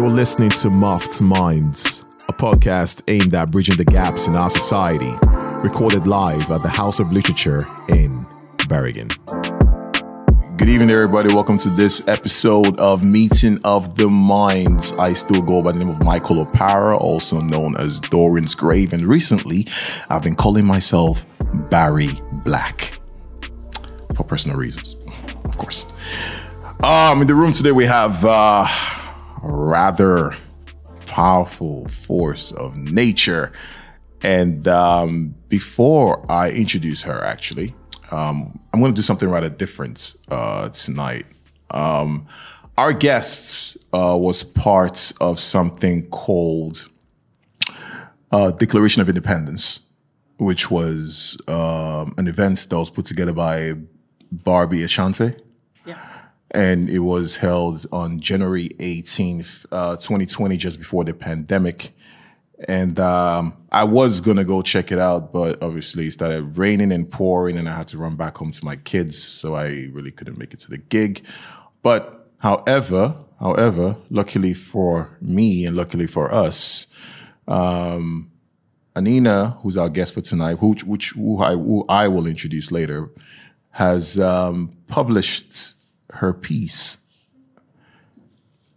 You're listening to Muffed Minds, a podcast aimed at bridging the gaps in our society, recorded live at the House of Literature in Bergen. Good evening, everybody. Welcome to this episode of Meeting of the Minds. I still go by the name of Michael Opara, also known as Dorian's Grave, and recently I've been calling myself Barry Black for personal reasons, of course. Um, in the room today we have uh, rather powerful force of nature, and um, before I introduce her, actually, um, I'm going to do something rather different uh, tonight. Um, our guest uh, was part of something called uh, Declaration of Independence, which was um, an event that was put together by Barbie Ashante. And it was held on January 18th, uh, 2020, just before the pandemic and um, I was gonna go check it out, but obviously it started raining and pouring, and I had to run back home to my kids, so I really couldn't make it to the gig. But however, however, luckily for me and luckily for us, um, Anina, who's our guest for tonight, who, which who I, who I will introduce later, has um, published her piece,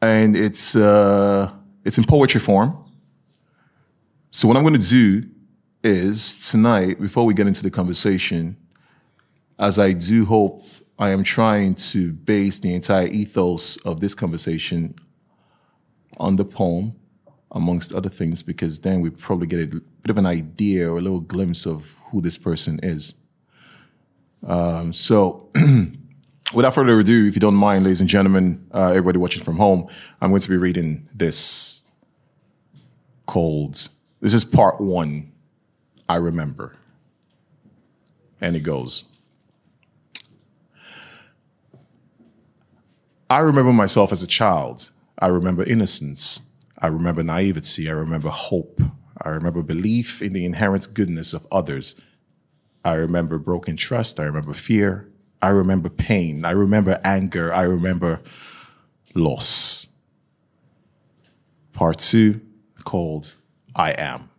and it's uh, it's in poetry form so what I'm going to do is tonight, before we get into the conversation, as I do hope I am trying to base the entire ethos of this conversation on the poem, amongst other things, because then we probably get a bit of an idea or a little glimpse of who this person is. Um, so, without further ado, if you don't mind, ladies and gentlemen, uh, everybody watching from home, I'm going to be reading this called this is part one. I remember. And it goes I remember myself as a child. I remember innocence. I remember naivety. I remember hope. I remember belief in the inherent goodness of others. I remember broken trust. I remember fear. I remember pain. I remember anger. I remember loss. Part two, called I am.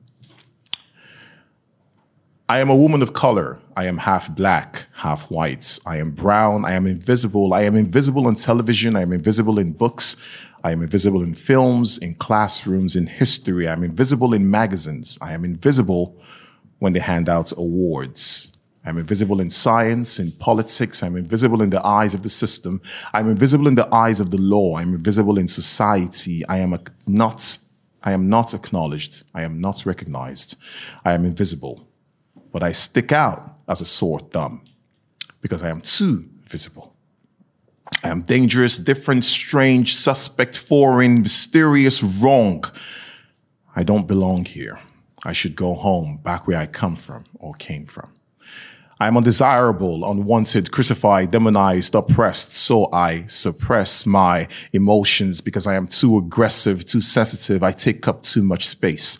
I am a woman of color. I am half black, half white. I am brown. I am invisible. I am invisible on television. I am invisible in books. I am invisible in films, in classrooms, in history. I am invisible in magazines. I am invisible when they hand out awards. I'm invisible in science, in politics. I'm invisible in the eyes of the system. I'm invisible in the eyes of the law. I'm invisible in society. I am not I am not acknowledged. I am not recognized. I am invisible. But I stick out as a sore thumb because I am too visible. I am dangerous, different, strange, suspect, foreign, mysterious, wrong. I don't belong here. I should go home, back where I come from or came from. I am undesirable, unwanted, crucified, demonized, oppressed, so I suppress my emotions because I am too aggressive, too sensitive. I take up too much space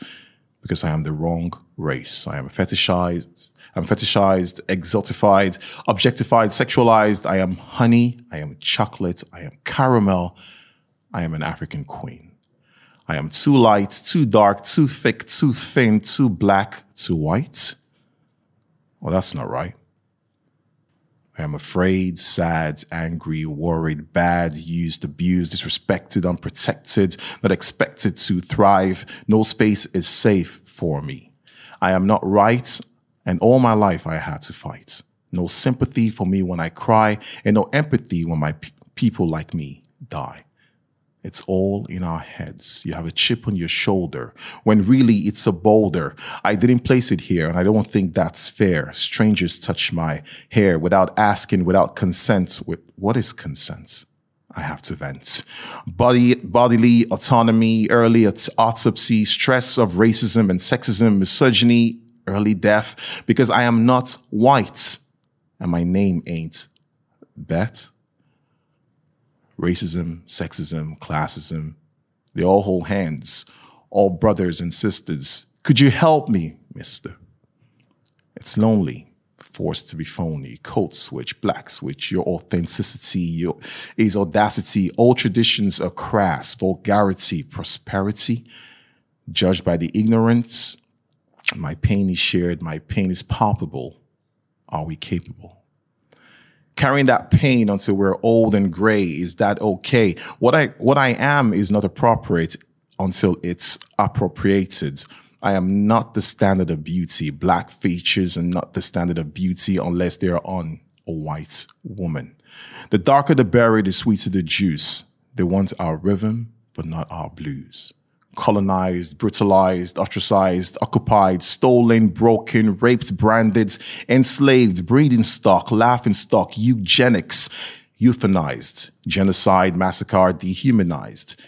because I am the wrong race. I am fetishized. I'm fetishized, exotified, objectified, sexualized. I am honey. I am chocolate. I am caramel. I am an African queen. I am too light, too dark, too thick, too thin, too black, too white. Well, that's not right. I am afraid, sad, angry, worried, bad, used, abused, disrespected, unprotected, not expected to thrive. No space is safe for me. I am not right, and all my life I had to fight. No sympathy for me when I cry, and no empathy when my pe- people like me die. It's all in our heads. You have a chip on your shoulder when really it's a boulder. I didn't place it here and I don't think that's fair. Strangers touch my hair without asking, without consent. What is consent? I have to vent. Body, bodily autonomy, early autopsy, stress of racism and sexism, misogyny, early death, because I am not white and my name ain't Bet racism, sexism, classism, they all hold hands, all brothers and sisters. Could you help me, mister? It's lonely, forced to be phony, code switch, black switch, your authenticity, your is audacity, all traditions are crass, vulgarity, prosperity, judged by the ignorance. My pain is shared, my pain is palpable. Are we capable? Carrying that pain until we're old and gray, is that okay? What I what I am is not appropriate until it's appropriated. I am not the standard of beauty. Black features are not the standard of beauty unless they are on a white woman. The darker the berry, the sweeter the juice. They want our rhythm, but not our blues. Colonized, brutalized, ostracized, occupied, stolen, broken, raped, branded, enslaved, breeding stock, laughing stock, eugenics, euthanized, genocide, massacre, dehumanized.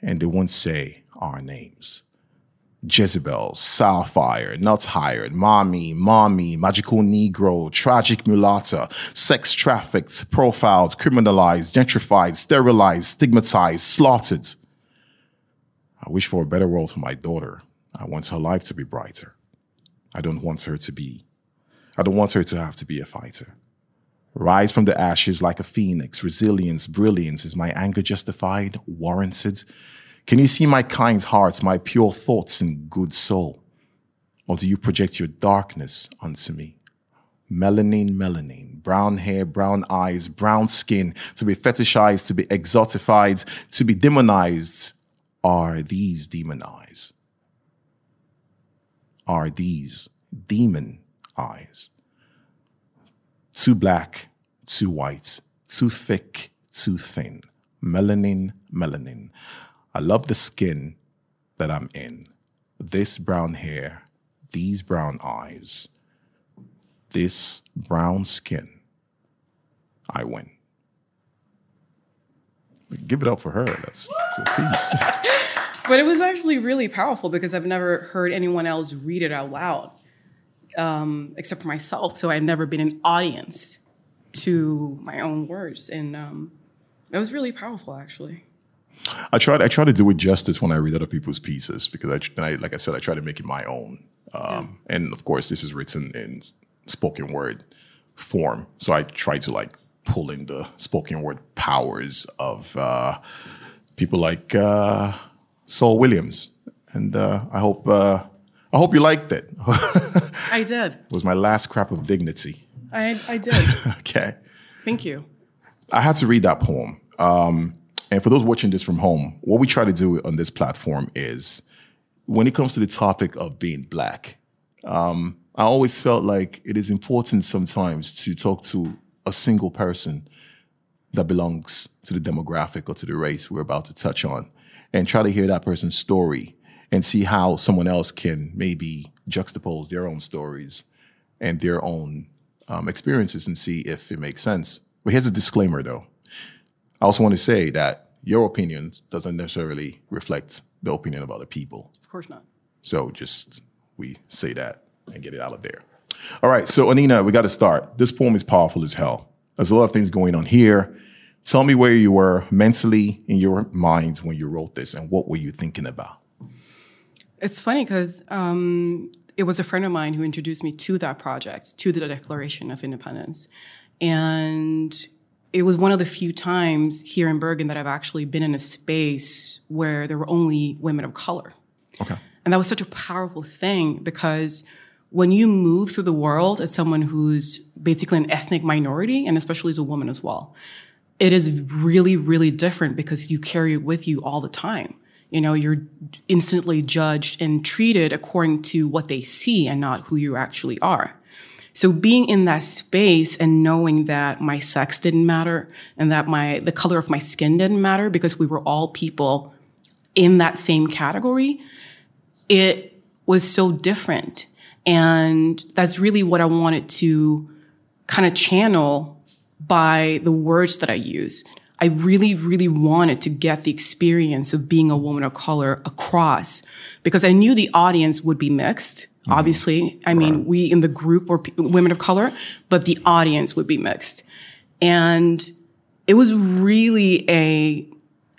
And they won't say our names. Jezebel, Sapphire, Not Hired, Mommy, Mommy, Magical Negro, Tragic Mulatta, Sex Trafficked, Profiled, Criminalized, Gentrified, Sterilized, Stigmatized, Slaughtered. I wish for a better world for my daughter. I want her life to be brighter. I don't want her to be, I don't want her to have to be a fighter. Rise from the ashes like a phoenix, resilience, brilliance. Is my anger justified, warranted? Can you see my kind heart, my pure thoughts and good soul? Or do you project your darkness onto me? Melanin, melanin, brown hair, brown eyes, brown skin, to be fetishized, to be exotified, to be demonized. Are these demon eyes? Are these demon eyes? Too black, too white, too thick, too thin. Melanin, melanin. I love the skin that I'm in. This brown hair, these brown eyes, this brown skin. I win. Give it up for her. That's, that's a piece. but it was actually really powerful because I've never heard anyone else read it out loud, um, except for myself. So I've never been an audience to my own words, and um, it was really powerful, actually. I try. I try to do it justice when I read other people's pieces because I, I like I said, I try to make it my own. Um, yeah. And of course, this is written in spoken word form, so I try to like pull in the spoken word powers of uh, people like uh, Saul Williams, and uh, I hope uh, I hope you liked it. I did. It was my last crap of dignity. I I did. okay. Thank you. I had to read that poem. Um, and for those watching this from home, what we try to do on this platform is when it comes to the topic of being black, um, I always felt like it is important sometimes to talk to a single person that belongs to the demographic or to the race we're about to touch on and try to hear that person's story and see how someone else can maybe juxtapose their own stories and their own um, experiences and see if it makes sense. But here's a disclaimer though. I also want to say that your opinion doesn't necessarily reflect the opinion of other people. Of course not. So just we say that and get it out of there. All right, so Anina, we got to start. This poem is powerful as hell. There's a lot of things going on here. Tell me where you were mentally in your minds when you wrote this and what were you thinking about? It's funny because um, it was a friend of mine who introduced me to that project, to the Declaration of Independence. And it was one of the few times here in Bergen that I've actually been in a space where there were only women of color. Okay. And that was such a powerful thing because when you move through the world as someone who's basically an ethnic minority, and especially as a woman as well, it is really, really different because you carry it with you all the time. You know, you're instantly judged and treated according to what they see and not who you actually are. So being in that space and knowing that my sex didn't matter and that my the color of my skin didn't matter because we were all people in that same category, it was so different. And that's really what I wanted to kind of channel by the words that I use. I really, really wanted to get the experience of being a woman of color across because I knew the audience would be mixed. Mm-hmm. Obviously, I mean, right. we in the group were p- women of color, but the audience would be mixed. And it was really a,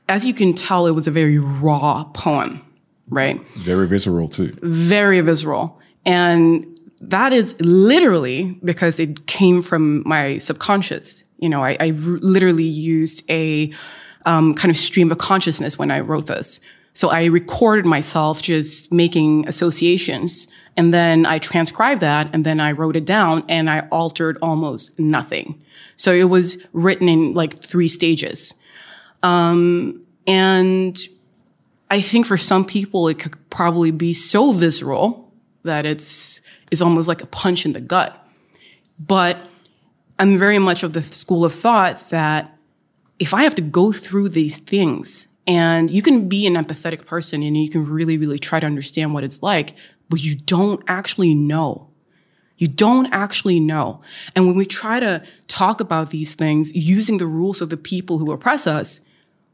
as you can tell, it was a very raw poem, right? Very visceral too. Very visceral. And that is literally because it came from my subconscious. You know, I, literally used a um, kind of stream of consciousness when I wrote this. So I recorded myself just making associations and then I transcribed that and then I wrote it down and I altered almost nothing. So it was written in like three stages. Um, and I think for some people, it could probably be so visceral that it's, is almost like a punch in the gut. But I'm very much of the school of thought that if I have to go through these things and you can be an empathetic person and you can really, really try to understand what it's like, but you don't actually know. You don't actually know. And when we try to talk about these things using the rules of the people who oppress us,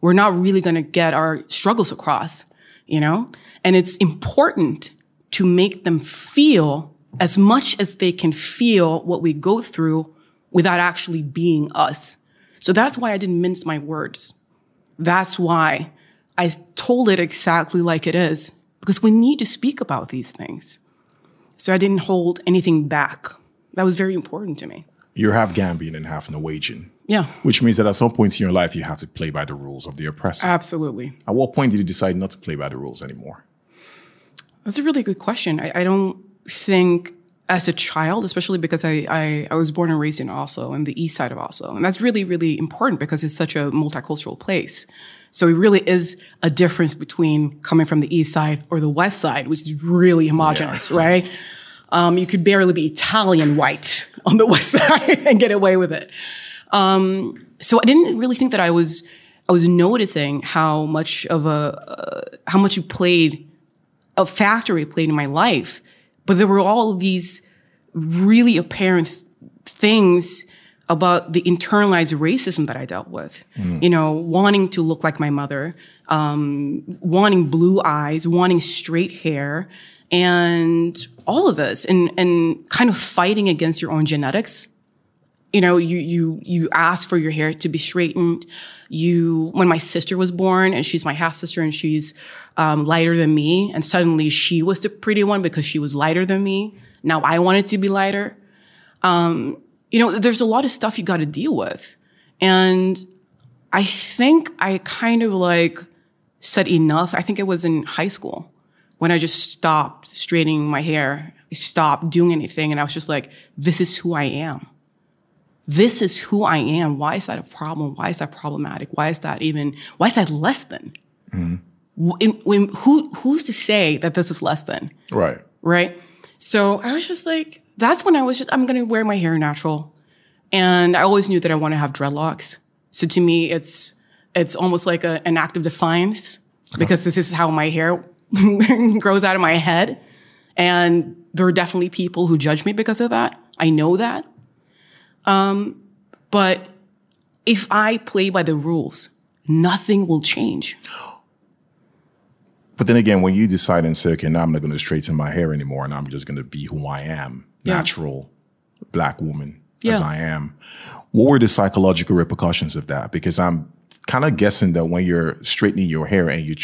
we're not really going to get our struggles across, you know? And it's important to make them feel as much as they can feel what we go through without actually being us. So that's why I didn't mince my words. That's why I told it exactly like it is, because we need to speak about these things. So I didn't hold anything back. That was very important to me. You're half Gambian and half Norwegian. Yeah. Which means that at some points in your life, you have to play by the rules of the oppressor. Absolutely. At what point did you decide not to play by the rules anymore? That's a really good question. I, I don't think as a child, especially because I, I, I, was born and raised in Oslo and the east side of Oslo. And that's really, really important because it's such a multicultural place. So it really is a difference between coming from the east side or the west side, which is really homogenous, yeah. right? Um, you could barely be Italian white on the west side and get away with it. Um, so I didn't really think that I was I was noticing how much of a uh, how much you played a factory played in my life but there were all these really apparent th- things about the internalized racism that I dealt with. Mm. You know, wanting to look like my mother, um, wanting blue eyes, wanting straight hair, and all of this, and and kind of fighting against your own genetics. You know, you you you ask for your hair to be straightened. You, when my sister was born, and she's my half sister, and she's um, lighter than me, and suddenly she was the pretty one because she was lighter than me. Now I wanted to be lighter. Um, you know, there's a lot of stuff you got to deal with, and I think I kind of like said enough. I think it was in high school when I just stopped straightening my hair, I stopped doing anything, and I was just like, "This is who I am." This is who I am. Why is that a problem? Why is that problematic? Why is that even, why is that less than? Mm-hmm. In, when who who's to say that this is less than? Right. Right? So i was just like that's when i was just i'm gonna wear my hair natural. And i always knew that i want to have dreadlocks. So to me it's it's almost like a, an act of defiance because this is how my hair grows out of my head. And there are definitely people who judge me because of that. I know that um, but if i play by the rules nothing will change but then again, when you decide and say, okay, now I'm not going to straighten my hair anymore and I'm just going to be who I am, yeah. natural black woman yeah. as I am, what were the psychological repercussions of that? Because I'm kind of guessing that when you're straightening your hair and you,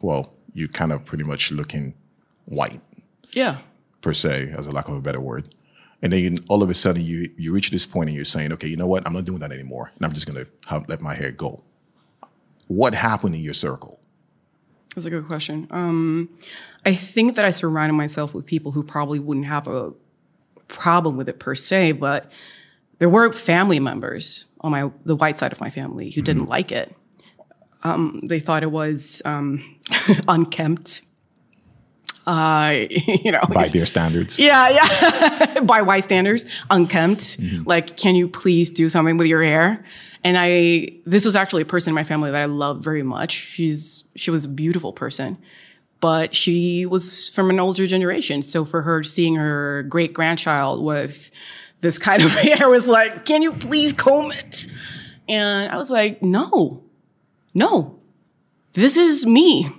well, you're kind of pretty much looking white. Yeah. Per se, as a lack of a better word. And then you, all of a sudden you you reach this point and you're saying, okay, you know what? I'm not doing that anymore. And I'm just going to let my hair go. What happened in your circle? That's a good question. Um, I think that I surrounded myself with people who probably wouldn't have a problem with it per se, but there were family members on my the white side of my family who didn't mm-hmm. like it. Um, they thought it was um, unkempt. Uh, you know, by their standards. Yeah, yeah, by white standards, unkempt. Mm-hmm. Like, can you please do something with your hair? And I, this was actually a person in my family that I love very much. She's, she was a beautiful person, but she was from an older generation. So for her, seeing her great grandchild with this kind of hair was like, can you please comb it? And I was like, no, no, this is me.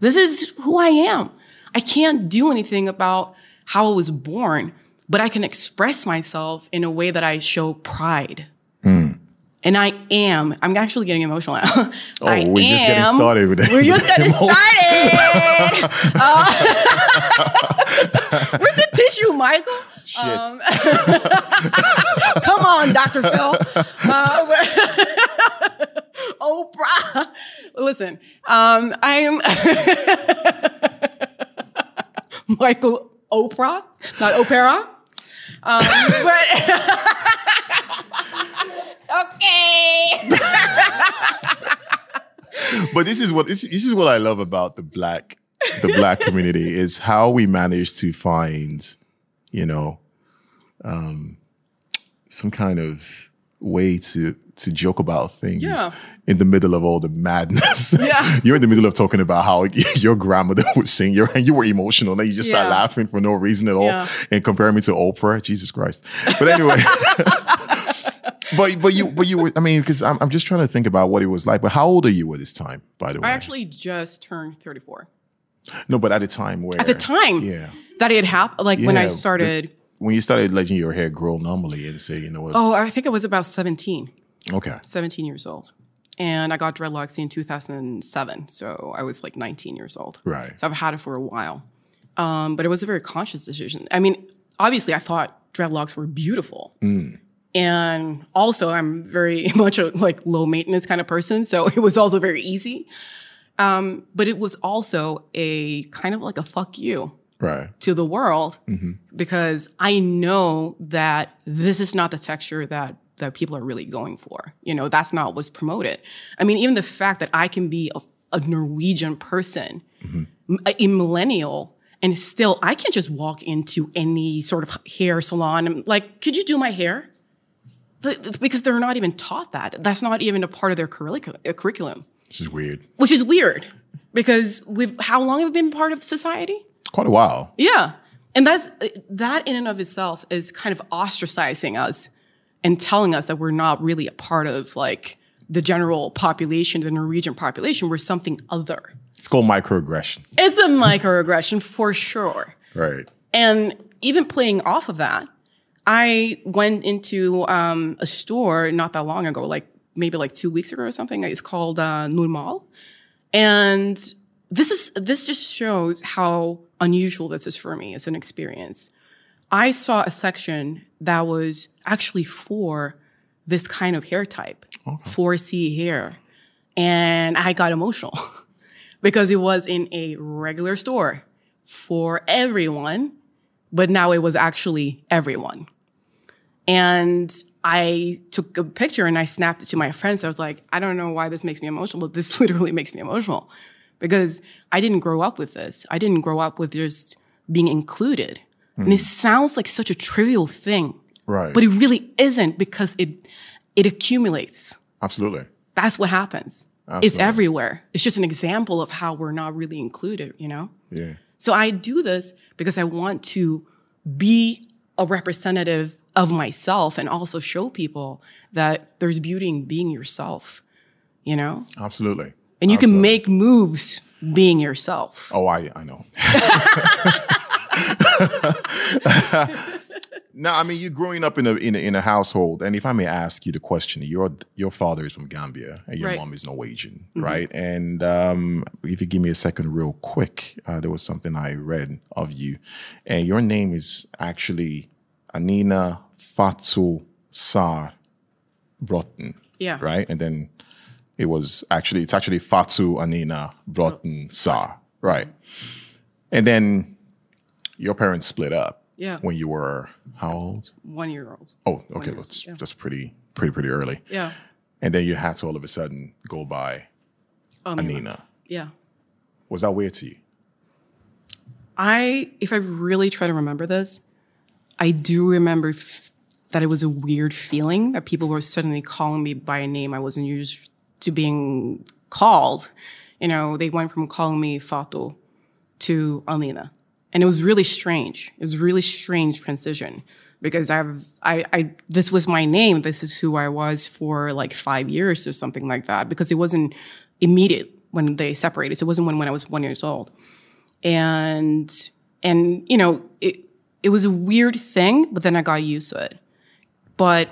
This is who I am. I can't do anything about how I was born, but I can express myself in a way that I show pride. Mm. And I am. I'm actually getting emotional now. oh, I we're am, just getting started with We're just getting started. uh, Where's the tissue, Michael? Shit. Um, come on, Dr. Phil. Uh, Oprah. Listen, um, I am Michael Oprah, not Opera. Um, but okay. but this is what this, this is what I love about the black the black community is how we manage to find, you know, um, some kind of way to to joke about things Yeah. in the middle of all the madness. Yeah. You're in the middle of talking about how your grandmother would sing, you and you were emotional, and then you just start laughing for no reason at all Yeah. and compare me to Oprah. Jesus Christ. But anyway. But but you but you were I mean because I'm I'm just trying to think about what it was like. But how old are you at this time? By the way, I actually just turned 34. no, but at the time where At the time yeah, that it happened, like when Yeah, I the- started, when you started letting your hair grow normally and say, you know what, oh, I think I was about 17. okay, 17 years old. And I got dreadlocks in 2007. So I was like 19 years old. right, So I've had it for a while. Um, but it was a very conscious decision. I mean, obviously, I thought dreadlocks were beautiful. And also, I'm very much a like low maintenance kind of person. So it was also very easy. Um, but it was also a kind of like a fuck you right, to the world because I know that this is not the texture that that people are really going for. You know, that's not what's promoted. I mean, even the fact that I can be a, a Norwegian person, a millennial, and still I can't just walk into any sort of hair salon and like, could you do my hair? Because they're not even taught that. That's not even a part of their uh, curriculum, which is weird. which is weird. Because we've how long have we been part of society? Quite a while. Yeah. And that's that in and of itself is kind of ostracizing us and telling us that we're not really a part of like the general population, the Norwegian population. We're something other. It's called microaggression. It's a microaggression for sure. Right. And even playing off of that, I went into um, a store not that long ago, like maybe like two weeks ago or something. It's called uh, Normal, and this is this just shows how unusual this is for me as an experience. I saw a section that was actually for this kind of hair type, 4C hair, and I got emotional because it was in a regular store for everyone, but now it was actually everyone. And I took a picture and I snapped it to my friends. I was like, I don't know why this makes me emotional, but this literally makes me emotional because I didn't grow up with this. I didn't grow up with just being included. And it sounds like such a trivial thing, Right. but it really isn't because it it accumulates. Absolutely. That's what happens. It's everywhere. It's just an example of how we're not really included, you know? Yeah. So I do this because I want to be a representative of myself and also show people that there's beauty in being yourself, you know? Absolutely. And you can make moves being yourself. Oh, I I know. no, I mean you're growing up in a, in a in a household, and if I may ask you the question, your your father is from Gambia and your Right. mom is Norwegian, right? And um, if you give me a second, real quick, uh, there was something I read of you, and your name is actually Anina Fatu Sar Bråten, Yeah. right? And then it was actually it's actually Fatu Anina Bråten Sar, right? And then your parents split up Yeah. when you were how old? One year old. Oh, okay, that's yeah. that's pretty pretty pretty early. Yeah. And then you had to all of a sudden go by Um, Anina. Yeah. Was that weird to you? I, if I really try to remember this, I do remember f- that it was a weird feeling that people were suddenly calling me by a name I wasn't used to being called. You know, they went from calling me Fato to Anina. And it was really strange. It was really strange transition because I've, I, I, this was my name. This is who I was for like five years or something like that because it wasn't immediate when they separated. So it wasn't when, when I was one years old and and you know it it was a weird thing but then i got used to it but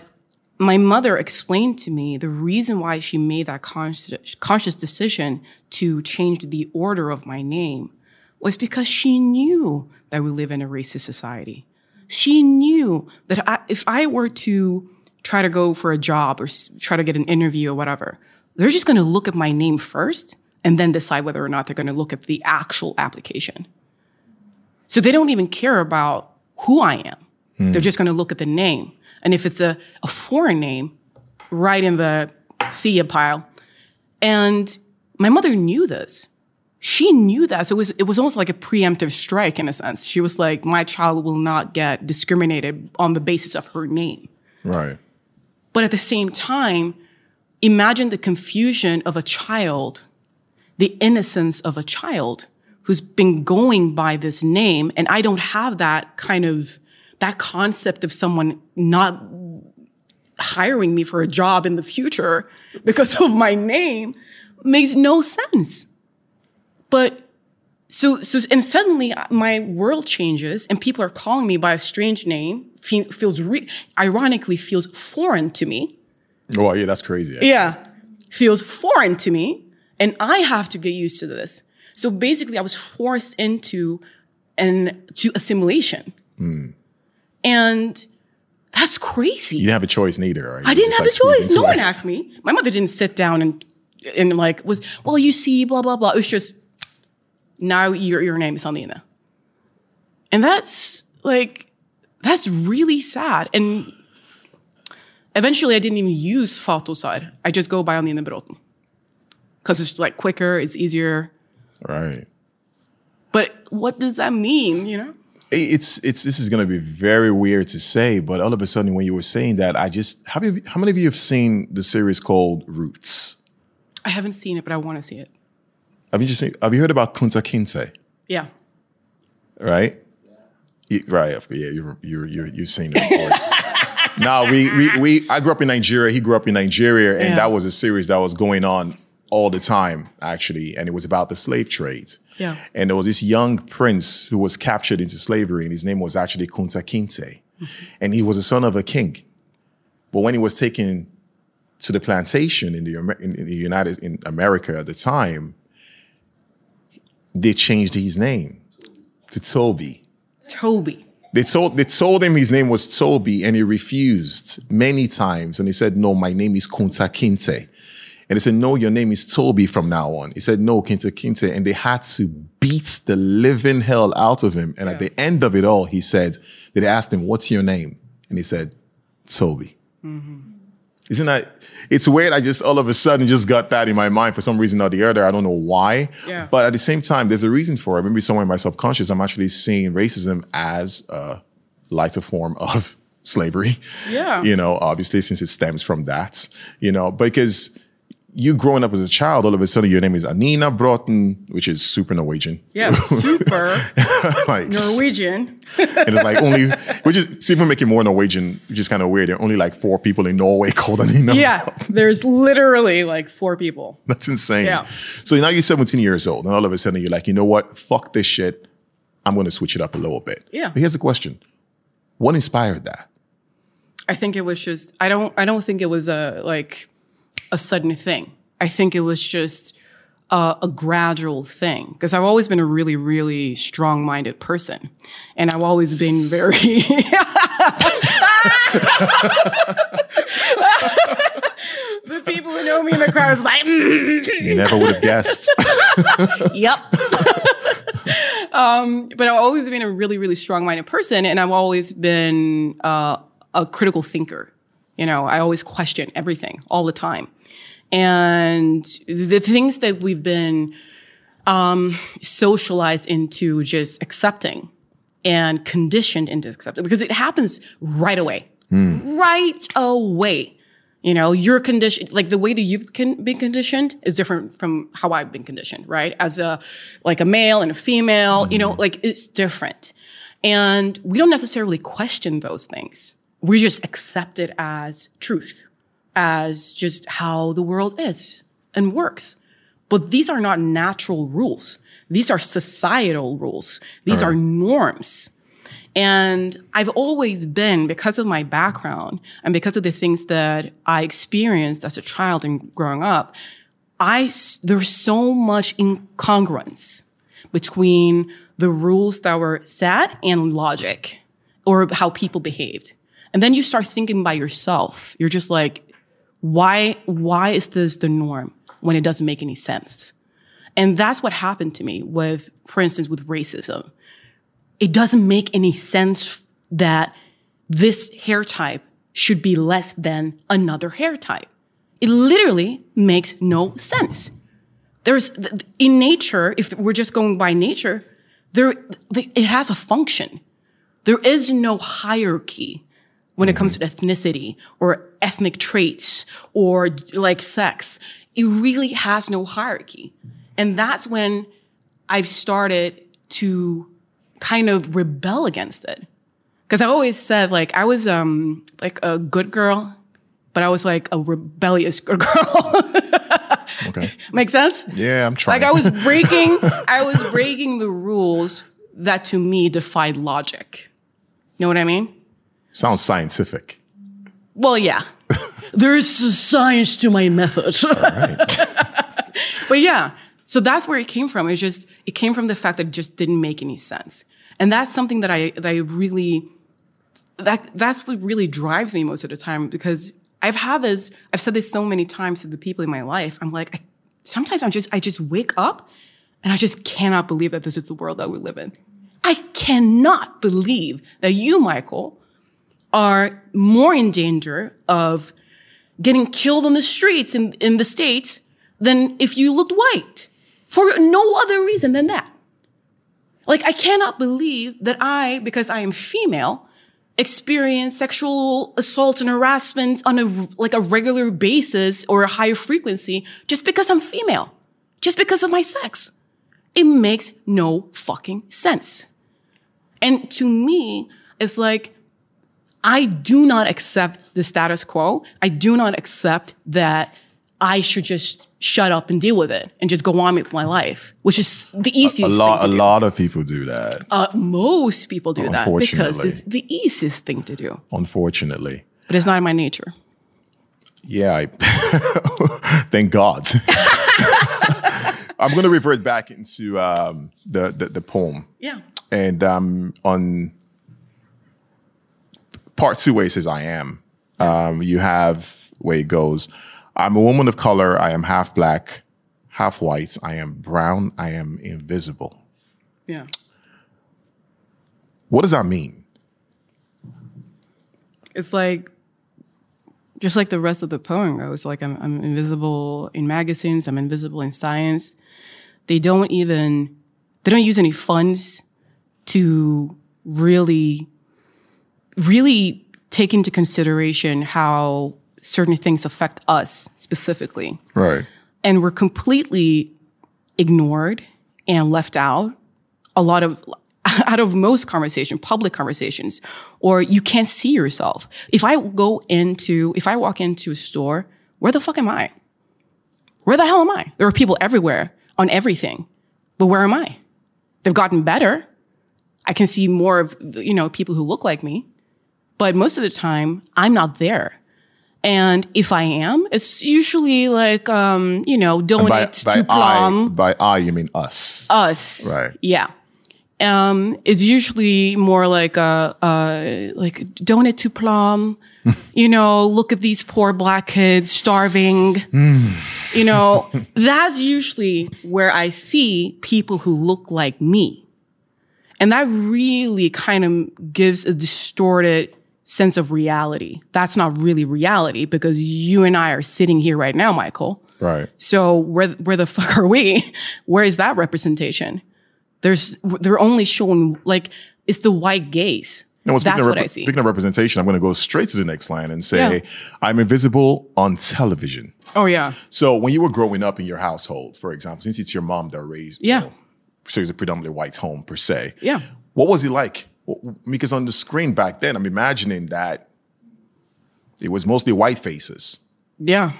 my mother explained to me the reason why she made that conscious conscious decision to change the order of my name was because she knew that we live in a racist society. She knew that I, if I were to try to go for a job or try to get an interview or whatever, they're just going to look at my name first and then decide whether or not they're going to look at the actual application. So they don't even care about who I am. They're hmm. just going to look at the name. And if it's a, a foreign name, right in the see pile. And my mother knew this. She knew that. So it was, it was almost like a preemptive strike in a sense. She was like, my child will not get discriminated on the basis of her name. Right. But at the same time, imagine the confusion of a child, the innocence of a child who's been going by this name. And I don't have that kind of, that concept of someone not hiring me for a job in the future because of my name makes no sense. But so, so, and suddenly my world changes and people are calling me by a strange name, fe- feels, re- ironically feels foreign to me. Oh, yeah, that's crazy. actually. Yeah. Feels foreign to me. And I have to get used to this. So basically I was forced into an, to assimilation. Hmm. And that's crazy. You didn't have a choice neither, right? I didn't have like, a choice. No one asked me. My mother didn't sit down and and like was well. You see, blah blah blah. It was just now your your name is on the Anina, and that's like that's really sad. And eventually, I didn't even use Fatosar. I just go by on Anina Bråten because it's like quicker, it's easier. Right. But what does that mean? You know? It's it's this is going to be very weird to say, but all of a sudden when you were saying that, I just how many how many of you have seen the series called Roots? I haven't seen it, but I want to see it. Have you just seen, have you heard about Kunta Kinte? Yeah. Right, Y- right. Yeah, you're you're you're you've seen it, of course. no, we, we we I grew up in Nigeria. He grew up in Nigeria, and Yeah. that was a series that was going on all the time, actually, and it was about the slave trade. Yeah. And there was this young prince who was captured into slavery, and his name was actually Kunta Kinte. Mm-hmm. And he was a son of a king. But when he was taken to the plantation in the, in, in the United in America at the time, they changed his name to Toby. Toby. They told they told him his name was Toby, and he refused many times. And he said, "No, my name is Kunta Kinte." And they said, "No, your name is Toby from now on." He said, "No, Kunta Kinte." And they had to beat the living hell out of him. And at the end of it all, he said, "They asked him, what's your name?" And he said, "Toby." Mm-hmm. Isn't that? It's weird. I just all of a sudden just got that in my mind for some reason or the other. I don't know why. Yeah. But at the same time, there's a reason for it. Maybe somewhere in my subconscious, I'm actually seeing racism as a lighter form of slavery. Yeah. You know, obviously since it stems from that. You know, because you growing up as a child, all of a sudden your name is Anina Bråten, which is super Norwegian. Yeah, super like Norwegian. and it's like only, which is see if we make it more Norwegian, which is kind of weird. There are only like four people in Norway called Anina. Yeah, there's literally like four people. That's insane. Yeah. So now you're 17 years old, and all of a sudden you're like, you know what? Fuck this shit. I'm going to switch it up a little bit. Yeah. But here's the question: What inspired that? I think it was just I don't I don't think it was a like a sudden thing. I think it was just a, a gradual thing because I've always been a really really strong minded person, and I've always been very. the people who know me in the crowd is like, "Mm." You never would have guessed. yep. um, but I've always been a really, really strong-minded person, and I've always been uh, a critical thinker. You know, I always question everything all the time, and the things that we've been um, socialized into just accepting and conditioned into accepting because it happens right away, right away. You know, your condition, like the way that you've can been conditioned is different from how I've been conditioned, right? As a, like a male and a female, you know, like it's different. And we don't necessarily question those things. We just accept it as truth, as just how the world is and works. But these are not natural rules. These are societal rules. These are norms. And I've always been, because of my background and because of the things that I experienced as a child and growing up, I, there's so much incongruence between the rules that were set and logic or how people behaved. And then you start thinking by yourself. You're just like, why, why is this the norm when it doesn't make any sense? And that's what happened to me with, for instance, with racism. It doesn't make any sense that this hair type should be less than another hair type. It literally makes no sense. There's in nature, if we're just going by nature, there it has a function. There is no hierarchy when it comes to ethnicity or ethnic traits or like sex. It really has no hierarchy. And that's when I've started to kind of rebel against it. Cause I always said like I was um like a good girl, but I was like a rebellious good girl. Okay. Make sense? Yeah, I'm trying. Like I was breaking I was breaking the rules that to me defied logic. You know what I mean? Sounds scientific. Well, yeah. there is science to my method. but yeah, so that's where it came from. It just it came from the fact that it just didn't make any sense. And that's something that I that I really that that's what really drives me most of the time because I've had this I've said this so many times to the people in my life. I'm like I, sometimes I'm just I just wake up and I just cannot believe that this is the world that we live in. I cannot believe that you, Michael, are more in danger of getting killed on the streets in, in the States than if you looked white for no other reason than that. Like, I cannot believe that I, because I am female, experience sexual assault and harassment on a, like a regular basis or a higher frequency just because I'm female, just because of my sex. It makes no fucking sense. And to me, it's like, I do not accept the status quo. I do not accept that I should just shut up and deal with it and just go on with my life, which is the easiest. A lot, a thing to do. lot of people do that. Uh, most people do that because it's the easiest thing to do, Unfortunately, but it's not in my nature. yeah. I, thank God. I'm going to revert back into um, the, the the poem. Yeah. and um, on part two where it says I am, um, you have where it goes, I'm a woman of color, I am half black, half white, I am brown, I am invisible. Yeah. What does that mean? It's like, just like the rest of the poem goes, like I'm, I'm invisible in magazines, I'm invisible in science. They don't even, they don't use any funds to really, really take into consideration how certain things affect us specifically. Right. and we're completely ignored and left out a lot of out of most conversation public conversations or you can't see yourself. If i go into if i walk into a store where the fuck am i? Where the hell am i? There are people everywhere on everything but where am i? They've gotten better. I can see more of you know people who look like me but most of the time i'm not there and if I am, it's usually like, um, you know, donate By, to by I, by I, you mean us. us. Right. Yeah. Um, it's usually more like, a, uh, like donate to Plum, you know, look at these poor black kids starving. You know, that's usually where I see people who look like me. And that really kind of gives a distorted sense of reality. That's not really reality because you and I are sitting here right now, Michael. Right. So where where the fuck are we? Where is that representation? There's they're only showing like it's the white gaze. No, That's of what I see. speaking of representation, I'm going to go straight to the next line and say, Yeah. I'm invisible on television. Oh yeah. So when you were growing up in your household, for example, since it's your mom that raised, you Yeah. know, so it's a predominantly white home per se. Yeah. What was it like? Because on the screen back then, I'm imagining that it was mostly white faces Yeah.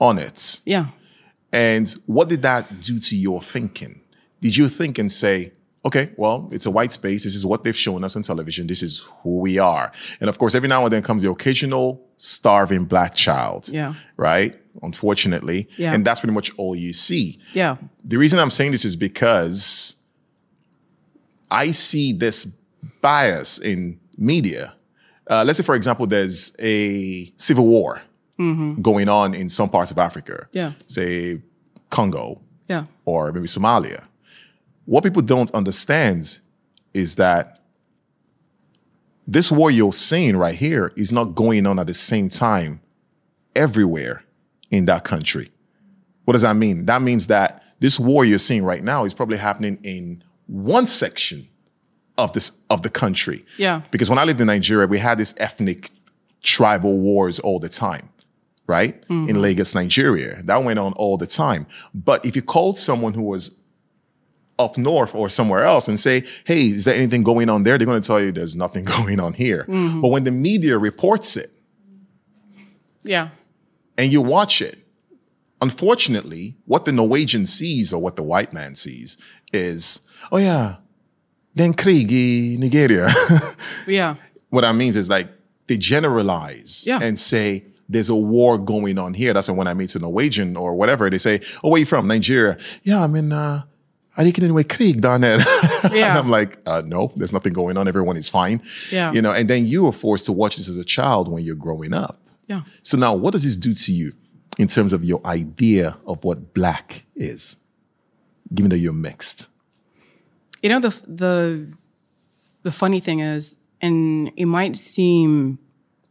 on it. Yeah. And what did that do to your thinking? Did you think and say, okay, well, it's a white space. This is what they've shown us on television. This is who we are. And of course, every now and then comes the occasional starving black child. Yeah. Right? Unfortunately. Yeah. And that's pretty much all you see. Yeah. The reason I'm saying this is because I see this bias in media. Uh, let's say, for example, there's a civil war going on in some parts of Africa, Yeah. say Congo Yeah. or maybe Somalia. What people don't understand is that this war you're seeing right here is not going on at the same time everywhere in that country. What does that mean? That means that this war you're seeing right now is probably happening in one section of this of the country. Yeah. Because when I lived in Nigeria, we had this ethnic tribal wars all the time, right? In mm-hmm. Lagos, Nigeria. That went on all the time. But if you called someone who was up north or somewhere else and say, hey, is there anything going on there? They're going to tell you there's nothing going on here. Mm-hmm. But when the media reports it Yeah. and you watch it, unfortunately, what the Norwegian sees or what the white man sees is, oh yeah, then Krieg in Nigeria. Yeah. what that means is like they generalize Yeah. and say there's a war going on here. That's when I meet a Norwegian or whatever, they say, "Oh, where you from? Nigeria? Yeah, I'm in. uh I think anyway, Krieg down there. Yeah. and I'm like, uh, no, there's nothing going on. Everyone is fine. Yeah. You know, and then you are forced to watch this as a child when you're growing up. Yeah. So now, what does this do to you in terms of your idea of what black is, given that you're mixed? You know the the the funny thing is, and it might seem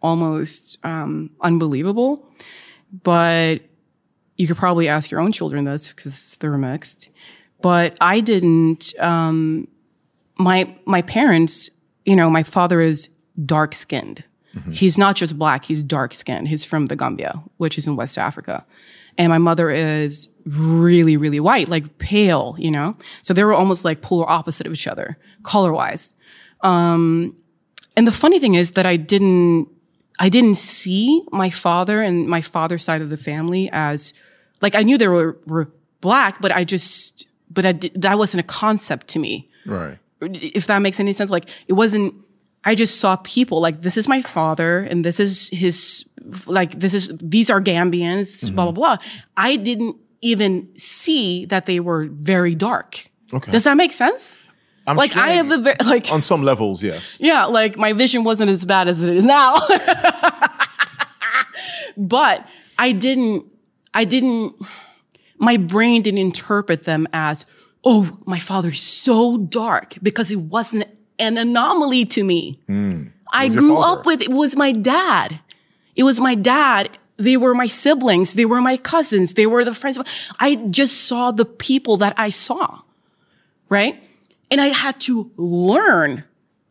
almost um, unbelievable, but you could probably ask your own children this because they're mixed. But I didn't. Um, my my parents, you know, my father is dark skinned. He's not just black; he's dark skinned. He's from the Gambia, which is in West Africa, and my mother is really, really white, like pale. You know, so they were almost like polar opposite of each other, color wise. Um, and the funny thing is that I didn't I didn't see my father and my father's side of the family as like I knew they were, were black, but I just but I did, that wasn't a concept to me. Right. If that makes any sense, like it wasn't. I just saw people like this is my father and this is his like this is these are Gambians, blah mm-hmm. blah blah. I didn't even see that they were very dark. Okay. Does that make sense? I'm like I have a very like on some levels, yes. yeah, like my vision wasn't as bad as it is now. but I didn't, I didn't, my brain didn't interpret them as, oh, my father's so dark because it wasn't an anomaly to me. Hmm. I was your grew up with, it was my dad. It was my dad. They were my siblings. They were my cousins. They were the friends. I just saw the people that I saw right? And I had to learn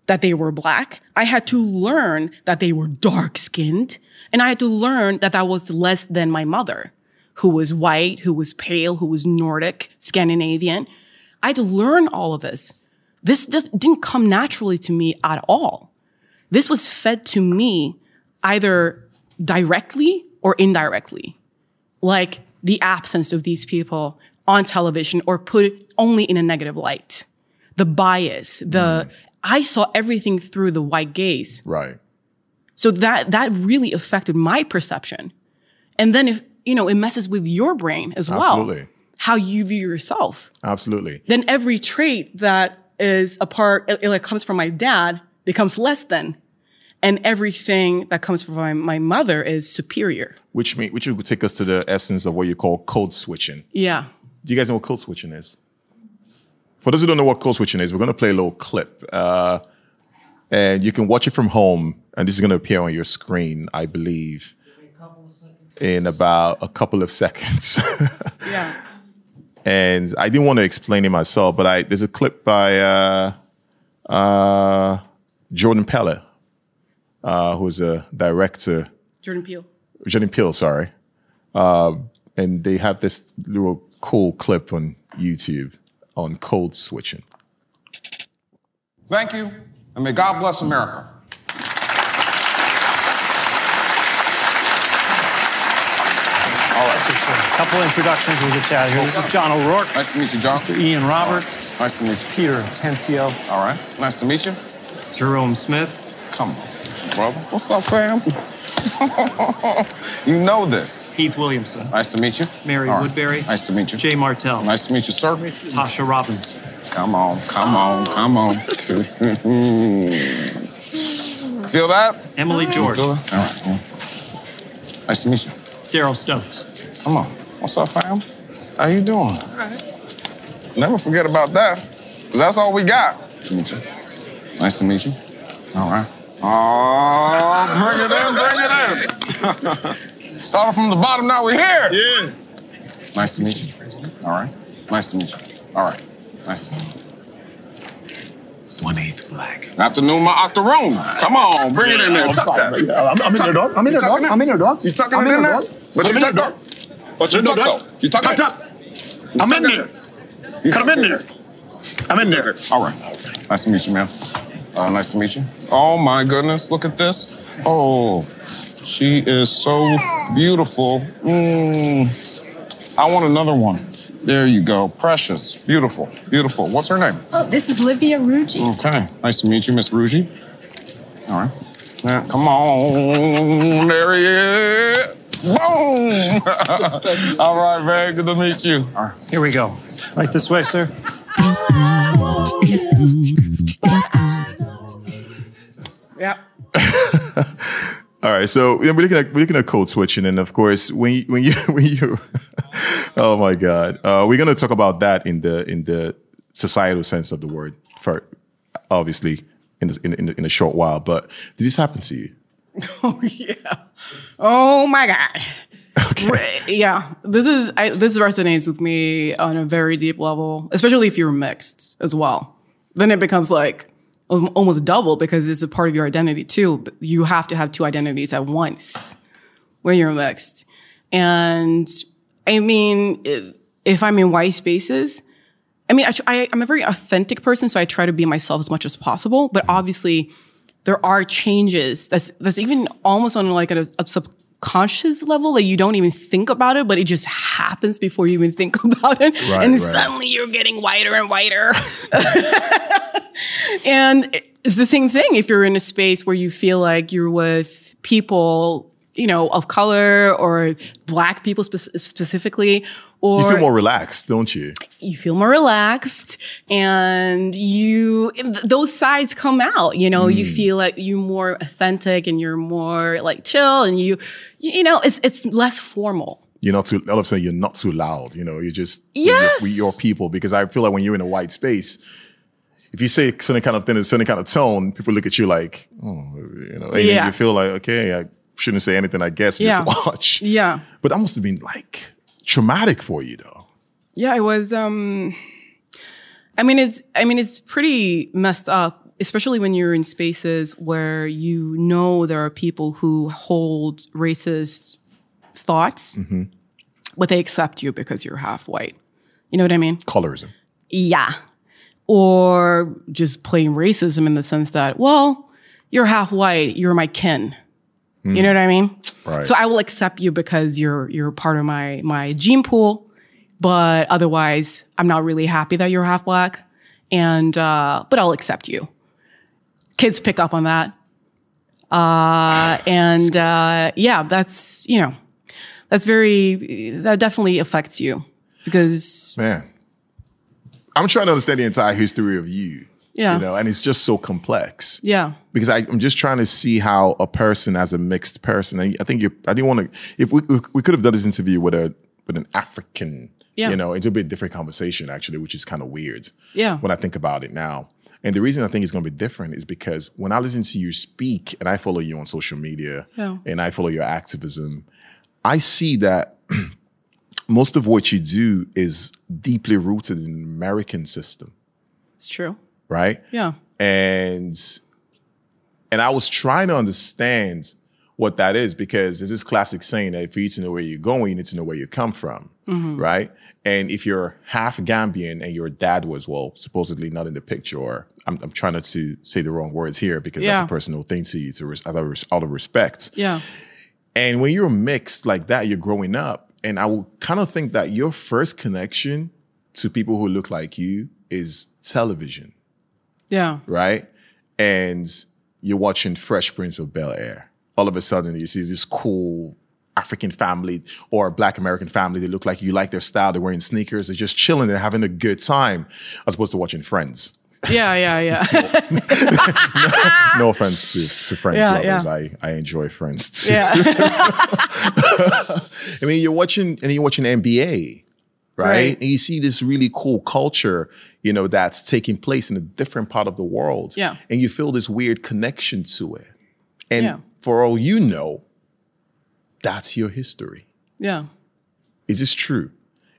that they were black. I had to learn that they were dark skinned. And I had to learn that that was less than my mother, who was white, who was pale, who was Nordic, Scandinavian. I had to learn all of this. This didn't come naturally to me at all. This was fed to me either directly or indirectly like the absence of these people on television or put only in a negative light. The bias, the mm. I saw everything through the white gaze. Right. So that that really affected my perception. And then if you know, it messes with your brain as well. Absolutely. How you view yourself. Absolutely. Then every trait that is a part it, it comes from my dad becomes less than. And everything that comes from my, my mother is superior. Which mean which would take us to the essence of what you call code switching. Yeah. Do you guys know what code switching is? For those who don't know what code switching is, we're going to play a little clip. Uh, and you can watch it from home. And this is going to appear on your screen, I believe, in about a couple of seconds. Yeah. and I didn't want to explain it myself, but I there's a clip by uh, uh, Jordan Peele, uh, who's a director, Jordan Peele. Jordan Peele, sorry. Uh, and they have this little cool clip on YouTube on code switching. Thank you, and may God bless America. All right. A couple introductions we'll get you out of here. This is John O'Rourke, Nice to meet you, John. Mr. Ian Roberts, Nice to meet you. Peter Tensio, All right. Nice to meet you. Jerome Smith, Come on, brother. What's up, fam? you know this. Keith Williamson, Nice to meet you. Mary All right. Woodbury. Nice to meet you. Jay Martell, Nice to meet you, sir. Tasha Robbins, Come on, come on, come on. Feel that? Emily George. Feel that? All right. yeah. Nice to meet you. Daryl Stokes. Come on. What's up, fam? How you doing? All right. Never forget about that. Cause that's all we got. Nice to meet you. Nice to meet you. All right. Oh, bring it in, bring it in. Started from the bottom, now we're here. Yeah. Nice to meet you. All right. Nice to meet you. All right. Nice to meet you. One eighth black. Afternoon, my octoroon. Come on, bring it in there. Tuck that. I'm, I'm in there, dog. I'm in there, dog. I'm in there, dog. You tucking I'm it in there? dog. But you in tuck there, though. But you there, though. dog. You tuck Tuck, it. I'm in there. Come in there. I'm in there. All right. Nice to meet you, man. Uh, nice to meet you. Oh my goodness, look at this. Oh, she is so beautiful. Mm. I want another one. There you go. Precious. Beautiful. Beautiful. What's her name? Oh, this is Livia Ruggi. Okay. Nice to meet you, Miss Rugi. All right. Yeah, come on. There he is. Boom. All right, very good to meet you. All right. Here we go. Right this way, sir. Yeah. All right, so we're looking at we're looking at code switching, and of course, when you, when you when you, oh my God, uh, we're gonna talk about that in the in the societal sense of the word, for obviously in the, in in, in a short while. But did this happen to you? Oh yeah. Oh my god. Okay. Yeah. This is I, this resonates with me on a very deep level, especially if you're mixed as well. Then it becomes like almost double because it's a part of your identity too. But you have to have two identities at once when you're mixed. And I mean, if, I'm in white spaces, I mean, I, I, I'm a very authentic person, so I try to be myself as much as possible. But obviously, there are changes that's that's even almost on like a, a subconscious level that you don't even think about it, but it just happens before you even think about it, Right, and right. suddenly you're getting whiter and whiter. and it's the same thing if you're in a space where you feel like you're with people you know of color or black people spe- specifically or You feel more relaxed, don't you? you feel more relaxed and you those sides come out you know you mm. feel like you're more authentic and you're more like chill and you you know it's it's less formal You're not too. All of a sudden, you're not too loud. You know, you're just Yes. with your people. Because I feel like when you're in a white space, if you say certain kind of thing, a certain kind of tone, people look at you like, oh, you know, and Yeah. you feel like, okay, I shouldn't say anything. I guess Yeah. just watch. yeah But that must have been like traumatic for you, though. yeah it was um i mean it's i mean it's pretty messed up especially when you're in spaces where you know there are people who hold racist thoughts but they accept you because you're half white you know what i mean Colorism. Yeah. Or just plain racism in the sense that, well, you're half white, you're my kin. You know what I mean? Right. So I will accept you because you're you're part of my my gene pool, but otherwise I'm not really happy that you're half black. And uh, but I'll accept you. Kids pick up on that. Uh, and uh, yeah, that's you know, that's very that definitely affects you because Man, I'm trying to understand the entire history of you. Yeah. You know, and it's just so complex. yeah. because I, I'm just trying to see how a person as a mixed person. I, I think you. I didn't want to. If we we we could have done this interview with a with an African, Yeah. you know, it'd be a different conversation actually, which is kind of weird. Yeah. When I think about it now, and the reason I think it's going to be different is because when I listen to you speak, and I follow you on social media, Yeah. and I follow your activism, I see that. Most of what you do is deeply rooted in the American system, It's true. right? Yeah. and and I was trying to understand what that is because there's this classic saying that for you to know where you're going, you need to know where you come from, mm-hmm. right? And if you're half Gambian and your dad was well supposedly not in the picture, or I'm, I'm trying not to say the wrong words here because Yeah. that's a personal thing to you, to res- out of res- out of respect. Yeah. And when you're mixed like that, you're growing up, and I will kind of think that your first connection to people who look like you is television Yeah. right? And you're watching Fresh Prince of Bel Air. All of a sudden, you see this cool African family or black American family. They look like you like their style. They're wearing sneakers. They're just chilling. They're having a good time as opposed to watching Friends. Yeah, yeah, yeah. No offense to, to Friends Yeah, lovers. yeah. I, I enjoy Friends too. yeah. I mean, you're watching and you're watching NBA, right? Right. And you see this really cool culture, you know, that's taking place in a different part of the world. Yeah. And you feel this weird connection to it. And Yeah. for all you know, that's your history. yeah. Is this true?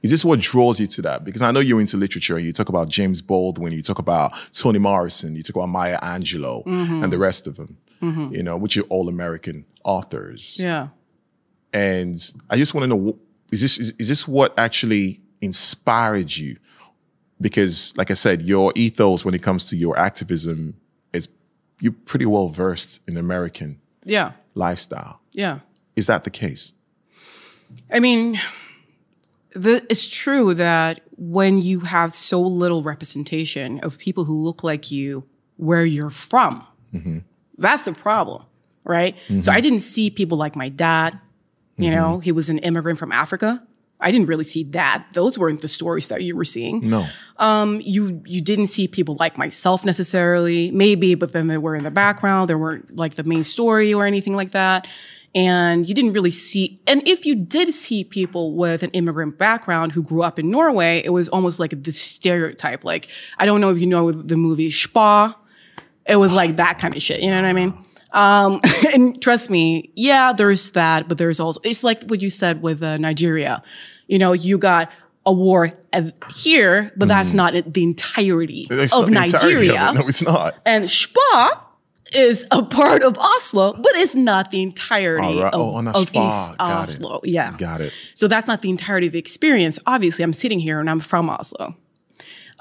Is this what draws you to that? Because I know you're into literature. You talk about James Baldwin, you talk about Toni Morrison, you talk about Maya Angelou, Mm-hmm. and the rest of them. You know, which are all American authors. Yeah. And I just want to know: is this is, is this what actually inspired you? Because, like I said, your ethos when it comes to your activism is you're pretty well versed in American Yeah. lifestyle. Yeah. Is that the case? I mean, the, it's true that when you have so little representation of people who look like you where you're from, mm-hmm. that's the problem, right? So I mm-hmm. didn't see people like my dad. You know, mm-hmm. he was an immigrant from Africa. I didn't really see that. Those weren't the stories that you were seeing. No. Um, you you didn't see people like myself necessarily, maybe, but then they were in the background. They weren't like the main story or anything like that. And you didn't really see, and if you did see people with an immigrant background who grew up in Norway, it was almost like this stereotype. Like, I don't know if you know the movie Spa. It was like that kind of shit. You know what I mean? Um, and trust me, yeah, there's that, but there's also, it's like what you said with uh, Nigeria. You know, you got a war here, but that's not the entirety It's of entirety Nigeria. it. No, it's not. And Spa is a part of Oslo, but it's not the entirety right. of, Oh, of East Got it. Oslo. Yeah. Got it. So that's not the entirety of the experience. Obviously, I'm sitting here and I'm from Oslo.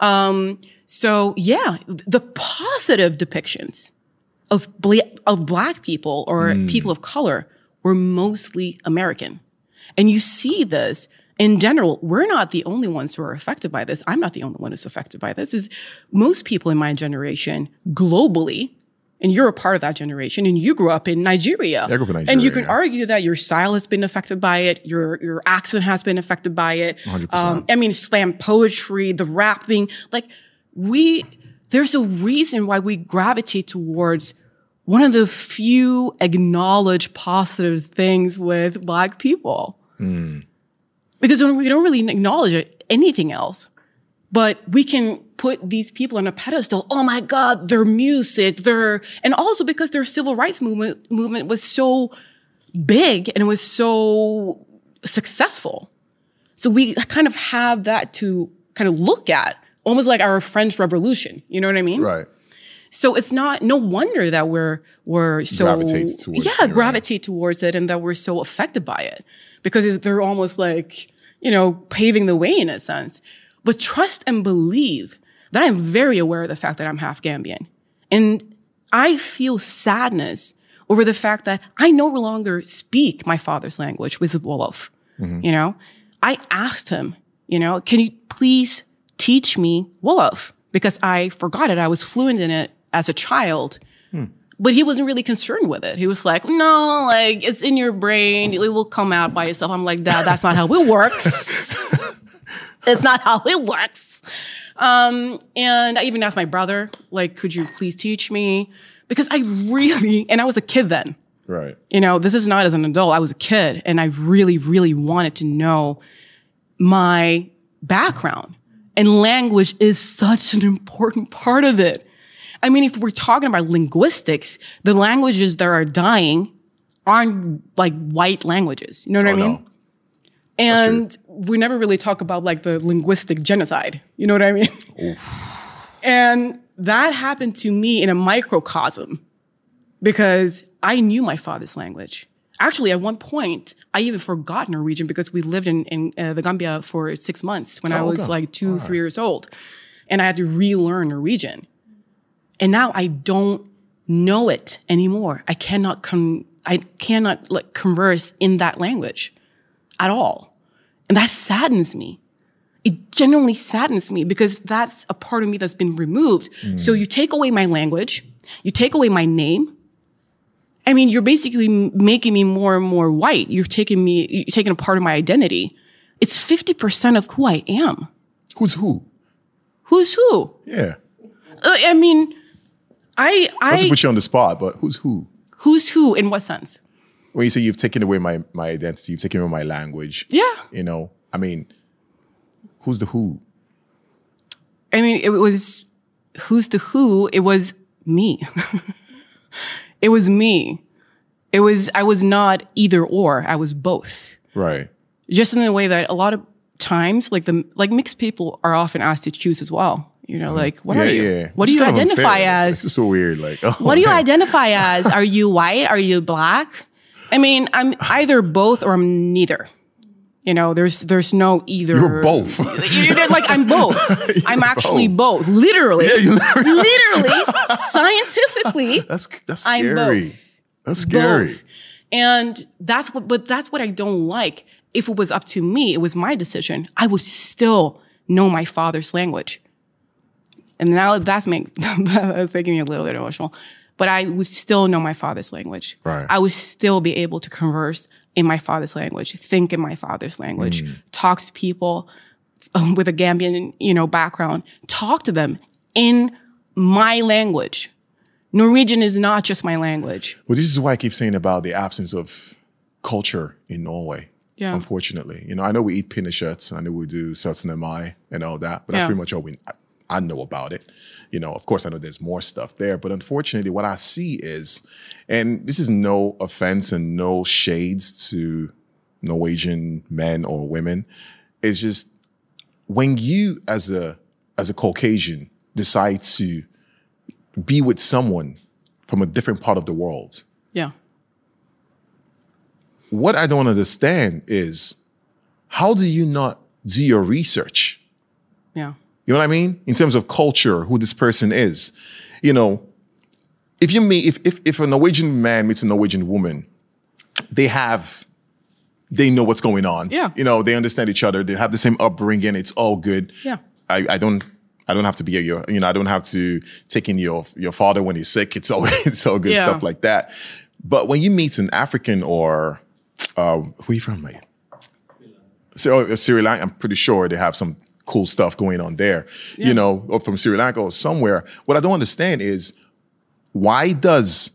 Um, so yeah, the positive depictions of bla- of black people or Hmm. people of color were mostly American. And you see this in general. We're not the only ones who are affected by this. I'm not the only one who's affected by this. Is most people in my generation globally, and you're a part of that generation, and you grew up in Nigeria. I grew up in Nigeria. And you can yeah. argue that your style has been affected by it, your your accent has been affected by it. 100%. Um, I mean, slam poetry, the rapping, like we. There's a reason why we gravitate towards one of the few acknowledged positive things with Black people, because we don't really acknowledge it, anything else but we can put these people on a pedestal. Oh my God, their music, their, and also because their civil rights movement, movement was so big and it was so successful. So we kind of have that to kind of look at, almost like our French Revolution. You know what I mean? Right. So it's not no wonder that we're we're so Gravitate towards yeah it, right. gravitate towards it and that we're so affected by it because they're almost like you know paving the way in a sense. But trust and believe that I'm very aware of the fact that I'm half Gambian, and I feel sadness over the fact that I no longer speak my father's language, which is Wolof. Mm-hmm. You know, I asked him, you know, can you please teach me Wolof because I forgot it. I was fluent in it as a child. Hmm. But he wasn't really concerned with it. He was like, no, like it's in your brain. It will come out by itself. I'm like, Dad, that's not how it works. it's not how it works. Um, and I even asked my brother, like, could you please teach me? Because I really, and I was a kid then. Right. You know, this is not as an adult. I was a kid and I really, really wanted to know my background. And language is such an important part of it. I mean, if we're talking about linguistics, the languages that are dying aren't like white languages. You know what I Oh, mean? no. And we never really talk about like the linguistic genocide. You know what I mean? and that happened to me in a microcosm because I knew my father's language. Actually, at one point, I even forgot Norwegian because we lived in, in uh, the Gambia for six months when I Oh, was okay. like two, three years old. And I had to relearn Norwegian. And now I don't know it anymore. I cannot con- I cannot like converse in that language at all. And that saddens me. It genuinely saddens me because that's a part of me that's been removed. So you take away my language, you take away my name, I mean, you're basically making me more and more white. You're taking me, you're taking a part of my identity. It's 50% of who I am. Who's who? Who's who? Yeah. Uh, I mean, I, Not to I, put you on the spot, but who's who? who's who in what sense? When you say you've taken away my my identity, you've taken away my language. Yeah. You know, I mean, who's the who? I mean, it was who's the who? It was me. it was me. It was, I was not either or, I was both. Right. Just in the way that a lot of times, like the, like mixed people are often asked to choose as well. You know, like, what yeah, are you? yeah. What do you identify as? It's so weird. Like, oh, what do you man. identify as? Are you white? Are you black? I mean, I'm either both or I'm neither. You know, there's there's no either. You're both. You're like I'm both. I'm actually both. Literally. Yeah, you literally, scientifically, That's that's I'm scary. both. That's scary. both. And that's what but that's what I don't like. If it was up to me, it was my decision, I would still know my father's language. And now that's make that's making me a little bit emotional. But I would still know my father's language. Right. I would still be able to converse in my father's language, think in my father's language, Mm. talk to people um, with a Gambian, you know, background, talk to them in my language. Norwegian is not just my language. Well, this is why I keep saying about the absence of culture in Norway. Yeah. Unfortunately, you know, I know we eat pinnekjøtt, I know we do Mai and all that, but that's Yeah. pretty much all we I, know about it. You know, of course, I know there's more stuff there, but unfortunately, what I see is, and this is no offense and no shades to Norwegian men or women, it's just when you as a as a Caucasian decide to be with someone from a different part of the world, Yeah. what I don't understand is how do you not do your research? Yeah. You know what I mean? In terms of culture, who this person is. You know, if you meet if if, if a Norwegian man meets a Norwegian woman, they have they know what's going on. Yeah. You know, they understand each other, they have the same upbringing, it's all good. Yeah. I, I don't I don't have to be your, you know, I don't have to take in your your father when he's sick. It's all it's all good Yeah. stuff like that. But when you meet an African or uh, who are you from, mate? So Sri Lanka, I'm pretty sure they have some cool stuff going on there. You know, or from Sri Lanka or somewhere. What I don't understand is why does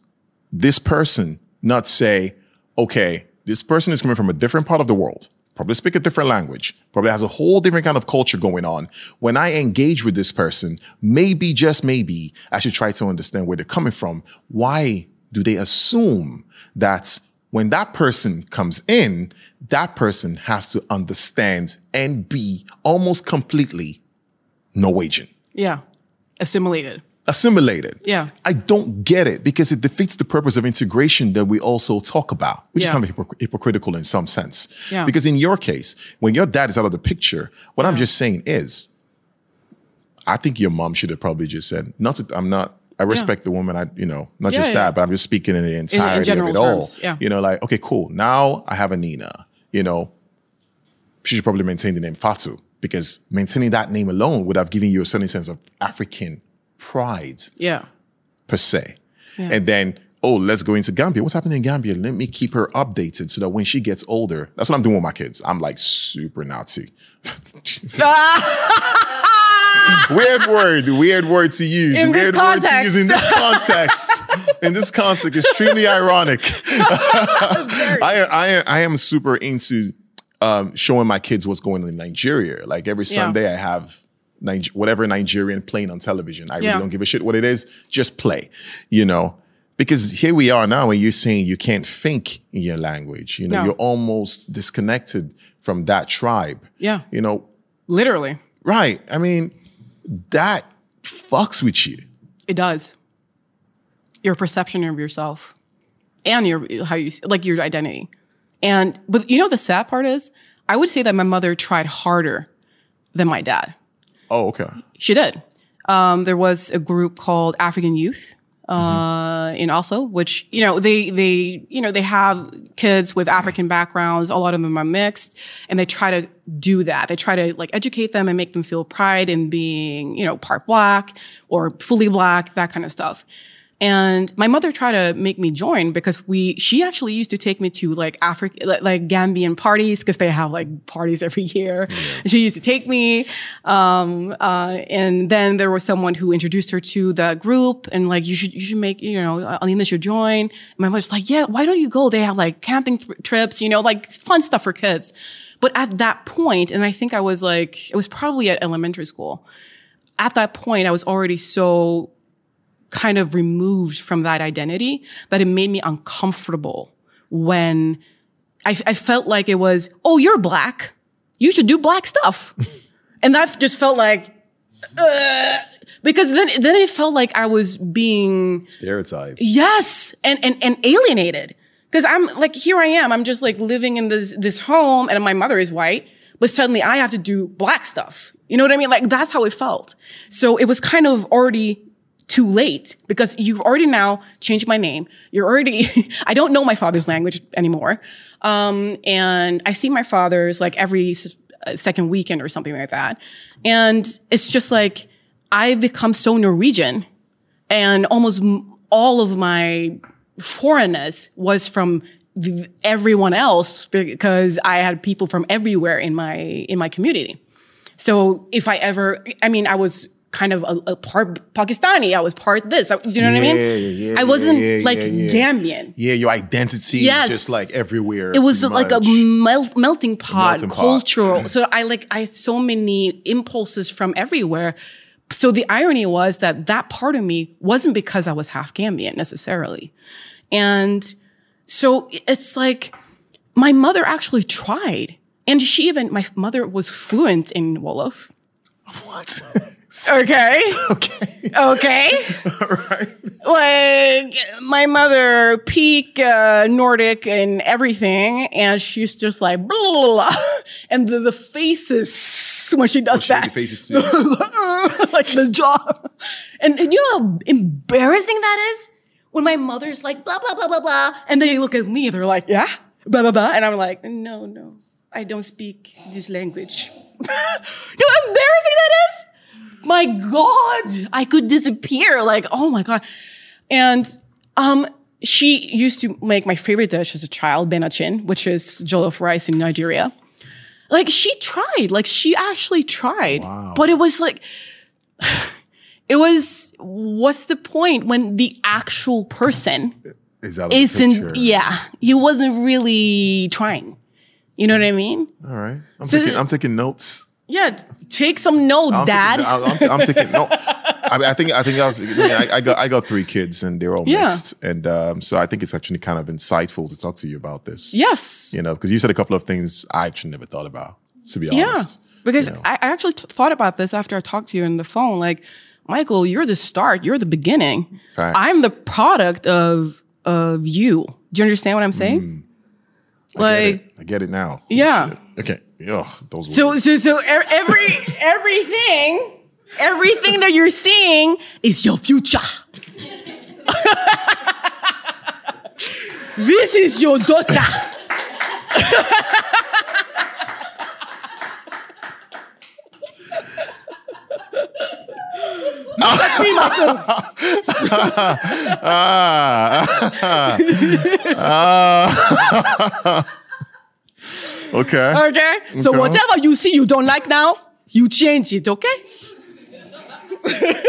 this person not say, okay, this person is coming from a different part of the world, probably speak a different language, probably has a whole different kind of culture going on. When I engage with this person, maybe, just maybe, I should try to understand where they're coming from. Why do they assume that when that person comes in, that person has to understand and be almost completely Norwegian? Yeah. Assimilated. assimilated. Yeah. I don't get it because it defeats the purpose of integration that we also talk about, which is Yeah. kind of hypocr- hypocritical in some sense. Yeah. Because in your case, when your dad is out of the picture, what I'm just saying is, I think your mom should have probably just said, "Not, to, I'm not." I respect the woman. I, you know, not Yeah, just yeah. that, but I'm just speaking in the entirety general of it all. yeah. You know, like, okay, cool. Now I have Anina. You know, she should probably maintain the name Fatu because maintaining that name alone would have given you a certain sense of African pride Yeah. per se. And then, oh, let's go into Gambia. What's happening in Gambia? Let me keep her updated so that when she gets older, that's what I'm doing with my kids. I'm like super Nazi. weird word, weird word to use. In weird word to use in this context. in this context, extremely ironic. I, I, I am super into um, showing my kids what's going on in Nigeria. Like every Yeah. Sunday, I have Nig- whatever Nigerian playing on television. I Yeah. really don't give a shit what it is. Just play, you know. Because here we are now, and you're saying you can't think in your language. You know, No. you're almost disconnected from that tribe. Yeah. You know, Literally. right? I mean, that fucks with you. It does. Your perception of yourself and your how you like your identity. And but you know the sad part is I would say that my mother tried harder than my dad. Oh, okay. She did. Um, there was a group called African Youth uh, in Oslo, which you know they they you know they have kids with African backgrounds. A lot of them are mixed, and they try to do that. They try to like educate them and make them feel pride in being you know part black or fully black, that kind of stuff. And my mother tried to make me join because we, she actually used to take me to like Africa, like, like Gambian parties because they have like parties every year. She used to take me. Um, uh, and then there was someone who introduced her to the group and like, you should, you should make, you know, Anina should join. And my mother's like, yeah, why don't you go? They have like camping trips, you know, like fun stuff for kids. But at that point, and I think I was like, it was probably at elementary school. At that point, I was already so kind of removed from that identity that it made me uncomfortable when I, I felt like it was, oh, you're black. You should do black stuff. and that just felt like, uh, because then, then it felt like I was being Stereotype. Yes, and and and alienated because I'm like here I am. I'm just like living in this this home, and my mother is white, but suddenly I have to do black stuff. You know what I mean? Like that's how it felt. So it was kind of already too late because you've already now changed my name. You're already I don't know my father's language anymore, um, and I see my father's like every s- uh, second weekend or something like that, and it's just like I've become so Norwegian and almost m- all of my foreignness was from the, everyone else because I had people from everywhere in my in my community. So if I ever, I mean, I was kind of a, a part Pakistani. I was part this. I- You know what I mean? Yeah, yeah, I wasn't yeah, yeah, like yeah, yeah. Gambian. Yeah, your identity Yes. is just like everywhere. It was like a mel- melting pot, melting pot. cultural. So I like I had so many impulses from everywhere. So the irony was that that part of me wasn't because I was half Gambian necessarily, and so it's like my mother actually tried, and she even my mother was fluent in Wolof. what? Okay. okay. Okay. right. like my mother peak uh, Nordic and everything, and she's just like blah, blah, blah, and the, the faces when she does Shake that, faces too. like the jaw, and, and you know how embarrassing that is when my mother's like blah blah blah blah blah, and they look at me, they're like yeah blah blah blah, and I'm like no no, I don't speak this language. you know how embarrassing that is my God, I could disappear. Like, oh my God. And um, she used to make my favorite dish as a child, benachin, which is jollof rice in Nigeria. Like she tried, like she actually tried. But it was like, it was, what's the point when the actual person is out isn't? picture. yeah, he wasn't really trying. You know what I mean? All right. I'm So- taking. I'm taking notes. Yeah, take some notes, I'm dad. Taking, I'm, I'm, taking no. I, mean, I think I think I was. I, mean, I, got I got three kids and they're all Yeah. mixed, and um, so I think it's actually kind of insightful to talk to you about this. yes. You know, because you said a couple of things I actually never thought about. To be honest, Yeah, because you know. I, I actually t- thought about this after I talked to you on the phone. Like, Michael, you're the start. You're the beginning. Facts. I'm the product of of you. Do you understand what I'm saying? I like, it. I get it now. Yeah. Okay. Ugh, those. so words. so so every everything everything that you're seeing is your future. this is your daughter. Me, Michael. Ah. Ah. Okay. Okay? So Okay. whatever you see you don't like now, you change it, okay?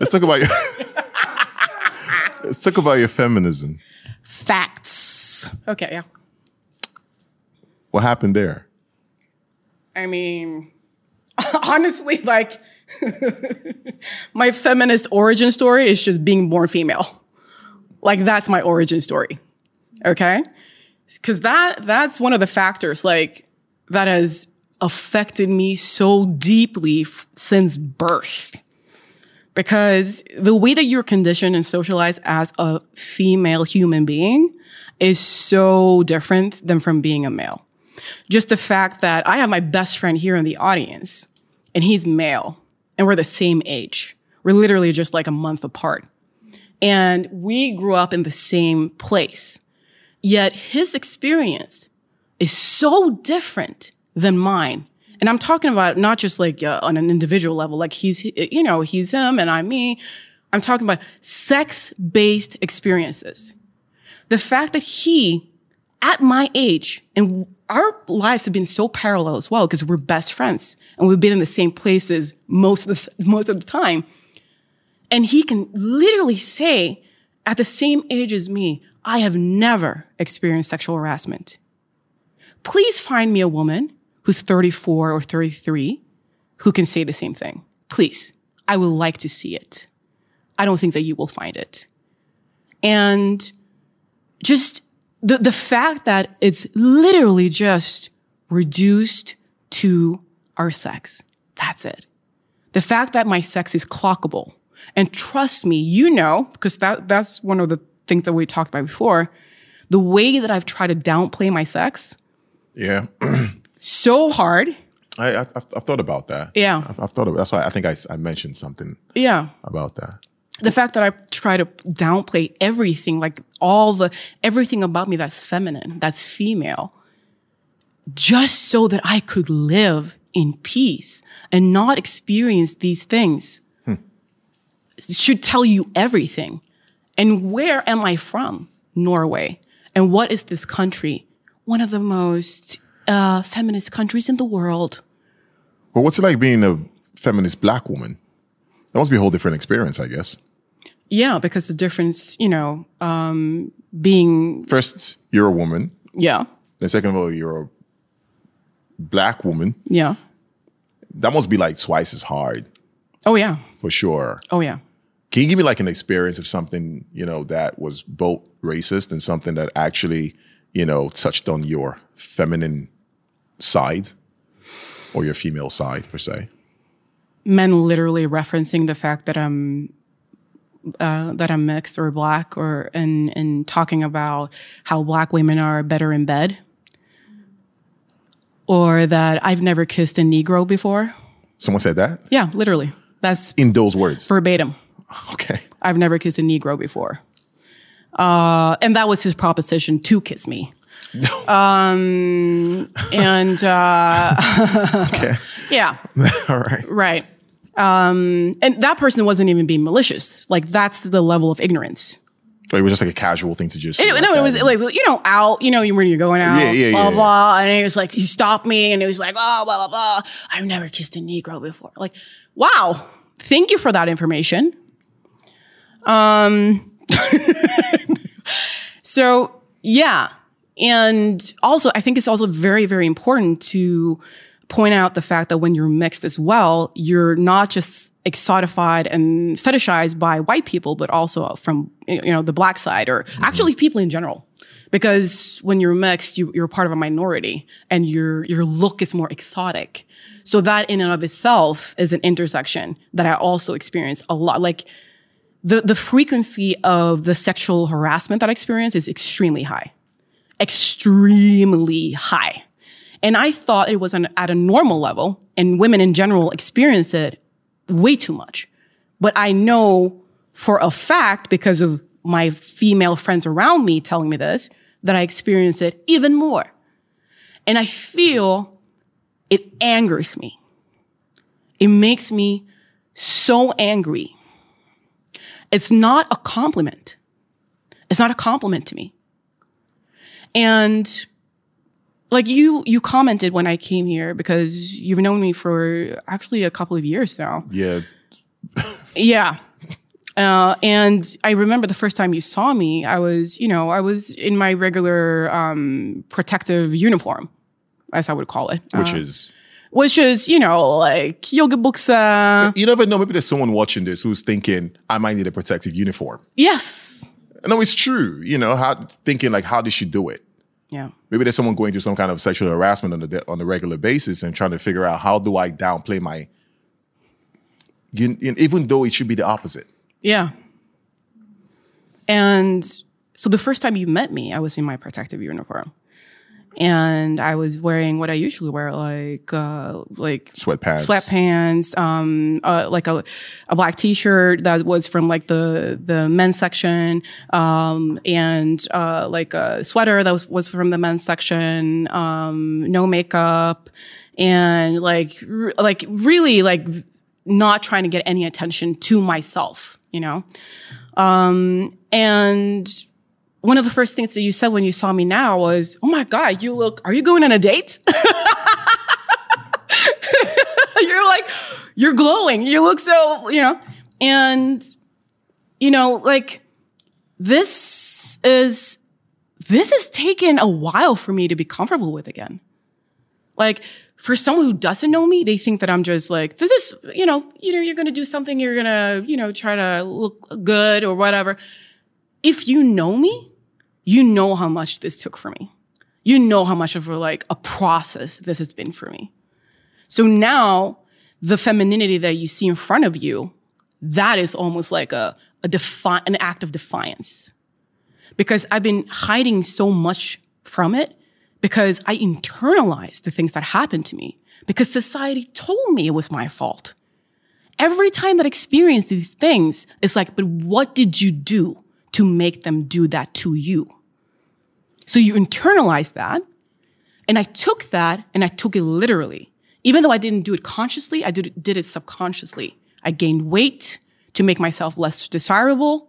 Let's talk about your. Let's talk about your feminism. Facts. Okay, yeah. What happened there? I mean, honestly, like, my feminist origin story is just being born female. Like, that's my origin story. Okay? Because that that's one of the factors, like, that has affected me so deeply f- since birth. Because the way that you're conditioned and socialized as a female human being is so different than from being a male just the fact that I have my best friend here in the audience and he's male and we're the same age. We're literally just like a month apart. And we grew up in the same place. Yet his experience is so different than mine. And I'm talking about not just like uh, on an individual level, like he's, you know, he's him and I'm me. I'm talking about sex based experiences. The fact that he, at my age, and our lives have been so parallel as well because we're best friends and we've been in the same places most of the, most of the time. And he can literally say, at the same age as me, I have never experienced sexual harassment. Please find me a woman who's 34 or 33 who can say the same thing. Please. I would like to see it. I don't think that you will find it. And just the, the fact that it's literally just reduced to our sex. That's it. The fact that my sex is clockable. And trust me, you know, because that, that's one of the things that we talked about before. The way that I've tried to downplay my sex Yeah. so hard. I, I, I've, I've thought about that. Yeah. I've, I've thought about That's why I think I, I mentioned something Yeah. about that. the fact that I try to downplay everything, like all the everything about me that's feminine, that's female, just so that I could live in peace and not experience these things hmm. should tell you everything. And where am I from? Norway. And what is this country? One of the most uh, feminist countries in the world. But what's it like being a feminist black woman? That must be a whole different experience, I guess. Yeah, because the difference, you know, um, being, First, you're a woman. yeah, Then second of all, you're a black woman. yeah. That must be like twice as hard Oh, yeah. for sure. Oh, yeah. Can you give me like an experience of something, you know, that was both racist and something that actually, you know, touched on your feminine side or your female side per se? men literally referencing the fact that I'm uh, that I'm mixed or black, or and and talking about how black women are better in bed, or that I've never kissed a Negro before. Someone said that Yeah, literally, that's in those words. verbatim. okay. I've never kissed a Negro before, uh, and that was his proposition to kiss me. Um, and uh, Okay. yeah, All right. Right. Um, and that person wasn't even being malicious. Like that's the level of ignorance. It was just like a casual thing to just. It, say no, like it was like you know out. You know when you're going out, Yeah, yeah, blah yeah, blah. And he was like, he stopped me, and it was like, oh blah blah blah. I've never kissed a Negro before. Like, wow. Thank you for that information. Um. so yeah, and also I think it's also very very important to point out the fact that when you're mixed as well, you're not just exotified and fetishized by white people, but also from you know the black side or actually people in general. Because when you're mixed, you, you're part of a minority, and your your look is more exotic. So that in and of itself is an intersection that I also experience a lot. Like the the frequency of the sexual harassment that I experience is extremely high, extremely high. And I thought it was an, at a normal level, and women in general experience it way too much. But I know for a fact, because of my female friends around me telling me this, that I experience it even more. And I feel it angers me. It makes me so angry. It's not a compliment. It's not a compliment to me. And like you you commented when I came here because you've known me for actually a couple of years now. Yeah. Yeah. Uh, and I remember the first time you saw me, I was, you know, I was in my regular um, protective uniform, as I would call it, Which uh, is. Which is, you know, like yoga buksa. Uh, you never know. Maybe there's someone watching this who's thinking, I might need a protective uniform. Yes. No, it's true. You know, how thinking like, how did she do it? Yeah. Maybe there's someone going through some kind of sexual harassment on a on a regular basis and trying to figure out how do I downplay my. You, you- even though it should be the opposite. Yeah. And so the first time you met me, I was in my protective uniform. And I was wearing what I usually wear, like uh, like Sweatpants. sweatpants, um, uh, like a, a black T-shirt that was from like the the men's section, um, and uh, like a sweater that was was from the men's section, um, no makeup, and like r- like really like not trying to get any attention to myself, you know. Um, and one of the first things that you said when you saw me now was, "Oh my god, you look. Are you going on a date?" you're like, you're glowing. You look so, you know, and you know, like this is this has taken a while for me to be comfortable with again. Like for someone who doesn't know me, they think that I'm just like, this is, you know, you know, you're gonna do something, you're gonna, you know, try to look good or whatever. If you know me, you know how much this took for me. You know how much of a like a process this has been for me. So now the femininity that you see in front of you, that is almost like a, a defi- an act of defiance. Because I've been hiding so much from it because I internalized the things that happened to me because society told me it was my fault. Every time that I experience these things, it's like, but what did you do to make them do that to you? So you internalize that. And I took that and I took it literally. Even though I didn't do it consciously, I did, did it subconsciously. I gained weight to make myself less desirable.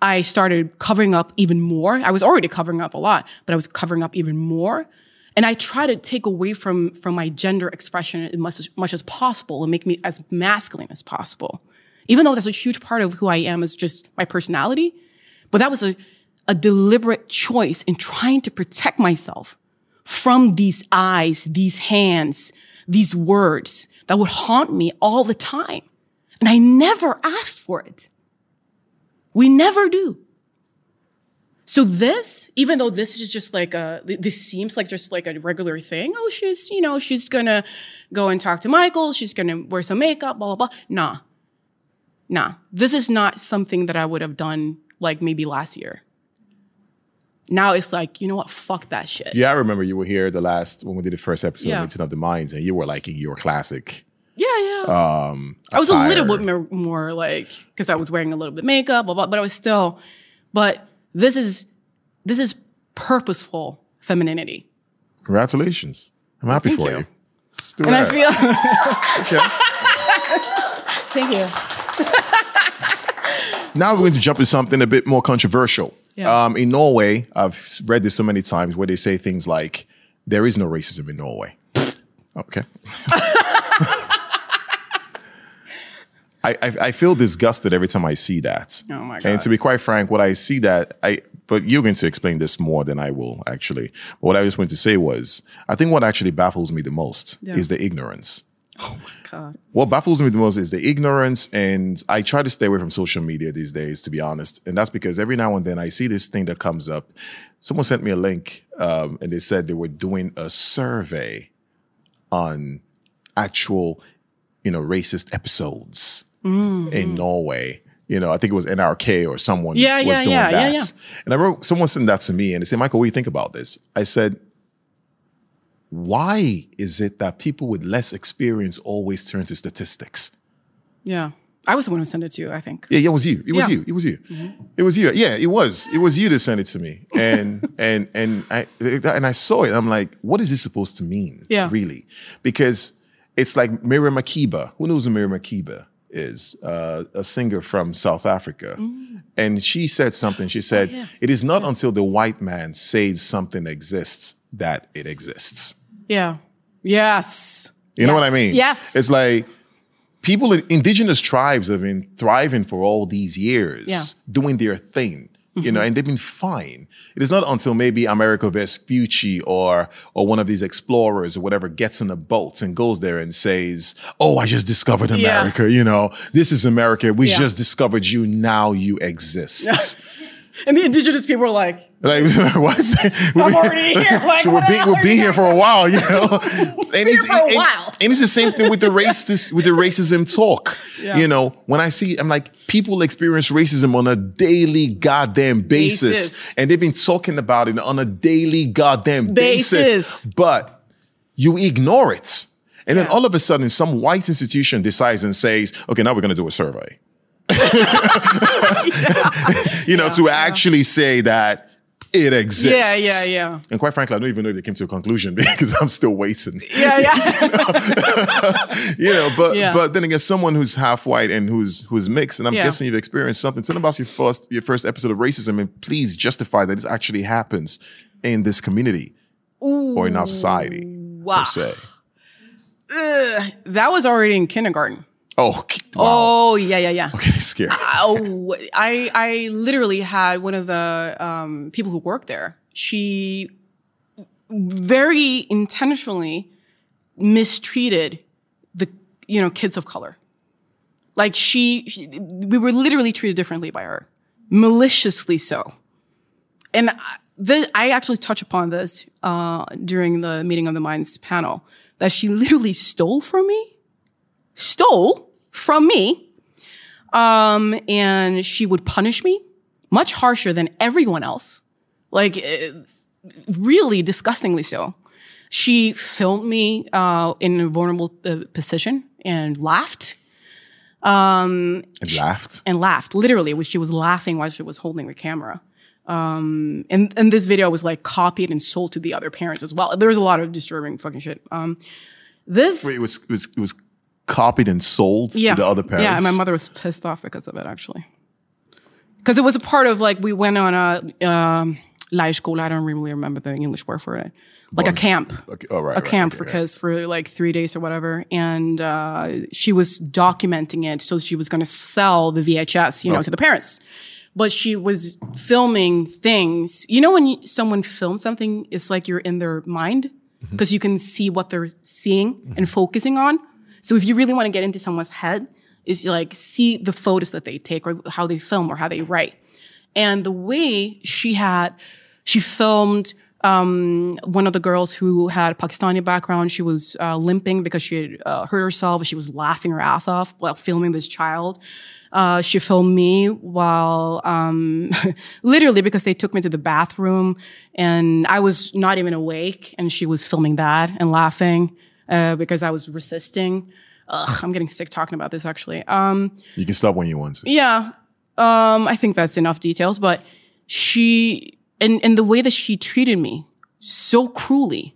I started covering up even more. I was already covering up a lot, but I was covering up even more. And I try to take away from, from my gender expression as much, as much as possible and make me as masculine as possible. Even though that's a huge part of who I am is just my personality. But that was a, a deliberate choice in trying to protect myself from these eyes, these hands, these words that would haunt me all the time. And I never asked for it. We never do. So this, even though this is just like a, this seems like just like a regular thing. Oh, she's, you know, she's gonna go and talk to Michael. She's gonna wear some makeup, blah, blah, blah. Nah. Nah. This is not something that I would have done like maybe last year. Now it's like, you know what? Fuck that shit. Yeah, I remember you were here the last when we did the first episode Yeah. of Meeting of the Minds, and you were like in your classic. Yeah, yeah. Um, I was a little bit more, more like because I was wearing a little bit makeup, blah, blah, but I was still. But this is this is purposeful femininity, Congratulations! I'm happy Thank for you. you. Let's do and I feel. Okay. Thank you. Now we're going to jump into something a bit more controversial. Yeah. Um, in Norway, I've read this so many times where they say things like, "There is no racism in Norway." Okay. I, I I feel disgusted every time I see that. Oh my God. And to be quite frank, what I see that I but you're going to explain this more than I will actually. But what I just wanted to say was, I think what actually baffles me the most Yeah. is the ignorance. God. What baffles me the most is the ignorance, and I try to stay away from social media these days, to be honest. And that's because every now and then I see this thing that comes up. Someone sent me a link, um, and they said they were doing a survey on actual, you know, racist episodes in Norway. You know, I think it was NRK or someone Yeah, was yeah, doing yeah, that. yeah, yeah. And I remember someone sent that to me, and they said, "Michael, what do you think about this?" I said, why is it that people with less experience always turn to statistics? Yeah. I was the one who sent it to you, I think. Yeah, yeah, it was you. It was Yeah. you. It was you. It was you. Yeah, it was. It was you that sent it to me, and and and I and I saw it. I'm like, what is this supposed to mean? Yeah. really, because it's like Miriam Makeba. Who knows who Miriam Makeba is? Uh, a singer from South Africa, and she said something. She said, yeah. "It is not until the white man says something exists that it exists." Yeah. Yes. You know what I mean? Yes. It's like people, indigenous tribes have been thriving for all these years, Yeah. Mm-hmm. doing their thing, you know, and they've been fine. It is not until maybe Amerigo Vespucci or or one of these explorers or whatever gets in a boat and goes there and says, "Oh, I just discovered Yeah. America. You know, this is America. We Yeah. just discovered you. Now you exist." And the indigenous people were like, Like what? I'm already here. Like, So we'll be, we'll be here for a while, you know. And it's, for a and- while. and it's the same thing with the racist with the racism talk. Yeah. You know, when I see, I'm like, people experience racism on a daily goddamn basis, Basis. and they've been talking about it on a daily goddamn basis, Basis. but you ignore it. And then all of a sudden, some white institution decides and says, okay, now we're going to do a survey. you know, to actually say that it exists. Yeah, yeah, yeah. And quite frankly, I don't even know if they came to a conclusion because I'm still waiting. Yeah, yeah. you know, but Yeah. but then again, someone who's half white and who's who's mixed, and I'm Yeah. guessing you've experienced something. Tell them about your first your first episode of racism, and please justify that this actually happens in this community or in our society Wow. per se. Ugh, that was already in kindergarten. Oh, wow. Oh, yeah, yeah, yeah. Okay, scary. Oh, I I literally had one of the um, people who worked there. She very intentionally mistreated the you know kids of color. Like she, she we were literally treated differently by her, maliciously so. And I- the, I actually touch upon this uh, during the meeting of the minds panel that she literally stole from me, stole from me um, and she would punish me much harsher than everyone else, like eh, really disgustingly so. She filmed me uh, in a vulnerable uh, position and laughed And laughed. and laughed literally. She was laughing while she was holding the camera. Um, and and this video was like copied and sold to the other parents as well. There was a lot of disturbing fucking shit. Um, this Wait, it was it was it was copied and sold yeah. to the other parents. Yeah, and my mother was pissed off because of it actually. Because it was a part of like we went on a um school. I don't really remember the English word for it. Like a camp. Okay, all right, a right, camp okay, for kids for like three days or whatever. And uh, she was documenting it. So she was going to sell the VHS, you know, Oh. to the parents. But she was filming things. You know, when you, someone films something, it's like you're in their mind Mm-hmm. because you can see what they're seeing and focusing on. So if you really want to get into someone's head, is like see the photos that they take or how they film or how they write. And the way she had, she filmed um, one of the girls who had a Pakistani background. She was uh, limping because she had uh, hurt herself. She was laughing her ass off while filming this child. Uh, she filmed me while, um, literally because they took me to the bathroom and I was not even awake and she was filming that and laughing, uh, because I was resisting. Ugh, I'm getting sick talking about this actually. Um, You can stop when you want to. yeah. Um, I think that's enough details, but she and and the way that she treated me so cruelly,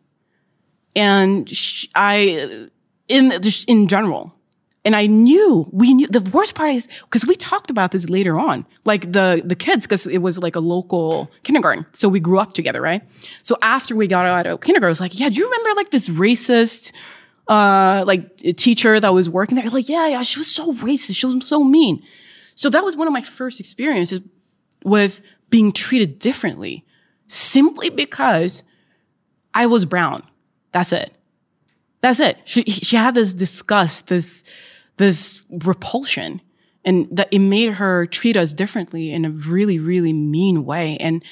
and sh I in just in general, and I knew we knew the worst part is because we talked about this later on, like the the kids, because it was like a local kindergarten, so we grew up together, right? So after we got out of kindergarten, I was like, yeah, do you remember like this racist? uh like teacher that was working there like yeah yeah she was so racist she was so mean so that was one of my first experiences with being treated differently simply because I was brown. That's it. That's it. She she had this disgust, this this repulsion, and that it made her treat us differently in a really really mean way. And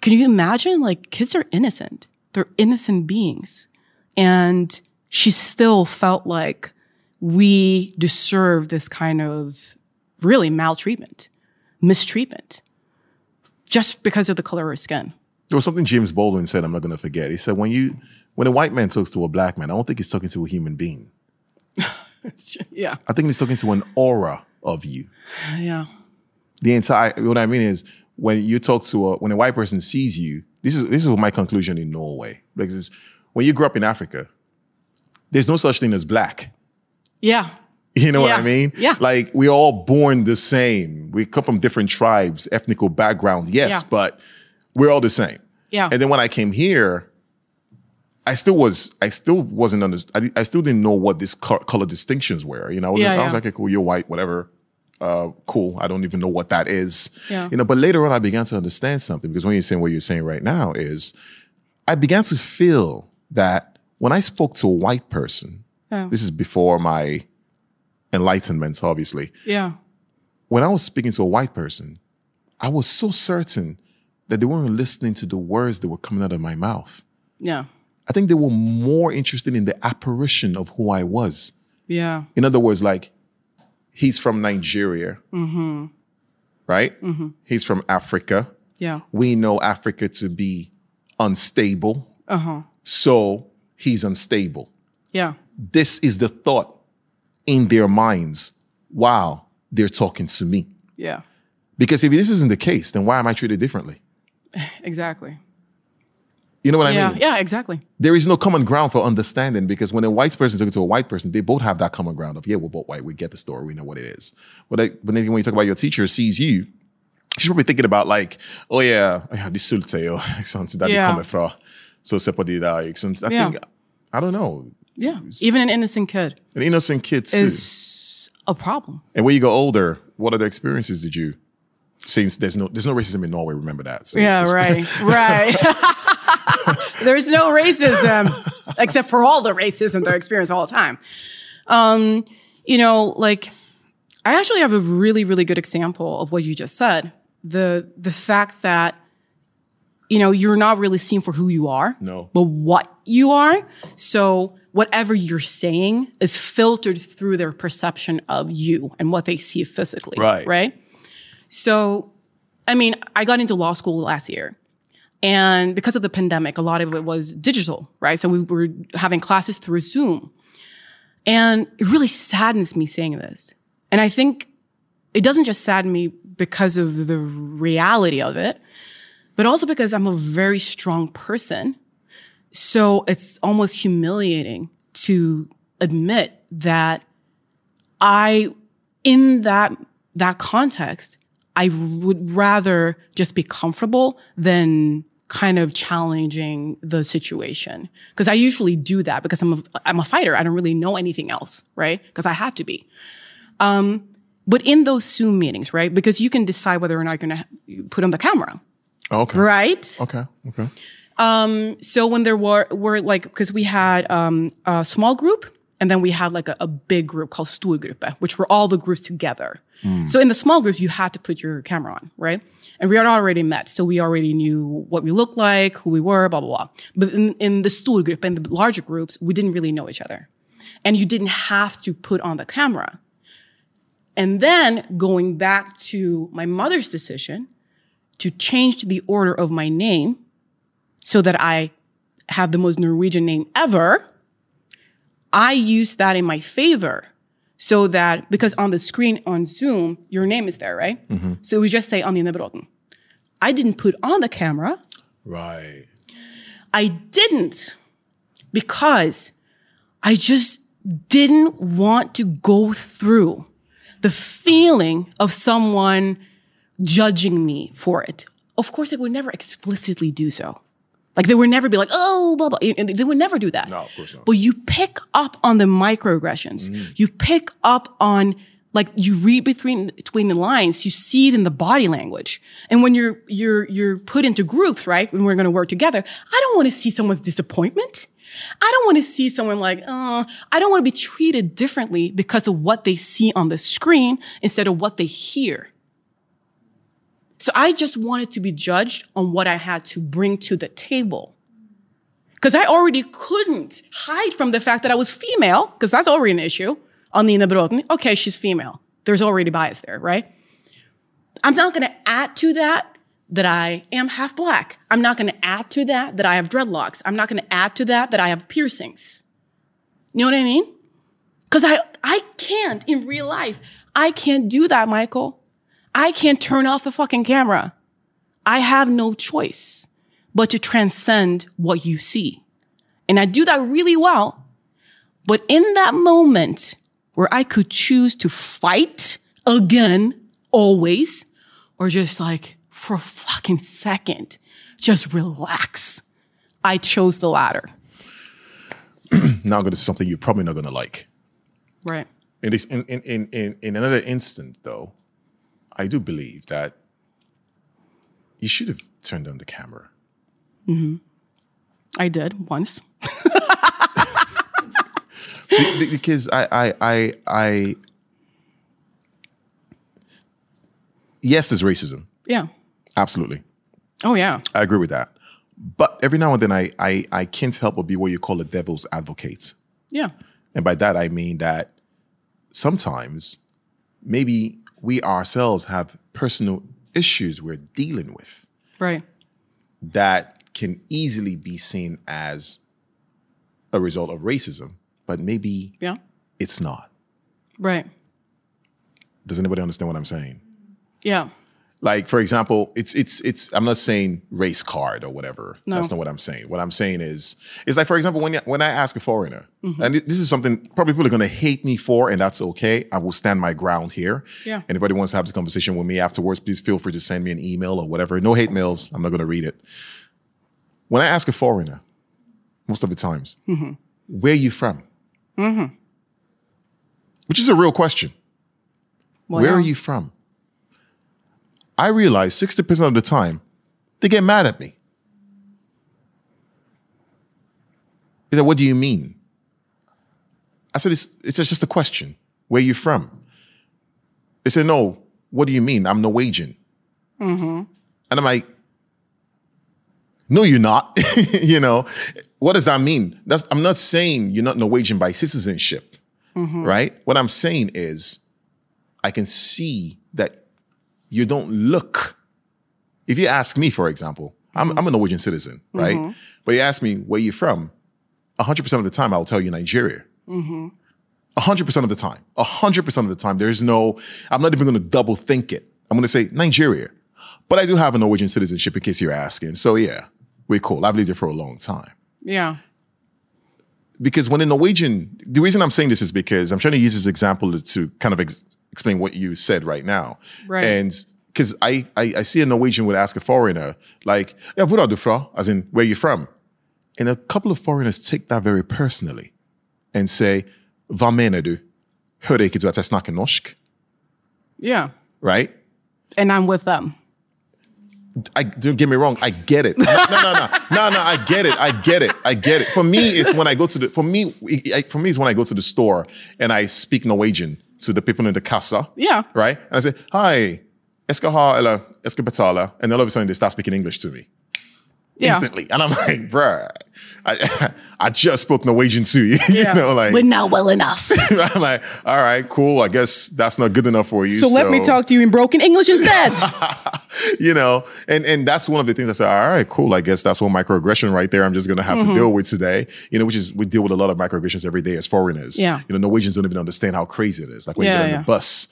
can you imagine? Like kids are innocent. They're innocent beings, and she still felt like we deserve this kind of really maltreatment, mistreatment, just because of the color of her skin. There was something James Baldwin said. I'm not going to forget. He said, "When you when a white man talks to a black man, I don't think he's talking to a human being. Yeah, I think he's talking to an aura of you. yeah, The entire what I mean is when you talk to a when a white person sees you. This is this is my conclusion in Norway because it's, when you grew up in Africa, there's no such thing as black. yeah, You know what I mean? Yeah. Like we're all born the same. We come from different tribes, ethnical backgrounds, yes, Yeah. but we're all the same. yeah, And then when I came here, I still was, I still wasn't under, I, I still didn't know what these co- color distinctions were. You know, I was, Yeah, I was like, okay, cool, you're white, whatever. Uh, cool. I don't even know what that is. Yeah. You know, but later on, I began to understand something because when you're saying what you're saying right now is, I began to feel that when I spoke to a white person, Yeah. this is before my enlightenment, obviously. yeah, When I was speaking to a white person, I was so certain that they weren't listening to the words that were coming out of my mouth. yeah, I think they were more interested in the apparition of who I was. yeah, In other words, like, he's from Nigeria, right? He's from Africa. yeah, We know Africa to be unstable. Uh-huh. So he's unstable. yeah, This is the thought in their minds while they're talking to me. yeah, Because if this isn't the case, then why am I treated differently? Exactly. You know what I mean? Yeah. Exactly. There is no common ground for understanding because when a white person is talking to a white person, they both have that common ground of, yeah, we're both white. We get the story. We know what it is. But, I, but then when you talk about your teacher sees you, she's probably thinking about like, oh yeah, I had this sulte or something that Yeah. yeah. come from. So sepadi like some I Yeah. think I don't know. Yeah. Even an innocent kid An innocent kid too. is a problem. and when you go older, what other experiences did you since there's no there's no racism in Norway, remember that. So Yeah, right, right. There's no racism except for all the racism they experience all the time. Um, you know, like I actually have a really, really good example of what you just said. The the fact that you know you're not really seen for who you are, No. but what you are. So whatever you're saying is filtered through their perception of you and what they see physically. Right. Right. So, I mean, I got into law school last year. And because of the pandemic, a lot of it was digital, right? So we were having classes through Zoom. And it really saddens me saying this. And I think it doesn't just sadden me because of the reality of it, but also because I'm a very strong person. So it's almost humiliating to admit that I, in that, that context, I would rather just be comfortable than kind of challenging the situation. Because I usually do that because I'm a, I'm a fighter. I don't really know anything else, right? Because I had to be. Um, but in those Zoom meetings, right? Because you can decide whether or not you're going to put on the camera, Okay. right? Okay. Okay. so when there were were like because we had um, a small group and then we had like a, a big group called Storgruppe, which were all the groups together. Mm. So in the small groups, you had to put your camera on, right? And we had already met, so we already knew what we looked like, who we were, blah blah blah. But in, in the Storgruppe, and the larger groups, we didn't really know each other, and you didn't have to put on the camera. And then going back to my mother's decision to change the order of my name so that I have the most Norwegian name ever, I use that in my favor. So that because on the screen on Zoom, your name is there, right? Mm-hmm. So we just say Anina Bråten. I didn't put on the camera. Right. I didn't because I just didn't want to go through the feeling of someone judging me for it. Of course, they would never explicitly do so. Like they would never be like, oh, blah, blah. They would never do that. No, of course not. But you pick up on the microaggressions. Mm. You pick up on like you read between between the lines. You see it in the body language. And when you're you're you're put into groups, right? When we're going to work together, I don't want to see someone's disappointment. I don't want to see someone like, oh, I don't want to be treated differently because of what they see on the screen instead of what they hear. So I just wanted to be judged on what I had to bring to the table. Because I already couldn't hide from the fact that I was female, because that's already an issue on Nina Bråten. Okay, she's female. There's already bias there, right? I'm not going to add to that that I am half black. I'm not going to add to that that I have dreadlocks. I'm not going to add to that that I have piercings. You know what I mean? Because I, I can't in real life. I can't do that, Michael. I can't turn off the fucking camera. I have no choice but to transcend what you see. And I do that really well. But in that moment where I could choose to fight again, always, or just like for a fucking second, just relax, I chose the latter. Now I'm going to something you're probably not going to like. Right. In this, in, in, in, in, in another instant, though, I do believe that you should have turned on the camera. Mm-hmm. I did once. Be- be- because I, I, I, I, yes, there's racism. Yeah. Absolutely. Oh, yeah. I agree with that. But every now and then I, I, I can't help but be what you call a devil's advocate. Yeah. And by that, I mean that sometimes maybe we ourselves have personal issues we're dealing with Right. that can easily be seen as a result of racism, but maybe Yeah. it's not. Right. Does anybody understand what I'm saying? Yeah. Like for example, it's it's it's. I'm not saying race card or whatever. No. That's not what I'm saying. What I'm saying is, is like for example, when when I ask a foreigner, Mm-hmm. and this is something probably people are going to hate me for, and that's okay. I will stand my ground here. Yeah. Anybody wants to have this conversation with me afterwards, please feel free to send me an email or whatever. No hate mails. I'm not going to read it. When I ask a foreigner, most of the times, Mm-hmm. where are you from? Which is a real question. Well, Where are you from? I realize 60% of the time, they get mad at me. They said, What do you mean? I said, It's, it's just a question. Where are you from? They said, No, what do you mean? I'm Norwegian. Mm-hmm. And I'm like, No, you're not. you know, what does that mean? That's, I'm not saying you're not Norwegian by citizenship, mm-hmm. right? What I'm saying is, I can see that you don't look. If you ask me, for example, I'm, mm-hmm. I'm a Norwegian citizen, right? Mm-hmm. But you ask me where you from, 100% of the time I'll tell you Nigeria. Mm-hmm. 100% of the time. 100% of the time. There's no, I'm not even going to double think it. I'm going to say Nigeria. But I do have a Norwegian citizenship in case you're asking. So yeah, we're cool. I've lived here for a long time Yeah. because when a Norwegian, the reason I'm saying this is because I'm trying to use this example to kind of ex- explain what you said right now. Right. And because I, I I see a Norwegian would ask a foreigner like, "Ja, hvor er du fra?" As in, where you from? And a couple of foreigners take that very personally and say, "Hva mener du? Hører ikke du at jeg snakker norsk?" Yeah. Right? And I'm with them. I don't get me wrong. I get it. No, no, no, no, no, no. I get it. I get it. I get it. For me, it's when I go to the. For me, I- for me, it's when I go to the store and I speak Norwegian to the people in the kassa. Yeah. Right. And I say, "Hi, jeg skal ha eller jeg skal and all of a sudden they start speaking English to me Yeah. instantly, and I'm like, "Bruh, I, I just spoke Norwegian to you." you Yeah. know, like we're not well enough. I'm like, "All right, cool. I guess that's not good enough for you." so let me talk to you in broken English instead. you know, and and that's one of the things I said. All right, cool. I guess that's one microaggression right there. I'm just gonna have Mm-hmm. to deal with today. You know, which is we deal with a lot of microaggressions every day as foreigners. Yeah. you know, Norwegians don't even understand how crazy it is. Like when you get on yeah. the bus,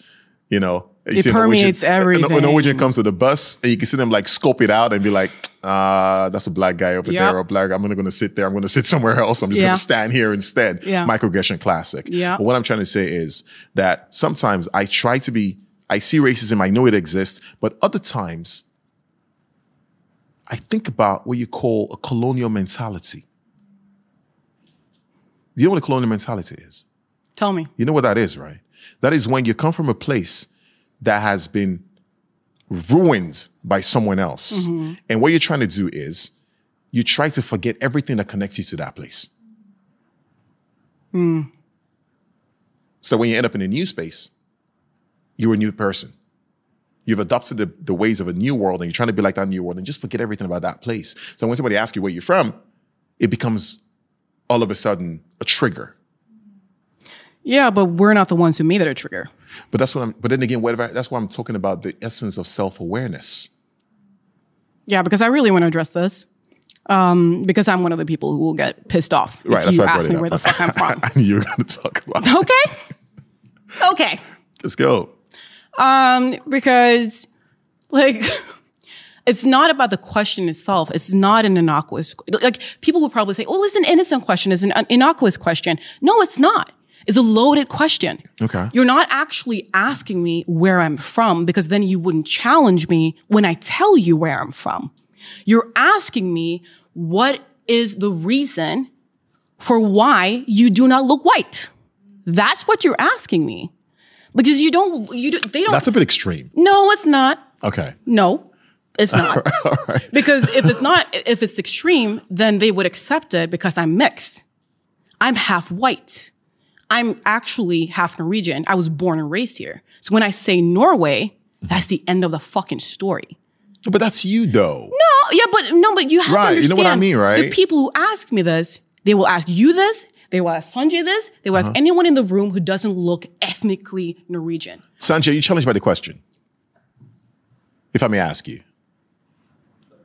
you know, you It a Norwegian- permeates a- everything. Norwegian comes to the bus, and you can see them like scope it out and be like, "Ah, that's a black guy over Yep. there, or black. I'm not gonna sit there. I'm gonna sit somewhere else. I'm just Yeah. gonna stand here instead." Yeah. Microaggression classic. Yeah. But what I'm trying to say is that sometimes I try to be. I see racism. I know it exists, but other times I think about what you call a colonial mentality. You know what a colonial mentality is? Tell me. You know what that is, right? That is when you come from a place that has been ruined by someone else. Mm-hmm. And what you're trying to do is you try to forget everything that connects you to that place. Mm. So when you end up in a new space, you're a new person. You've adopted the, the ways of a new world and you're trying to be like that new world and just forget everything about that place. So when somebody asks you where you're from, it becomes all of a sudden a trigger. Yeah, but we're not the ones who made it a trigger. But that's what I'm. But then again, whatever. That's why I'm talking about the essence of self awareness. Yeah, because I really want to address this. Um, because I'm one of the people who will get pissed off Right. if That's you ask me where the fuck I'm from. I knew you were going to talk about. okay. Okay. Let's go. Um, because like it's not about the question itself. It's not an innocuous like people will probably say, "Oh, it's an innocent question, it's an innocuous question." No, it's not. It's a loaded question. Okay. You're not actually asking me where I'm from because then you wouldn't challenge me when I tell you where I'm from. You're asking me what is the reason for why you do not look white. That's what you're asking me. Because you don't you do, they don't That's a bit extreme. No, it's not. Okay. No, it's not. Because if it's not, if it's extreme, then they would accept it because I'm mixed. I'm half white. I'm actually half Norwegian. I was born and raised here. So when I say Norway, that's the end of the fucking story. But that's you, though. No, yeah, but no, but you have Right, to you understand. know what I mean, right? The people who ask me this, they will ask you this. They will ask Sanjay this. They will Uh-huh. ask anyone in the room who doesn't look ethnically Norwegian. Sanjay, you challenged by the question. If I may ask you.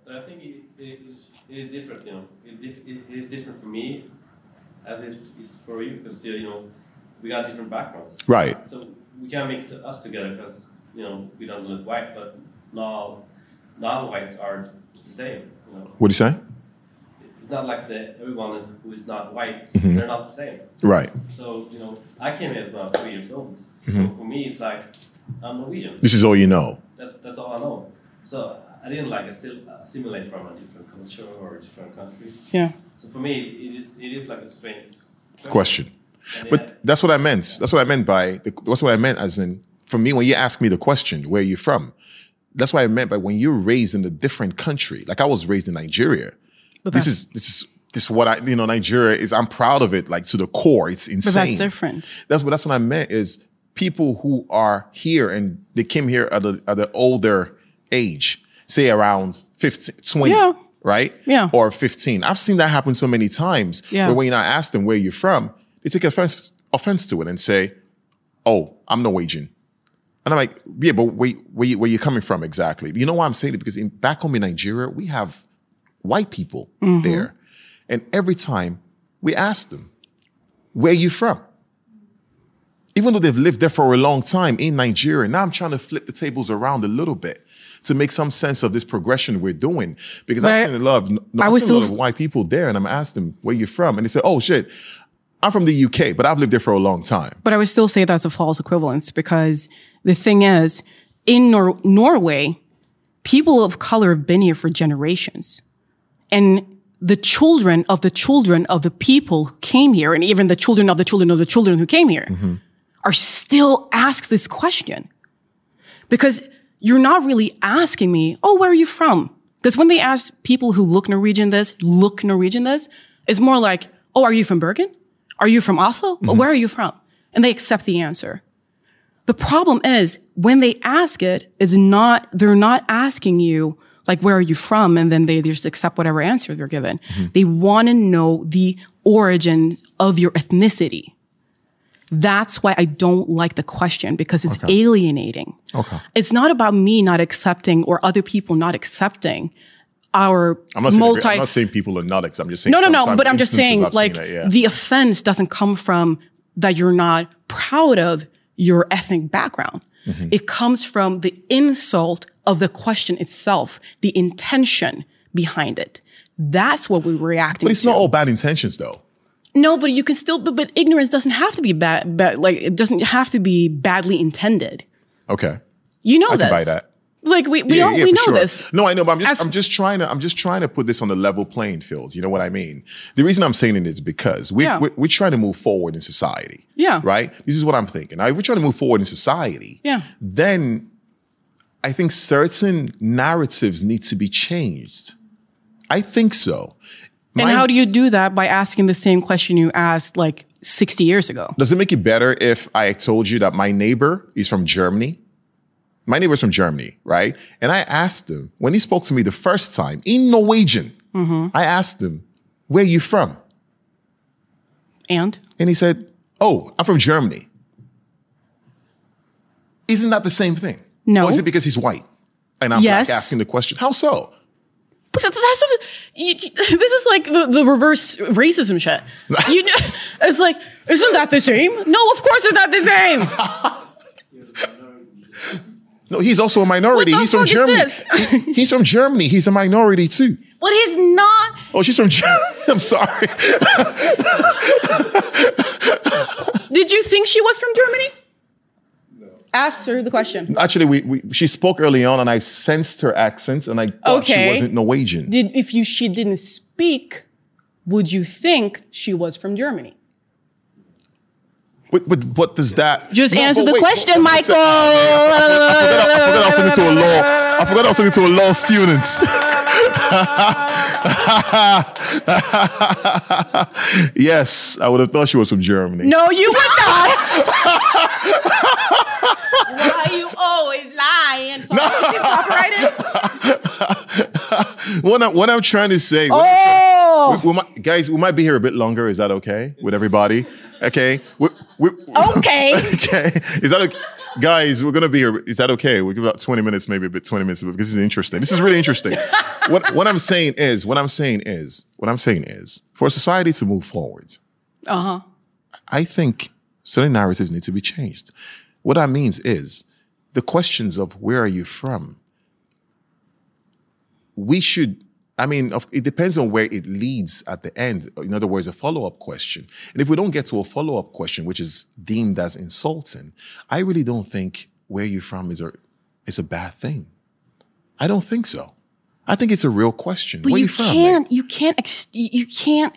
I think it, it, is, it is different, you know. It, it, it is different for me as it is for you because, you know, we got different backgrounds. Right. So we can't mix us together because, you know, we don't look white. But now non-whites are the same. You know, What do you say? it's not like the everyone who is not white, Mm-hmm. they're not the same. Right. So you know, I came here about three years old. Mm-hmm. So for me, it's like I'm Norwegian. This is all you know. That's that's all I know. So I didn't like assimilate from a different culture or a different country. Yeah. So for me, it is it is like a strange Question. And But then- that's what I meant. That's what I meant by the, that's what I meant as in for me when you ask me the question, where are you from? That's what I meant by when you're raised in a different country. Like I was raised in Nigeria. But This is this is this is what I you know Nigeria is. I'm proud of it like to the core. It's insane. but that's different. That's what that's what I meant is people who are here and they came here at the at an older age, say around 15, 20, Yeah. Right? Yeah. Or 15. I've seen that happen so many times Yeah. where when you ask them where you're from, they take offense offense to it and say, Oh, I'm Norwegian. And I'm like, yeah, but where, where, you, where you coming from exactly? You know why I'm saying it? Because in, back home in Nigeria, we have white people mm-hmm. there. And every time we ask them, where you from? Even though they've lived there for a long time in Nigeria, now I'm trying to flip the tables around a little bit to make some sense of this progression we're doing. Because I've seen a lot of, no, I I've was seen a lot of white people there, and I'm asking them, where you from? And they say, oh shit, I'm from the UK, but I've lived there for a long time. But I would still say that's a false equivalence because the thing is, in Nor- Norway, people of color have been here for generations. And the children of the children of the people who came here, and even the children of the children of the children who came here, mm-hmm. are still asked this question. Because you're not really asking me, oh, where are you from? Because when they ask people who look Norwegian this, look Norwegian this, it's more like, oh, are you from Bergen? Are you from Oslo? Or mm-hmm. Where are you from? And they accept the answer. The problem is when they ask it, is not, they're not asking you, like, where are you from? And then they just accept whatever answer they're given. Mm-hmm. They want to know the origin of your ethnicity. That's why I don't like the question because it's alienating. Okay. It's not about me not accepting or other people not accepting our I'm not saying, multi. I'm not saying people are not, accepting. I'm just saying no, no, no. But I'm just saying, I've like, yeah. the offense doesn't come from that you're not proud of your ethnic background. Mm-hmm. It comes from the insult of the question itself, the intention behind it. That's what we're reacting but it's to. not all bad intentions though. No, but you can still, but, but ignorance doesn't have to be bad, bad, like, it doesn't have to be badly intended. Okay. You know I this. can buy that. Like, we, we, yeah, all, yeah, we know sure. this. No, I know, but I'm just As- I'm just trying to I'm just trying to put this on the level playing field. You know what I mean? The reason I'm saying it is because we Yeah. we're, we're trying to move forward in society. Yeah. Right. This is what I'm thinking. Now, if we're trying to move forward in society, Yeah. then I think certain narratives need to be changed. I think so. And how do you do that by asking the same question you asked like 60 years ago? Does it make it better if I told you that my neighbor is from Germany? My neighbor's from Germany, right? And I asked him, when he spoke to me the first time in Norwegian, mm-hmm. I asked him, where are you from? And And he said, oh, I'm from Germany. Isn't that the same thing? No. Or is it because he's white? And I'm Yes. asking the question, how so? But that's you, you- this is like the, the reverse racism shit. You know, it's like, isn't that the same? No, of course it's not the same. No, he's also a minority. He's from Germany. He- he's from Germany. He's a minority too. But he's not. Oh, she's from Germany. I'm sorry. Did you think she was from Germany? No. Ask her the question. Actually, we, we she spoke early on, and I sensed her accent, and I thought she wasn't Norwegian. Did if you she didn't speak, would you think she was from Germany? But, but what does that? Just No, answer the wait, question, but- but- Michael. I forgot I was talking to a law. I forgot I was talking to a law student. yes, I would have thought she was from Germany. No, you would not. Why are you always lying? Sorry, is this copyrighted? What I'm, what I'm trying to say, Oh, we might, guys, we might be here a bit longer. Is that okay with everybody? Okay. We, we, okay. okay. Is that okay? Guys, we're gonna be here. Is that okay? We'll give about 20 minutes, maybe a bit 20 minutes because this is interesting. This is really interesting. what what I'm saying is, what I'm saying is, what I'm saying is, for society to move forward, Uh huh. I think certain narratives need to be changed. What that means is the questions of where are you from we should. I mean, it depends on where it leads at the end. In other words, a follow up question. And if we don't get to a follow up question, which is deemed as insulting, I really don't think where you're from is a is a bad thing. I don't think so. I think it's a real question. But where you you from? can't, you can't, ex- you you can't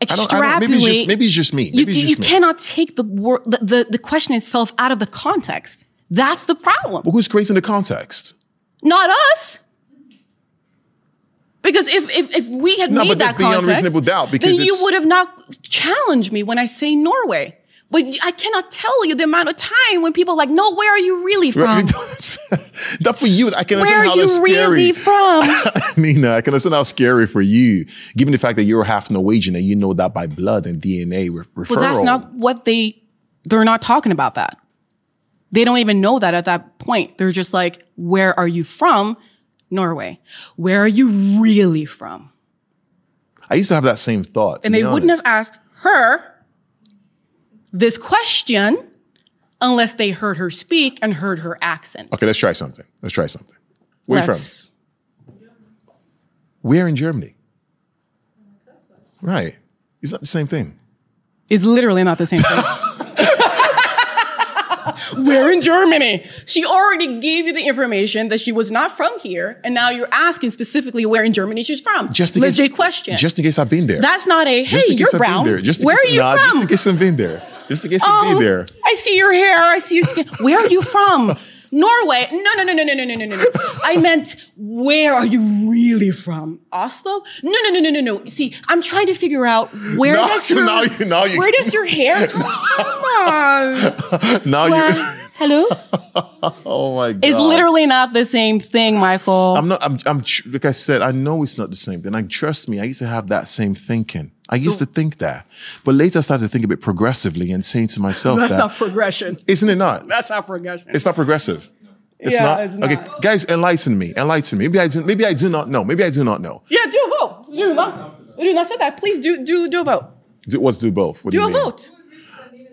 I don't, extrapolate. I don't, maybe it's just maybe it's just me. you, Maybe it's you just me. cannot take the, wor- the, the the question itself out of the context. That's the problem. But who's creating the context? Not us. Because if if, if we had No, made but that beyond context, reasonable doubt, because then you would have not challenged me when I say Norway. But I cannot tell you the amount of time when people are like, "No, where are you really from? Right, Not for you. I can Where understand are how that's you scary. really from?" Nina, I can understand how scary for you, given the fact that you're half Norwegian and you know that by blood and DNA re- referral. Well, that's not what they. They're not talking about that. They don't even know that at that point. They're just like, "Where are you from?" Norway. Where are you really from? I used to have that same thought. And they wouldn't have asked her this question unless they heard her speak and heard her accent. Okay, let's try something. Let's try something. Where are you from? Let's- We're in Germany. Right. It's not the same thing. It's literally not the same thing. We're in Germany. She already gave you the information that she was not from here, and now you're asking specifically where in Germany she's from. Just in legit case, question. Just in case I've been there. That's not a hey, you're I've brown. there. Just Where case, are you nah, Just in from? case I've been there. Just in case I've Um, been there. I see your hair. I see your skin. Where are you from? Norway. No, no, no, no, no, no, no, no, no, no. I meant, where are you really from? Oslo? No, no, no, no, no, no. See, I'm trying to figure out where Now- does your now you- now you- where does your hair come from? Now Well, you. hello. Oh my god. It's literally not the same thing, Michael. I'm not. I'm. I'm. Like I said, I know it's not the same thing. Like, trust me, I used to have that same thinking. I used to think that, but later I started to think a bit progressively and saying to myself That's that, not progression. isn't it not? That's not progression. It's not progressive. It's Yeah, not. it's Okay, guys, enlighten me. Enlighten me. Maybe I do. Maybe I do not know. Maybe I do not know. yeah, do a vote. Do not, do not say that. Please do do do a vote. Do, what's do both? What Do you a mean? vote.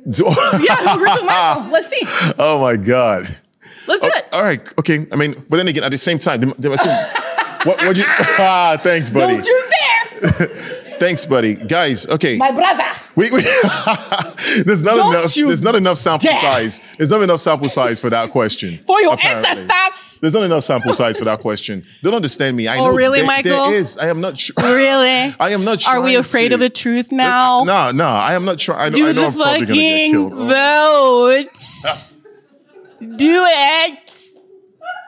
Do- Yeah, with Michael. Let's see. oh my god. Let's do Oh, it. all right. Okay. I mean, but then again, at the same time, they- they must- what? What you? Ah, thanks, buddy. Don't you dare, Thanks, buddy. Guys. Okay. my brother. We, we there's not Don't enough. There's not enough sample dare. size. There's not enough sample size for that question. For your apparently. ancestors. There's not enough sample size for that question. Don't understand me. I Oh, know really, there, Michael? There is. I am not sure. Really? I am not. Are we afraid to. of the truth uh, now? No, no. I am not trying. I, know- Do I know the I'm probably gonna get fucking killed. Oh. vote. Do it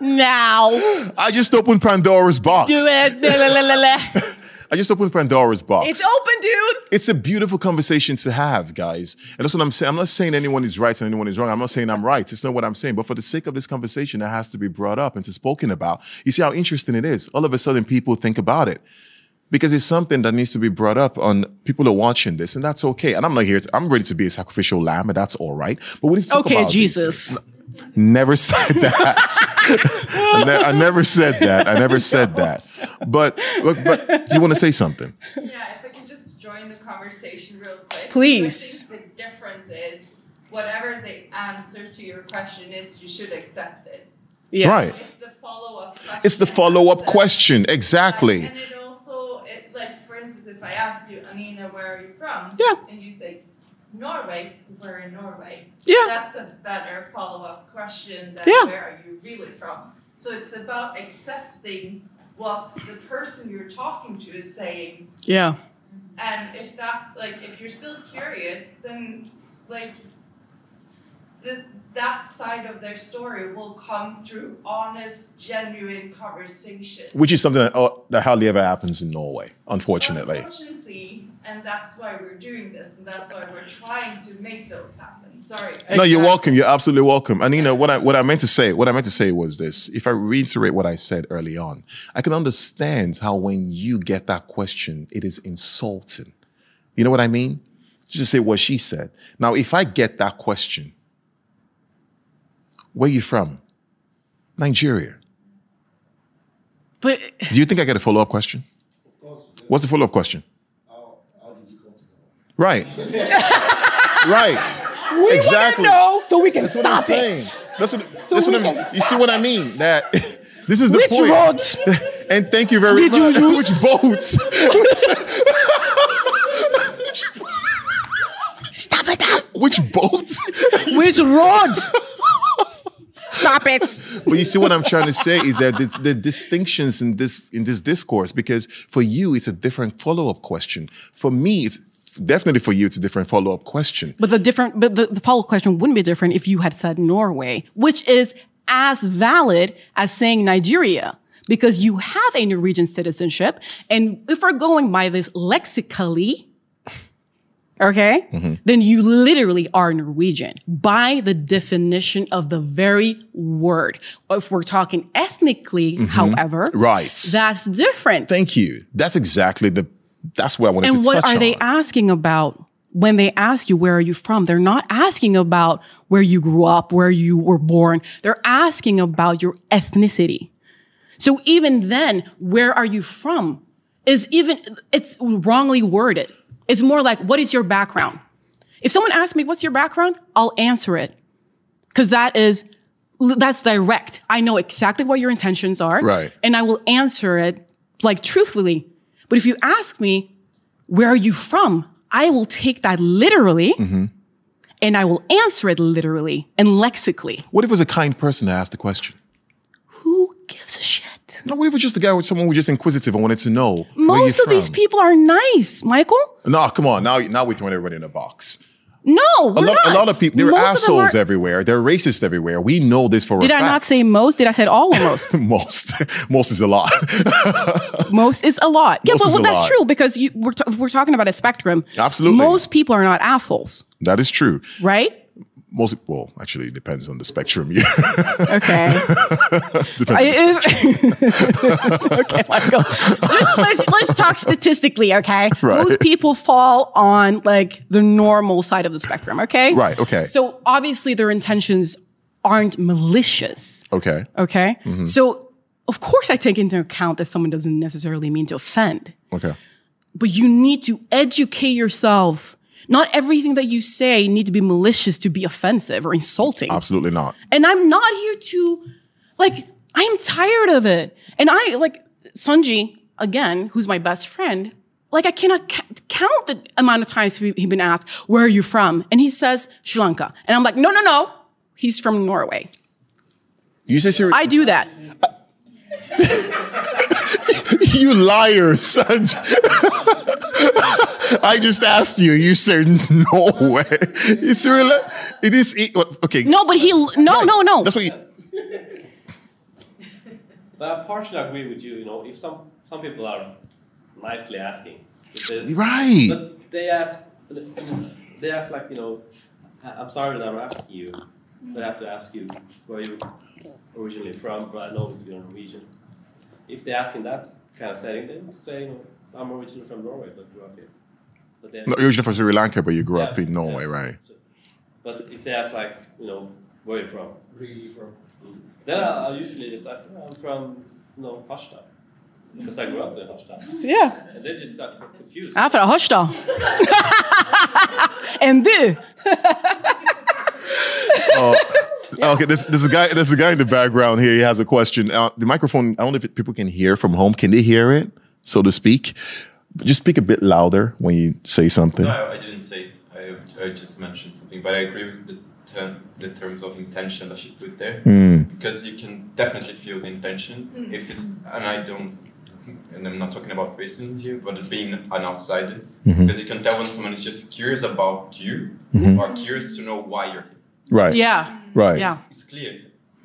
now. I just opened Pandora's box. Do it. I just opened Pandora's box. It's open, dude. it's a beautiful conversation to have, guys. And that's what I'm saying. I'm not saying anyone is right and anyone is wrong. I'm not saying I'm right. It's not what I'm saying. But for the sake of this conversation, it has to be brought up and to spoken about. You see how interesting it is. All of a sudden, people think about it because it's something that needs to be brought up on people are watching this, and that's okay. And I'm not here. To, I'm ready to be a sacrificial lamb, and that's all right. But we need to talk Okay, about Jesus. Never said that. I, ne- I never said that. I never said that. But, but but do you want to say something? Yeah, if I can just join the conversation real quick. Please. I think the difference is whatever the answer to your question is, you should accept it. Yes. Right. It's the follow up question. It's the follow up question. Exactly. And it also, it, like, for instance, if I ask you, Anina, where are you from? Yeah. And you say, Norway, we're in Norway. Yeah. That's a better follow up question than Yeah. where are you really from? So it's about accepting what the person you're talking to is saying Yeah. and if that's like, if you're still curious, then like the, that side of their story will come through honest, genuine conversation. Which is something that, oh, that hardly ever happens in Norway, unfortunately. Unfortunately, and that's why we're doing this, and that's why we're trying to make those happen. Sorry. No, you're welcome. You're absolutely welcome. And you know what I what I meant to say, what I meant to say was this. If I reiterate what I said early on, I can understand how when you get that question, it is insulting. You know what I mean? Just say what she said. Now, if I get that question, where you from? Nigeria. But Do you think I get a follow-up question? What's the follow-up question? Right. right. we Exactly. want to know so we can That's what I'm stop saying. it. That's what, So that's what I'm, can- you see what I mean? That this is the Which point. road? And thank you very Did you much. use- Which boat? Stop it now. Which boat? Which road? Stop it. but you see what I'm trying to say is that it's the distinctions in this in this discourse because for you it's a different follow-up question. For me it's definitely for you it's a different follow-up question. But the different, but the, the follow-up question wouldn't be different if you had said Norway, which is as valid as saying Nigeria, because you have a Norwegian citizenship. And if we're going by this lexically, okay, mm-hmm. then you literally are Norwegian by the definition of the very word. If we're talking ethnically, mm-hmm. however, Right. that's different. Thank you. That's exactly the that's what I wanted And to what are they asking about when they ask you, where are you from? They're not asking about where you grew up, where you were born. They're asking about your ethnicity. So even then, where are you from is even, it's wrongly worded. It's more like, what is your background? If someone asks me, what's your background? I'll answer it. Cause that is, that's direct. I know exactly what your intentions are. Right. And I will answer it like truthfully. But if you ask me, where are you from? I will take that literally mm-hmm. and I will answer it literally and lexically. What if it was a kind person to ask the question? Who gives a shit? No, what if it was just a guy with someone who was just inquisitive and wanted to know where you're Most of these people are nice, Michael. No, come on. Now, now we're throwing everybody in a box. No, A lot, a lot of people, there are Most them assholes are- everywhere. There are racist everywhere. We know this for a Did I fact. not say most? Did I say all or most? most? most is a lot. most is a lot. Yeah, Most but well, that's lot. true because you, we're, t- we're talking about a spectrum. Absolutely. Most people are not assholes, that is true. right? Most well, actually, it depends on the spectrum. Yeah, Okay. I- it- okay, Michael. Just let's, let's talk statistically, okay? Right. Most people fall on like the normal side of the spectrum, okay? Right, okay. So obviously their intentions aren't malicious, okay. okay? Mm-hmm. So of course I take into account that someone doesn't necessarily mean to offend, Okay. but you need to educate yourself. Not everything that you say need to be malicious to be offensive or insulting. Absolutely not. And I'm not here to, like, I'm tired of it. And I, like, Sunji, again, who's my best friend, like, I cannot ca- count the amount of times he- he's been asked, where are you from? And he says, Sri Lanka. And I'm like, no, no, no. He's from Norway. You say Sri I do that. Uh, you liar, Sanj. I just asked you. You said no way. It's really. It is. It, okay. No, but he, no, no, no. That's what you. But I partially agree with you. You know, if some some people are nicely asking, they- Right. But they ask, they ask like you know, "I- I'm sorry that I'm asking you. But I have to ask you where you originally from. But I know you're Norwegian. If they ask in that kind of setting, then say you know, I'm originally from Norway, but grew up here. But then, No, you're originally from Sri Lanka, but you grew up in Norway, yeah. right? So- But if they ask like, you know, where are you from? Mm. Then I'll, I'll usually just like, "Oh, I'm from, you know, Harstad. Because I grew up in Harstad. Yeah. And they just got confused. Jag är från Harstad. And du? Oh, okay, this this guy there's a guy in the background here. He has a question. Uh, the microphone. I don't know if people can hear from home. Can they hear it, so to speak? Just speak a bit louder when you say something. No, I, I didn't say. I, I just mentioned something, but I agree with the term, the terms of intention that she put there, hmm. because you can definitely feel the intention hmm. if it's. And I don't. And I'm not talking about racism here, but being an outsider, mm-hmm. because you can tell when someone is just curious about you mm-hmm. or curious to know why you're here. Right. Yeah. Right. Yeah. It's clear.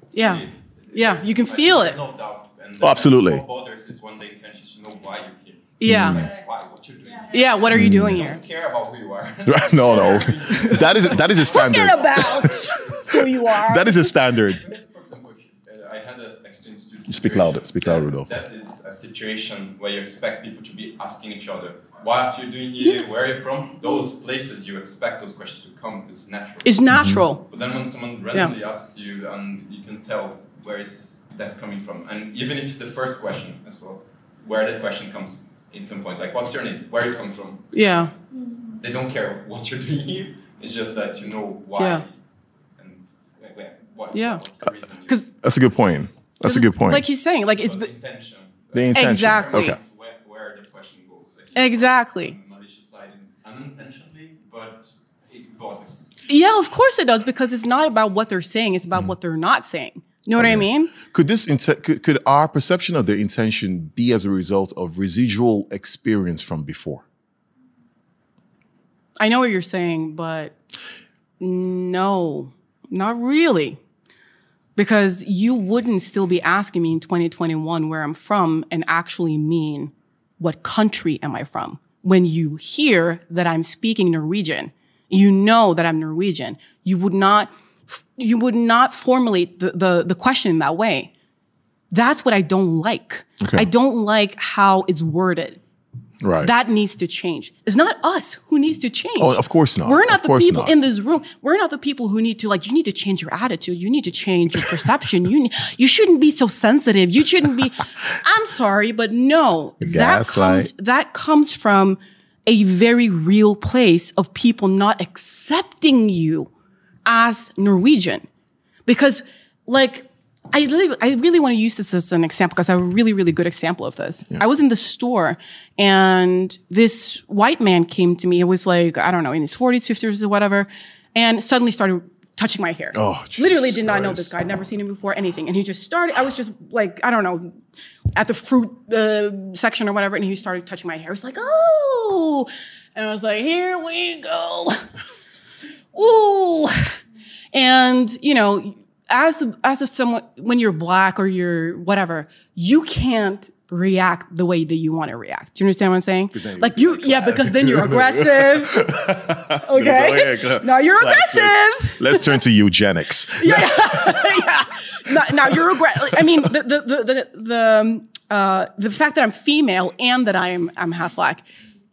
It's Yeah. clear. Yeah, There's- you can I feel it. No doubt. And Oh, absolutely. What bothers is when the intention is to know why you're here. Yeah. Like, why? What you're doing? Yeah, what are you doing I here? don't care about who you are. no, no. That is that is a standard. Forget about who you are. That is a standard. For example, if, uh, I had an exchange student. Speak louder, speak louder, Rudolph. That is a situation where you expect people to be asking each other, "What you're you doing here? Where you're you from?" Those places you expect those questions to come is natural. It's natural. Mm-hmm. But then when someone randomly asks you, and you can tell where is that coming from, and even if it's the first question as well, where that question comes in some points, like what's your name, where you come from, Yeah. Mm-hmm. they don't care what you're doing here. It's just that you know why Yeah. and where, where, what, Yeah. what's the reason. 'Cause- That's a good point. That's a good point. Like he's saying, like it's So the intention The intention. Exactly. Okay. where, where the question goes. Like, Exactly. Malicious side unintentionally, but it bothers. Yeah, of course it does because it's not about what they're saying; it's Mm. about what they're not saying. You know what I mean? Could this inte- could, could our perception of the intention be as a result of residual experience from before? I know what you're saying, but no, not really. Because you wouldn't still be asking me in 2021 where I'm from and actually mean what country am I from. When you hear that I'm speaking Norwegian, you know that I'm Norwegian. You would not, you would not formulate the, the, the question in that way. That's what I don't like. Okay. I don't like how it's worded. Right. That needs to change. It's not us who needs to change. Oh, of course not. We're not Of the people not. in this room. We're not the people who need to like. You need to change your attitude. You need to change your perception. You ne- you shouldn't be so sensitive. You shouldn't be. I'm sorry, but no. That comes that comes from a very real place of people not accepting you as Norwegian, because like. I really, I really want to use this as an example because I have a really, really good example of this. I was in the store and this white man came to me. It was like, I don't know, in his 40s, 50s, or whatever, and suddenly started touching my hair. Oh, Literally did not know this guy. I'd never seen him before, anything. And he just started, I was just like, I don't know, at the fruit uh, section or whatever, and he started touching my hair. It's like, oh. And I was like, here we go. Ooh. And, you know, as a, as a someone when you're black or you're whatever, you can't react the way that you want to react. Do you understand what I'm saying? Like you're yeah, because then you're aggressive. Okay. now you're Classic. aggressive. Let's turn to eugenics. yeah. Now, now you're aggressive. I mean, the the the the the, um, uh, the fact that I'm female and that I am I'm half black,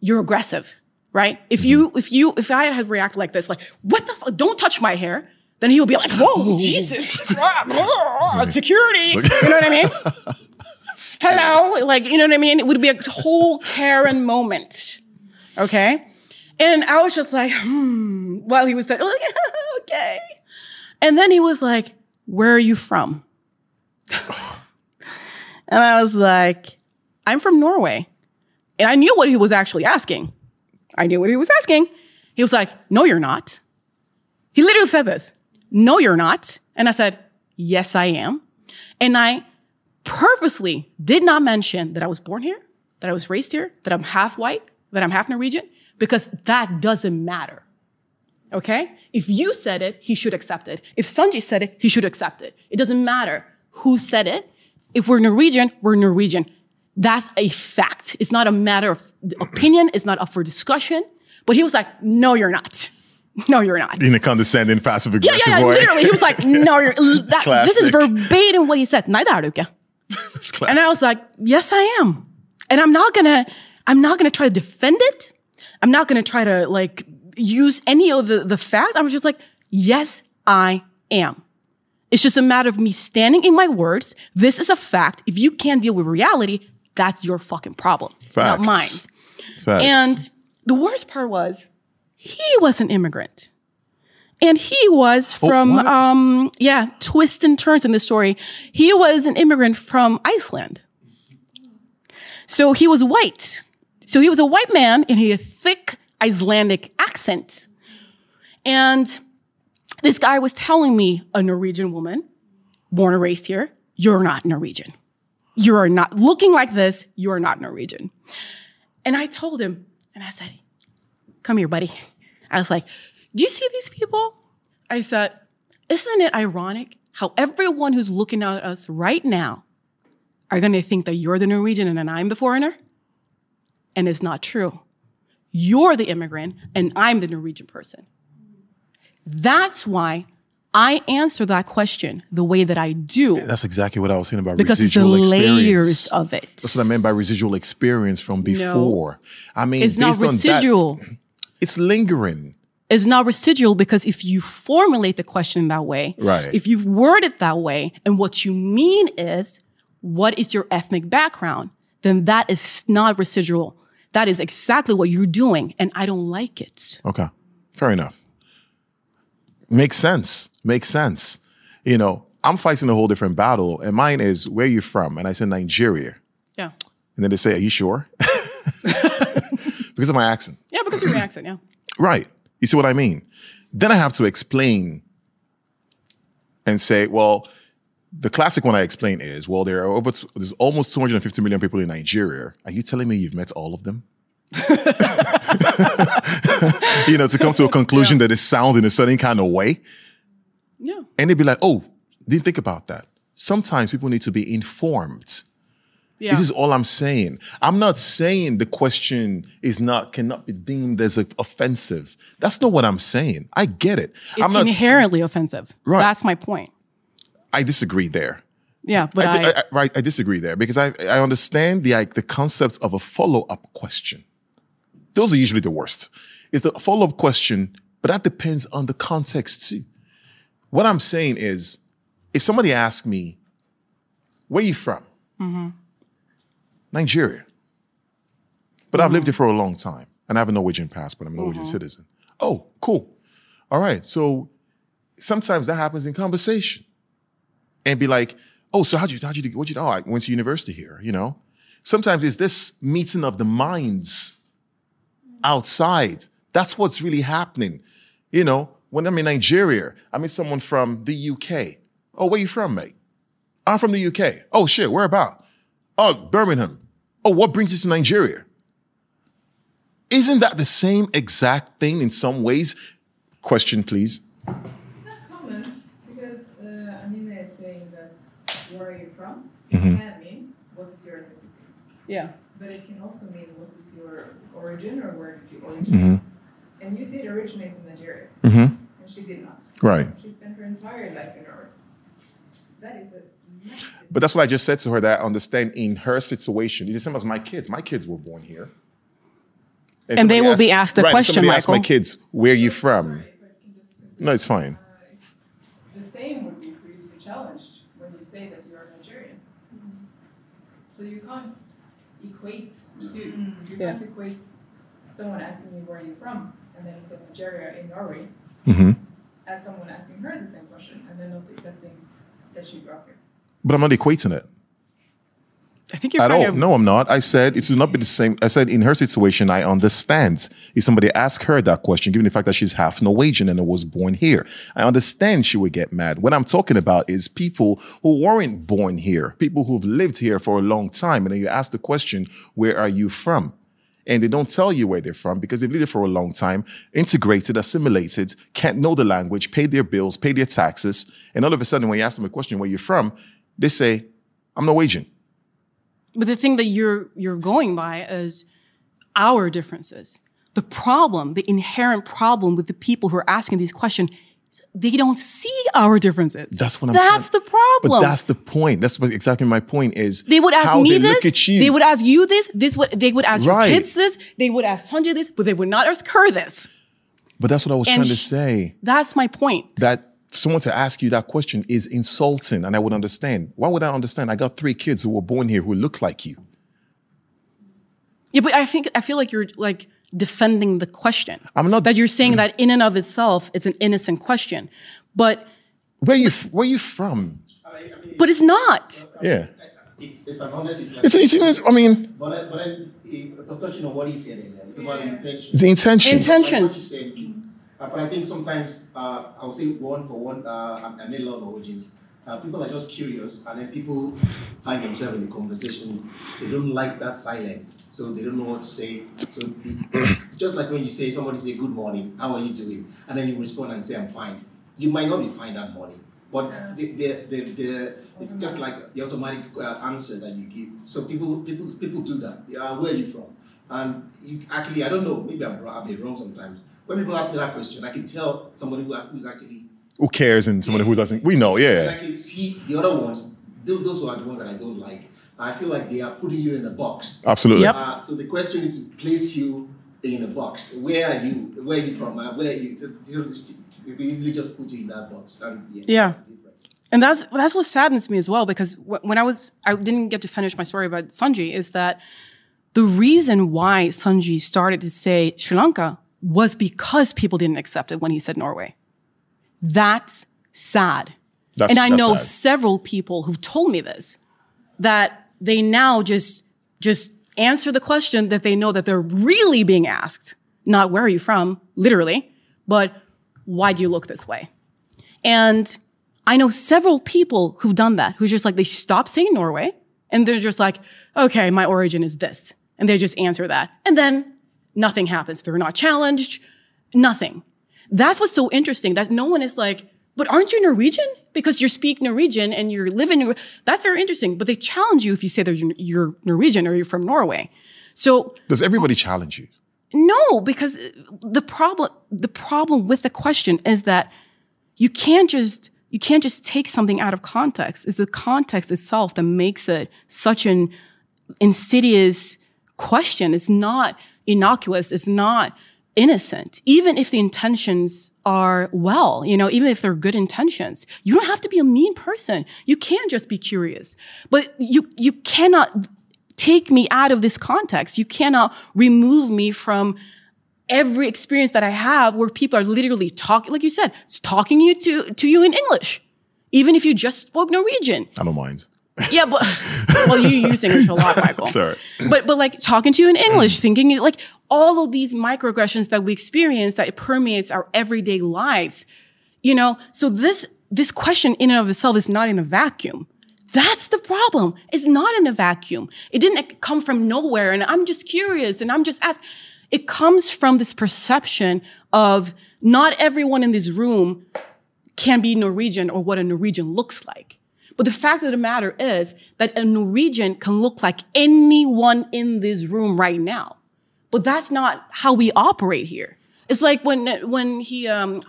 you're aggressive, right? If you if you if I had reacted like this, like what the fuck, don't touch my hair, then he would be like, whoa, Jesus, security. You know what I mean? Hello, like you know what I mean? It would be a whole Karen moment, okay? And I was just like, hmm, while he was like, okay. And then he was like, where are you from? and I was like, I'm from Norway. And I knew what he was actually asking. I knew what he was asking. He was like, no, you're not. He literally said this, no, you're not. And I said, yes, I am. And I purposely did not mention that I was born here, that I was raised here, that I'm half white, that I'm half Norwegian, because that doesn't matter. Okay? If you said it, he should accept it. If Sanji said it, he should accept it. It doesn't matter who said it. If we're Norwegian, we're Norwegian. That's a fact. It's not a matter of opinion. It's not up for discussion. But he was like, no, you're not. No, you're not. In a condescending, passive Yeah, aggressive yeah, yeah. way. Literally, he was like, "No, you're." That, this is verbatim what he said. Nei, det er du ikke. It's classic. And I was like, "Yes, I am." And I'm not gonna, I'm not gonna try to defend it. I'm not gonna try to like use any of the the facts. I was just like, "Yes, I am." It's just a matter of me standing in my words. This is a fact. If you can't deal with reality, that's your fucking problem, not mine. Facts. And the worst part was he was an immigrant. And he was from what? um yeah, twists and turns in this story. He was an immigrant from Iceland. So he was white. So he was a white man and he had a thick Icelandic accent. And this guy was telling me, a Norwegian woman, born and raised here, you're not Norwegian. You are not looking like this, you are not Norwegian. And I told him, and I said, Come here, buddy. I was like, Do you see these people? I said, Isn't it ironic how everyone who's looking at us right now are going to think that you're the Norwegian and I'm the foreigner? And it's not true. You're the immigrant and I'm the Norwegian person. That's why I answer that question the way that I do That's exactly what I was saying about because it's the residual layers of it. That's what I meant by residual experience from before. I mean, It's not based on that, residual. It's lingering. It's not residual because if you formulate the question in that way, Right. if you word it that way, and what you mean is, what is your ethnic background? Then that is not residual. That is exactly what you're doing, and I don't like it. Okay, fair enough. Makes sense. Makes sense. You know, I'm fighting a whole different battle, and mine is where are you from, and I said Nigeria. Yeah. And then they say, Are you sure? because of my accent. Yeah, because of your accent, yeah. Right. You see what I mean? Then I have to explain and say, well, the classic one I explain is, well, there are over there's almost 250 million people in Nigeria. Are you telling me you've met all of them? you know, to come to a conclusion that is sound in a certain kind of way. Yeah. And they'd be like, oh, didn't think about that. Sometimes people need to be informed. Yeah. This is all I'm saying. I'm not saying the question is not cannot be deemed as a- offensive. That's not what I'm saying. I get it. it's I'm not. s- inherently offensive. Right. That's my point. I disagree there. Yeah, but I, I, I- right, I disagree there because I I understand the like, the concept of a follow up question. Those are usually the worst. It's the follow up question, but that depends on the context too. What I'm saying is, if somebody asks me, "Where are you from?" Mm-hmm. Nigeria. But I've lived mm-hmm. here for a long time and I have a Norwegian passport. I'm a Norwegian mm-hmm. citizen. Oh, cool. All right. So sometimes that happens in conversation and be like, oh, so how'd you, how'd you, what'd you do? Oh, I went to university here, you know? Sometimes it's this meeting of the minds mm-hmm. outside. That's what's really happening. You know, when I'm in Nigeria, I meet someone from the UK. Oh, where you from, mate? I'm from the UK. Oh, shit, where about? Oh, Birmingham. Oh, what brings you to Nigeria? Isn't that the same exact thing in some ways? Question, please. comments because uh, Anina is saying that where are you from Mhm. can mean what is your ethnicity, yeah. but it can also mean what is your origin or where did you originate. Mhm. And you did originate in Nigeria, Mm-hmm. and she did not. Right. She spent her entire life in Norway. That is a massive. But that's what I just said to her that I understand in her situation. It's the same as my kids. My kids were born here. If And they will asks- be asked the right, question, somebody asks my kids, where are you from? Sorry, if I can just simply- No, it's fine. Uh, the same would be for you to be challenged when you say that you are Nigerian. So you can't equate the two. You Yeah. can't equate someone asking you where you're from and then you said Nigeria in Norway hmm as someone asking her the same question and then not accepting that she grew up here. But I'm not equating it. I think you're At all. of No, I'm not. I said it should not be the same. I said in her situation, I understand. If somebody asked her that question, given the fact that she's half Norwegian and was born here, I understand she would get mad. What I'm talking about is people who weren't born here, people who've lived here for a long time. And then you ask the question, where are you from? And they don't tell you where they're from because they've lived here for a long time, integrated, assimilated, can't know the language, pay their bills, pay their taxes. And all of a sudden, when you ask them a question, where are you're from, they say, I'm Norwegian. But the thing that you're you're going by is our differences. The problem, the inherent problem with the people who are asking these questions, they don't see our differences. That's what I'm That's trying- the problem. But that's the point. That's what exactly my point is. they would ask how me they this. Look at you. They would ask you this. This would they would ask Right. your kids this. They would ask Sanjay this, but they would not ask her this. but that's what I was And trying to say. That's my point. That someone to ask you that question is insulting, and I would understand. Why would I understand? I got three kids who were born here who look like you. Yeah, but I think I feel like you're like defending the question. I'm not- that you're saying mm. that in and of itself it's an innocent question, but Where you f- Where you from? but it's not. Yeah. It's, it's an honest, it's, like, It's, it's, it's I mean, but, I- but then, eh, touching on what he said it's about the intention. the intention. Inten- Like what you Intentions. said, uh, but I think sometimes, uh, I would say one for one, uh, I, made a lot of Norwegians. Uh, people are just curious, and then people find themselves in the conversation. They don't like that silence, so they don't know what to say. So, just like when you say somebody say good morning, how are you doing, and then you respond and say I'm fine. You might not be fine that morning, but the, the, the, the it's just like the automatic uh, answer that you give. So people people people do that. Yeah, where are you from? And you actually, I don't know, maybe I'm I've been wrong sometimes. When people ask me that question, I can tell somebody who, who's actually Who cares? And somebody who doesn't. We know. yeah. and Yeah. I can see the other ones, those who are the ones that I don't like. I feel like they are putting you in a box. Absolutely. Yep. Uh, so the question is to place you in a box. Where are you? Where are you from? Uh, where are you? To, to, to, we easily just put you in that box. And yeah. Yeah. that's. And that's that's what saddens me as well because when I was I didn't get to finish my story about Sanji is that the reason why Sanji started to say Sri Lanka was because people didn't accept it when he said Norway. That's sad. That's, and I know sad. several people who've told me this that they now just just answer the question that they know that they're really being asked. Not where are you from, literally, but why do you look this way? And I know several people who've done that, who's just like, they stop saying Norway and they're just like, okay, my origin is this. And they just answer that. And then nothing happens. They're not challenged, nothing. That's what's so interesting that no one is like, but aren't you Norwegian? Because you speak Norwegian and you're living, Nor- that's very interesting. But they challenge you if you say that you're, you're Norwegian or you're from Norway. So Does everybody challenge you? no, because the problem the problem with the question is that you can't just you can't just take something out of context. It's the context itself that makes it such an insidious question. It's not innocuous. It's not innocent. Even if the intentions are well, you know, even if they're good intentions, you don't have to be a mean person. You can just be curious. But you you cannot take me out of this context. You cannot remove me from every experience that I have where people are literally talking, like you said, it's talking you to, to you in English, even if you just spoke Norwegian. I don't mind. Yeah, but well, you use English a lot, Michael. Sorry. But but like talking to you in English, mm. thinking like all of these microaggressions that we experience that permeates our everyday lives, you know. So this this question in and of itself is not in a vacuum. That's the problem. It's not in a vacuum. It didn't come from nowhere, and I'm just curious, and I'm just asking. It comes from this perception of not everyone in this room can be Norwegian or what a Norwegian looks like. But the fact of the matter is that a Norwegian can look like anyone in this room right now. But that's not how we operate here. It's like when when he um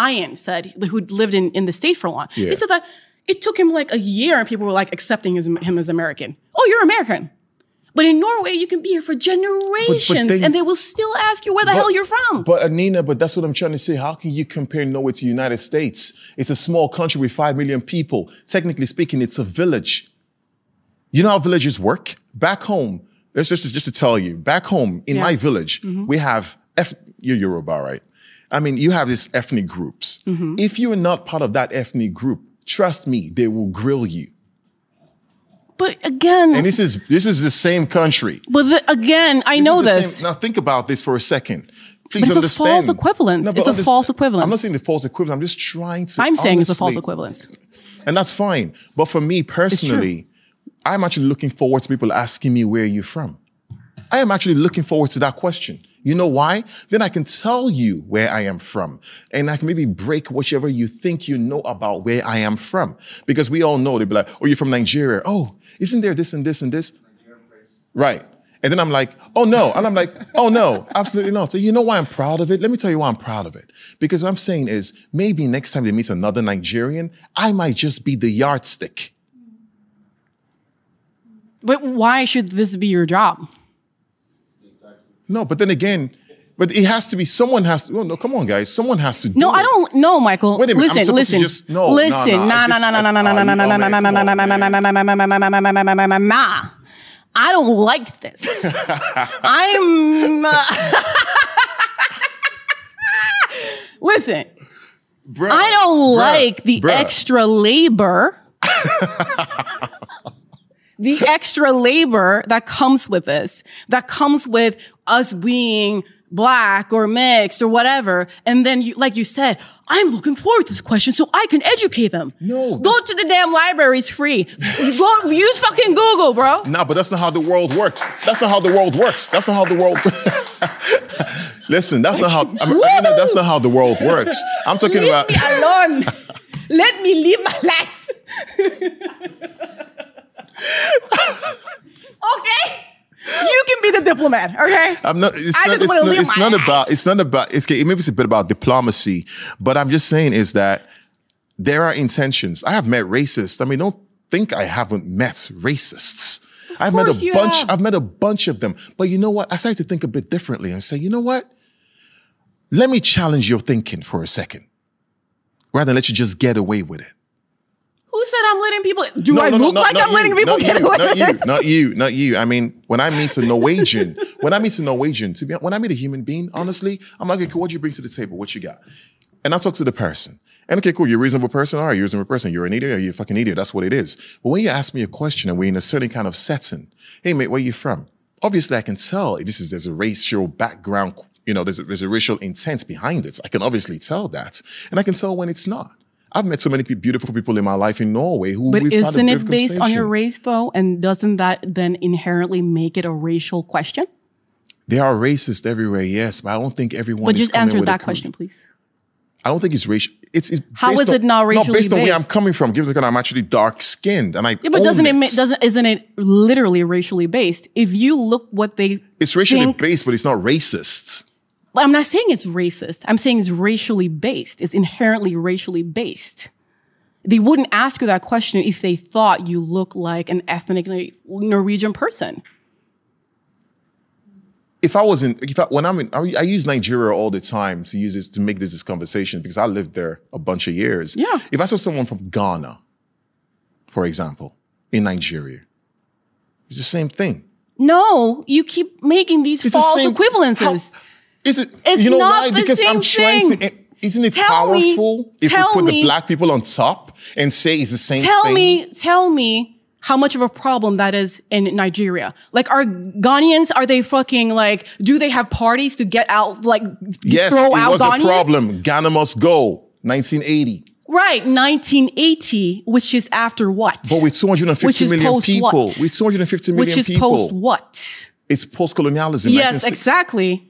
Ian said who lived in, in the state for a while. Yeah. He said that it took him like a year and people were like accepting his, him as American. Oh, you're American. But in Norway, you can be here for generations they- and they will still ask you where the hell you're from. But Anina, but that's what I'm trying to say. How can you compare Norway to the United States? It's a small country with five million people. Technically speaking, it's a village. You know how villages work? Back home, it's just, just to tell you, back home in Yeah. my village, Mhm. we have eth- you're Yoruba, right? I mean, you have these ethnic groups. If you are not part of that ethnic group, trust me, they will grill you. But again, And this is this is the same country. but the, again, I know this. same- now think about this for a second. Please But it's a understand. false equivalence. but It's a false equivalence. I'm not saying the false equivalence. I'm just trying to. I'm saying it's a false equivalence. and that's fine. But for me personally, I'm actually looking forward to people asking me where you're from. I am actually looking forward to that question. You know why? Then I can tell you where I am from. And I can maybe break whichever you think you know about where I am from. Because we all know they'd be like, oh, you're from Nigeria. Oh, isn't there this and this and this? Right. And then I'm like, oh no. And I'm like, oh no, absolutely not. So you know why I'm proud of it? Let me tell you why I'm proud of it. Because what I'm saying is maybe next time they meet another Nigerian, I might just be the yardstick. But why should this be your job? No, but then again, but it has to be someone has to. Oh, no, come on, guys. Someone has to. Do No, I it. don't. No, Michael. Wait a minute, Listen, I'm Listen, to just- no, no, listen. no, Nah, I nah, nah, nah, nah, nah, I- nah, oh, nah, nah, oh, nah, nah, nah, nah, nah, nah, nah, nah, nah, nah, nah, nah, nah, nah, nah, nah, nah, nah. I don't like this. I'm. uh, Listen, I don't like the extra labor. The extra labor that comes with this, that comes with us being black or mixed or whatever. And then you, like you said, I'm looking forward to this question so I can educate them. No. Go to the damn library, it's free. Go use fucking Google, bro. No, but that's not how the world works. That's not how the world works. That's not how the world. Listen, that's not how. I mean, I mean, that's not how the world works. I'm talking Leave about. me alone. Let me live my life. okay? You can be the diplomat, okay? I'm not. It's I not. just It's not, it's not about. It's not about. It's maybe it's a bit about diplomacy, but I'm just saying is that there are intentions. I have met racists. I mean, don't think I haven't met racists. Of I've met a bunch. have. I've met a bunch of them. But you know what? I started to think a bit differently and say, you know what? Let me challenge your thinking for a second, rather than let you just get away with it. Who said I'm letting people? Do No, I no, no, look not- like I'm letting people get you, away not you, not you, not you. I mean, when I meet a Norwegian, when I meet a Norwegian, to be when I meet a human being, honestly, I'm like, okay, what do you bring to the table? What you got? And I talk to the person. And okay, cool, you're a reasonable person. All right, you're a reasonable person. You're an idiot. You're a fucking idiot. That's what it is. But when you ask me a question and we're in a certain kind of setting, hey mate, where you from? Obviously, I can tell this is there's a racial background. You know, there's a, there's a racial intent behind it. I can obviously tell that, and I can tell when it's not. I've met so many pe- beautiful people in my life in Norway who. But isn't it based on your race though? And doesn't that then inherently make it a racial question? There are racist everywhere, yes, but I don't think everyone. but just answer that question, please. I don't think it's racial. It's, it's How based is on- it not No, racially based on where I'm coming from. Given that I'm actually dark skinned, and I Yeah, but doesn't it, it doesn't isn't it literally racially based? If you look what they It's racially think- based, but it's not racist. But I'm not saying it's racist. I'm saying it's racially based. It's inherently racially based. They wouldn't ask you that question if they thought you look like an ethnically Norwegian person. If I wasn't, if I, when I'm in, I, I use Nigeria all the time to use this to make this, this conversation because I lived there a bunch of years. Yeah. If I saw someone from Ghana, for example, in Nigeria, it's the same thing. No, you keep making these It's the false same- equivalences. Is it? It's you know not why? the Because I'm trying thing. to. Isn't it Tell me- powerful if we put me- the black people on top and say it's the same tell thing? Tell me, tell me how much of a problem that is in Nigeria. Like, are Ghanaians, are they fucking like, do they have parties to get out, like, Yes, throw it was a problem. Ghana must go. 1980. Right, 1980, which is after what? But with 250 Which is million post people, what? with 250 million people. Which is people, post what? it's post-colonialism. Yes, 1960 exactly.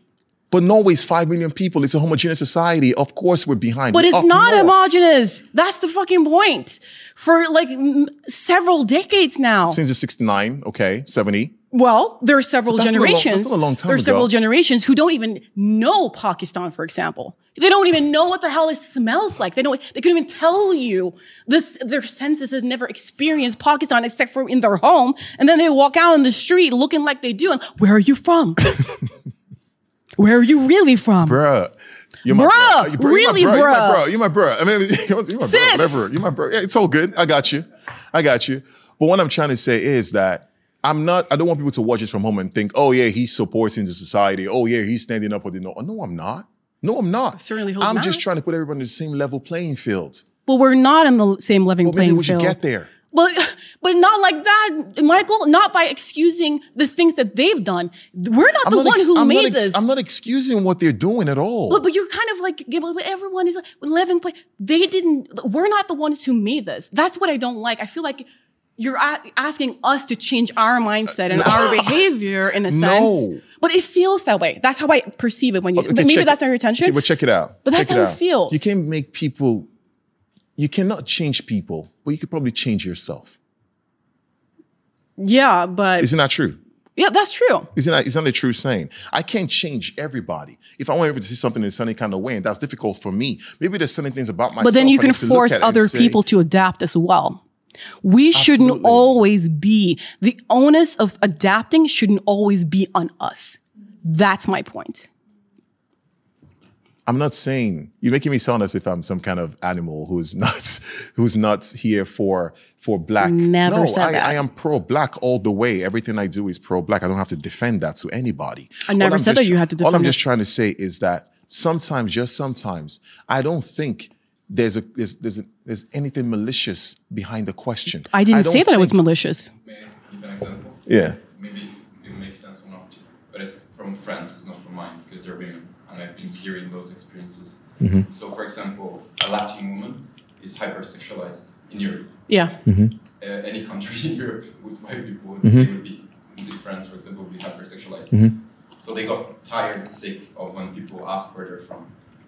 But Norway's 5 million people. It's a homogeneous society. Of course, we're behind. But it's up not north. homogenous. That's the fucking point. For like m- several decades now. Since the 69, okay, 70. Well, there are several that's not a long- generations. that's not a long time there are several generations who don't even know Pakistan, for example. They don't even know what the hell it smells like. They don't. They couldn't even tell you. This their senses have never experienced Pakistan except for in their home, and then they walk out in the street looking like they do. And where are you from? where are you really from? Bruh. You're my Bruh, bro. You- bro, really, you're my bro. You're my bruh. bro. You're my bro. I mean, you're my bro. Sis. Whatever. You're my bro. Yeah, it's all good. I got you. I got you. But what I'm trying to say is that I'm not. I don't want people to watch this from home and think, "Oh yeah, he's supporting the society. Oh yeah, he's standing up with the no." No, I'm not. No, I'm not. certainly I'm not. just trying to put everybody in the same level playing field. But we're not in the same living Well, maybe we should field. get there. But but not like that, Michael. Not by excusing the things that they've done. We're not I'm the not one ex- who I'm made ex- this. I'm not excusing what they're doing at all. But, but you're kind of like, everyone is like, living play. They didn't, we're not the ones who made this. That's what I don't like. I feel like you're a- asking us to change our mindset and uh, our behavior in a sense. No. But it feels that way. That's how I perceive it when you, Okay, but maybe that's not your intention. Okay, but check it out. But that's Check how it out. feels. You can't make people. You cannot change people, but you could probably change yourself. yeah, but Isn't that true? yeah, that's true. Isn't that, isn't that a true saying? I can't change everybody. If I want everybody to see something in a sunny kind of way, and that's difficult for me, maybe there's certain things about myself. But then you can need to look force other say, people to adapt as well. We shouldn't always be, the onus of adapting shouldn't always be on us. That's my point. I'm not saying you're making me sound as if I'm some kind of animal who's not who's not here for for black. Never no, said I, that. I am pro black all the way. Everything I do is pro black. I don't have to defend that to anybody. I never said that you try- had to defend. All I'm it. just trying to say is that sometimes, just sometimes, I don't think there's a there's there's, a, there's anything malicious behind the question. I didn't don't say that it was malicious. May I give an example? Yeah. Maybe it makes sense or not. But it's from friends, it's not from mine, because they're women, and I've been hearing those experiences. Mhm. So, for example, a Latin woman is hypersexualized in Europe. Yeah. Uh, any country in Europe with white people, Mhm. they would be, these friends, for example, would be hypersexualized. Mhm. So they got tired, sick of when people ask where they're from.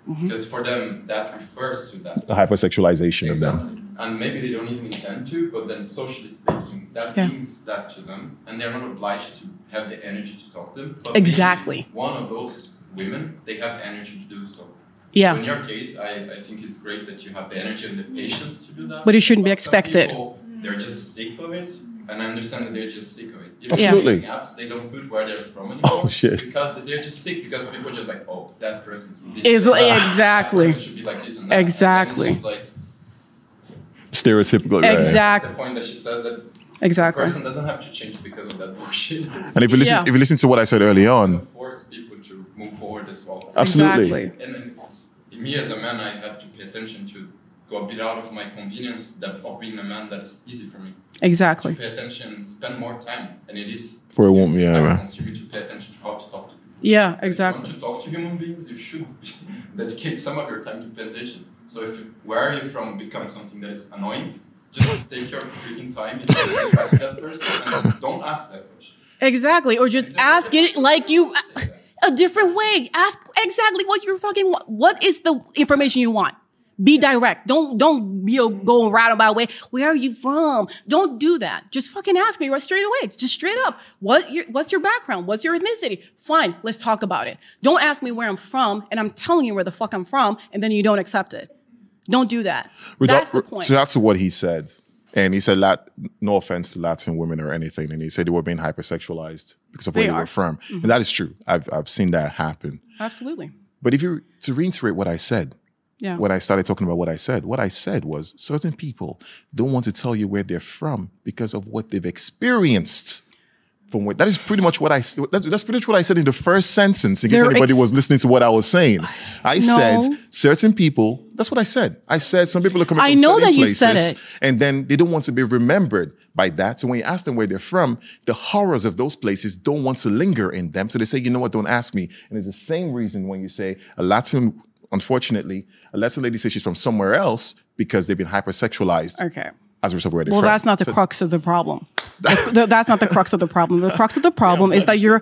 Mm-hmm. Because for them, that refers to that. The hypersexualization of them. Exactly. And maybe they don't even intend to, but then socially speaking, that Yeah. means that to them, and they're not obliged to have the energy to talk to them. But Exactly. One of those women, they have the energy to do so. Yeah. So in your case, I, I think it's great that you have the energy and the patience to do that. But it shouldn't be expected. people, they're just sick of it, and I understand that they're just sick of it. Even Absolutely. using apps, they don't put where they're from anymore. Oh, shit. Because they're just sick because people are just like, oh, that person's from this. Is- place. That exactly. should be like this and that. Exactly. And it's like, Stereotypical. Exact- right? Exact- the point that she says that Exactly. the person doesn't have to change because of that bullshit. And if you listen, Yeah. if you listen to what I said early on, force people to move forward as well. Absolutely. Exactly. And then me as a man, I have to pay attention to go a bit out of my convenience that of being a man that is easy for me. Exactly. To pay attention spend more time, and it is. For a woman, yeah, time man. consuming to pay attention to how to talk to people. Yeah, If you exactly. want to talk to human beings, you should dedicate some of your time to pay attention. So if you, where are you from becomes something that is annoying, just take your freaking time and that person and don't ask that question. Exactly. Or just ask it like you a different way. Ask exactly what you're fucking wa- what is the information you want. Be direct. Don't don't be a going roundabout way. Where are you from? Don't do that. Just fucking ask me right straight away. Just straight up. What your what's your background? What's your ethnicity? Fine, let's talk about it. Don't ask me where I'm from and I'm telling you where the fuck I'm from and then you don't accept it. Don't do that. That's the point. So that's what he said. And he said, Lat- no offense to Latin women or anything. And he said they were being hypersexualized because of where They are. were from. Mhm. And that is true. I've, I've seen that happen. Absolutely. But if you, to reiterate what I said, Yeah. when I started talking about what I said, what I said was certain people don't want to tell you where they're from because of what they've experienced. From what, that is pretty much what I that's, that's pretty much what I said in the first sentence. In case They're anybody ex- was listening to what I was saying, I No. said certain people. That's what I said. I said some people are coming. I from know that you places, said it. and then they don't want to be remembered by that. So when you ask them where they're from, the horrors of those places don't want to linger in them. So they say, you know what? Don't ask me. And it's the same reason when you say a Latin. Unfortunately, a Latin lady says she's from somewhere else because they've been hypersexualized. Okay. As a result of Well, from. that's not the So- crux of the problem. The- the- that's not the crux of the problem. The crux of the problem is that you're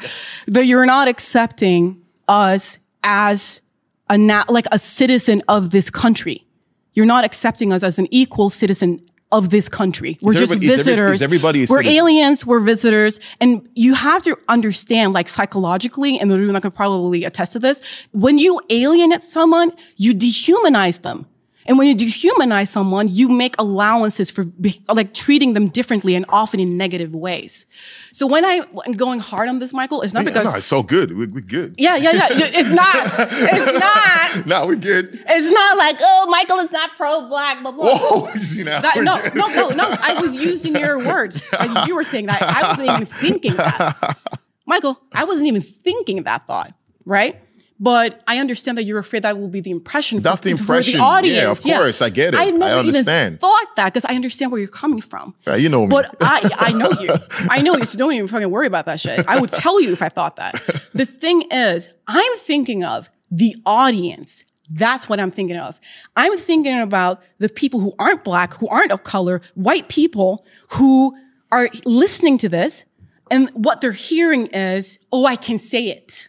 that you're not accepting us as a na- like a citizen of this country. You're not accepting us as an equal citizen of this country. We're just is visitors. is everybody a we're citizen? aliens. We're visitors, and you have to understand, like psychologically, and Luna could probably attest to this. When you alienate someone, you dehumanize them. And when you dehumanize someone, you make allowances for be- like treating them differently and often in negative ways. So when I, am going hard on this, Michael, it's not because no, it's so good. We, we're good. yeah, yeah, yeah. It's not. It's not. no, we're good. It's not like oh, Michael is not pro-black. Blah blah. Whoa, oh, you see now? That- no, good. no, no, no. I was using your words. Like you were saying that. I wasn't even thinking that. Michael, I wasn't even thinking that thought, right? But I understand that you're afraid that will be the impression. for- That's the for the audience. Yeah, of course, I get it. I I never understand. even thought that because I understand where you're coming from. Right, you know me. But I, I know you. I know you. So don't even fucking worry about that shit. I would tell you if I thought that. The thing is, I'm thinking of the audience. That's what I'm thinking of. I'm thinking about the people who aren't black, who aren't of color, white people who are listening to this, and what they're hearing is, oh, I can say it.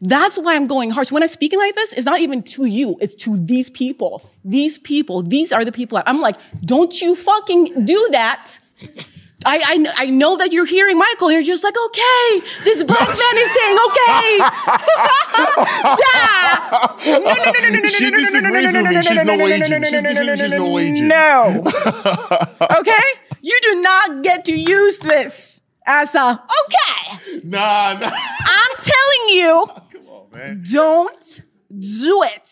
That's why I'm going hard. So when I'm speaking like this, it's not even to you, it's to these people. These people, these are the people. I'm like, don't you fucking do that. I, I, I know that you're hearing Michael, you're just like, okay, this black man is saying, okay. yeah. No, no, no, no, no, no, She no, no, no, no, no, no, no, She's no, no, no no, agent. no, She's no, no, no, she's no, no no, agent. No. Okay? You do not get to use this as a, okay. Nah, nah. I'm telling you, don't do it.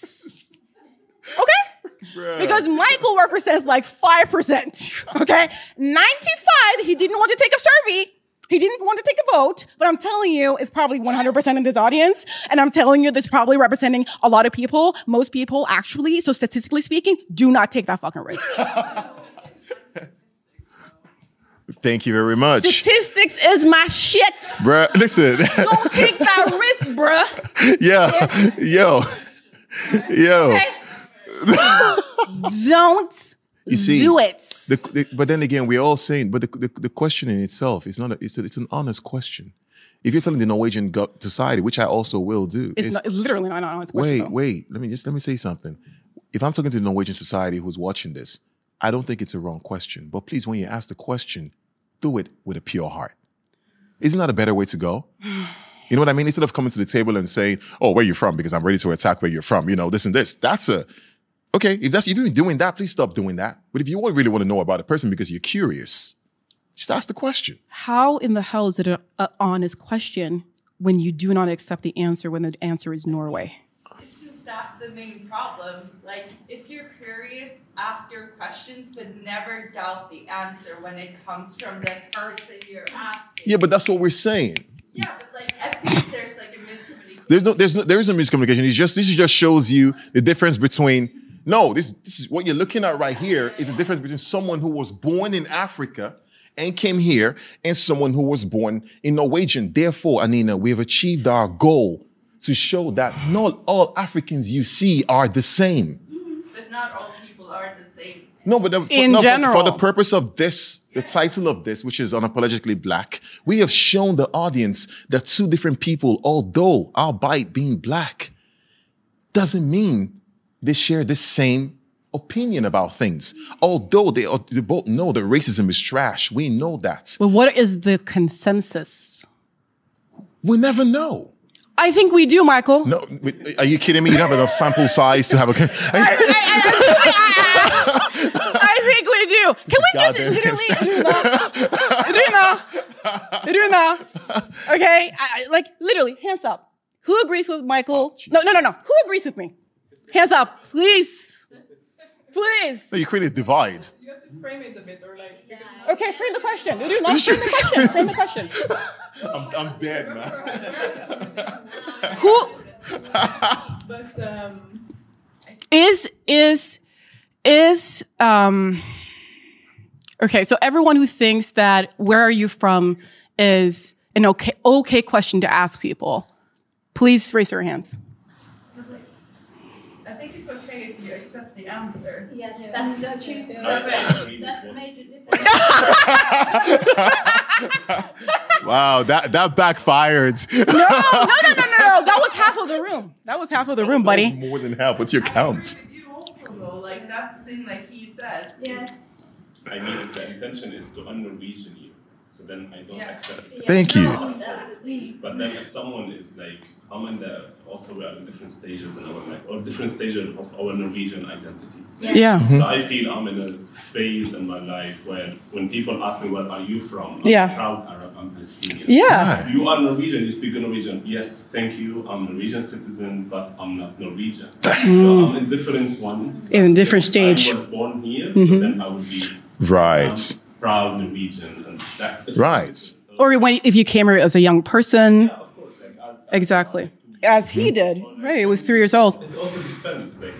Okay? Because Michael represents like 5%. Okay? 95, he didn't want to take a survey. He didn't want to take a vote, but I'm telling you, it's probably 100% in this audience. And I'm telling you, this probably representing a lot of people, most people actually. So, statistically speaking, do not take that fucking risk. Thank you very much. Statistics is my shit. Bruh, listen. Don't take that risk, bruh. yeah. Yo. Yo. Don't You see, do it. The, the, but then again, we're all saying, but the, the, the question in itself is not, a, it's, a, it's an honest question. If you're telling the Norwegian society, which I also will do, It's, is- not, it's literally not an honest question. wait, though. wait, let me just let me say something. If I'm talking to the Norwegian society who's watching this, I don't think it's a wrong question. But please, when you ask the question, do it with a pure heart. Isn't that a better way to go? You know what I mean? Instead of coming to the table and saying, "Oh, where you from?" Because I'm ready to attack where you're from. You know, this and this. That's a okay. If that's if you've been doing that, please stop doing that. But if you really want to know about a person because you're curious, just ask the question. How in the hell is it an honest question when you do not accept the answer when the answer is Norway? Isn't that the main problem? Like, if you're curious, ask your questions, but never doubt the answer when it comes from the person you're asking. Yeah, but that's what we're saying. Yeah, but like, I think there's like a miscommunication. There's no, there's no, there is a miscommunication. It's just this just shows you the difference between No, this, this is what you're looking at right here is the difference between someone who was born in Africa and came here and someone who was born in Norwegian. Therefore, Anina, we have achieved our goal to show that not all Africans you see are the same. But not all people are the same. No, but the, for- In no, for- for, the purpose of this, the title of this, which is unapologetically black, we have shown the audience that two different people, although our bite being black, doesn't mean they share the same opinion about things. Although they, they both know that racism is trash, we know that. But what is the consensus? We never know. I think we do, Michael. No, are you kidding me? You don't have enough sample size to have a. con- I think we do. Can we just literally, Runa, Runa, okay? I, I- like literally, hands up. Who agrees with Michael? Oh, no, no, no, no. Who agrees with me? Hands up, please, please. No, you create a divide. You have to frame it a bit, or like. Okay, frame the question. Runa, frame the question. Frame the question. I'm, I'm dead, man. Who But um, is is is um okay so everyone who thinks that where are you from is an okay okay question to ask people please raise your hands I think it's okay if you accept the answer. Yes, that's the truth. Perfect. That's a major difference. Wow, that, that backfired. no no no no no no that was half of the room that was half of the room buddy More than half. What's your counts? You also know, like that's the thing, like he says. Yes. I mean, if the intention is to un-Norwegian you, so then I don't Yeah. accept it. Thank you. But then if someone is like, I'm in the, also we are in different stages in our life, or different stages of our Norwegian identity. Yeah. Mhm. So I feel I'm in a phase in my life where when people ask me, where are you from? I'm Yeah. proud Arab, I'm Palestinian. Yeah. You are Norwegian, you speak Norwegian. Yes, thank you, I'm a Norwegian citizen, but I'm not Norwegian. so Mm. I'm in different one. In a different If stage. I was born here, so Mhm. then I would be Right. proud Norwegian. And that, Right. or when if you came here as a young person exactly as he did right it was three years old It also depends. Like,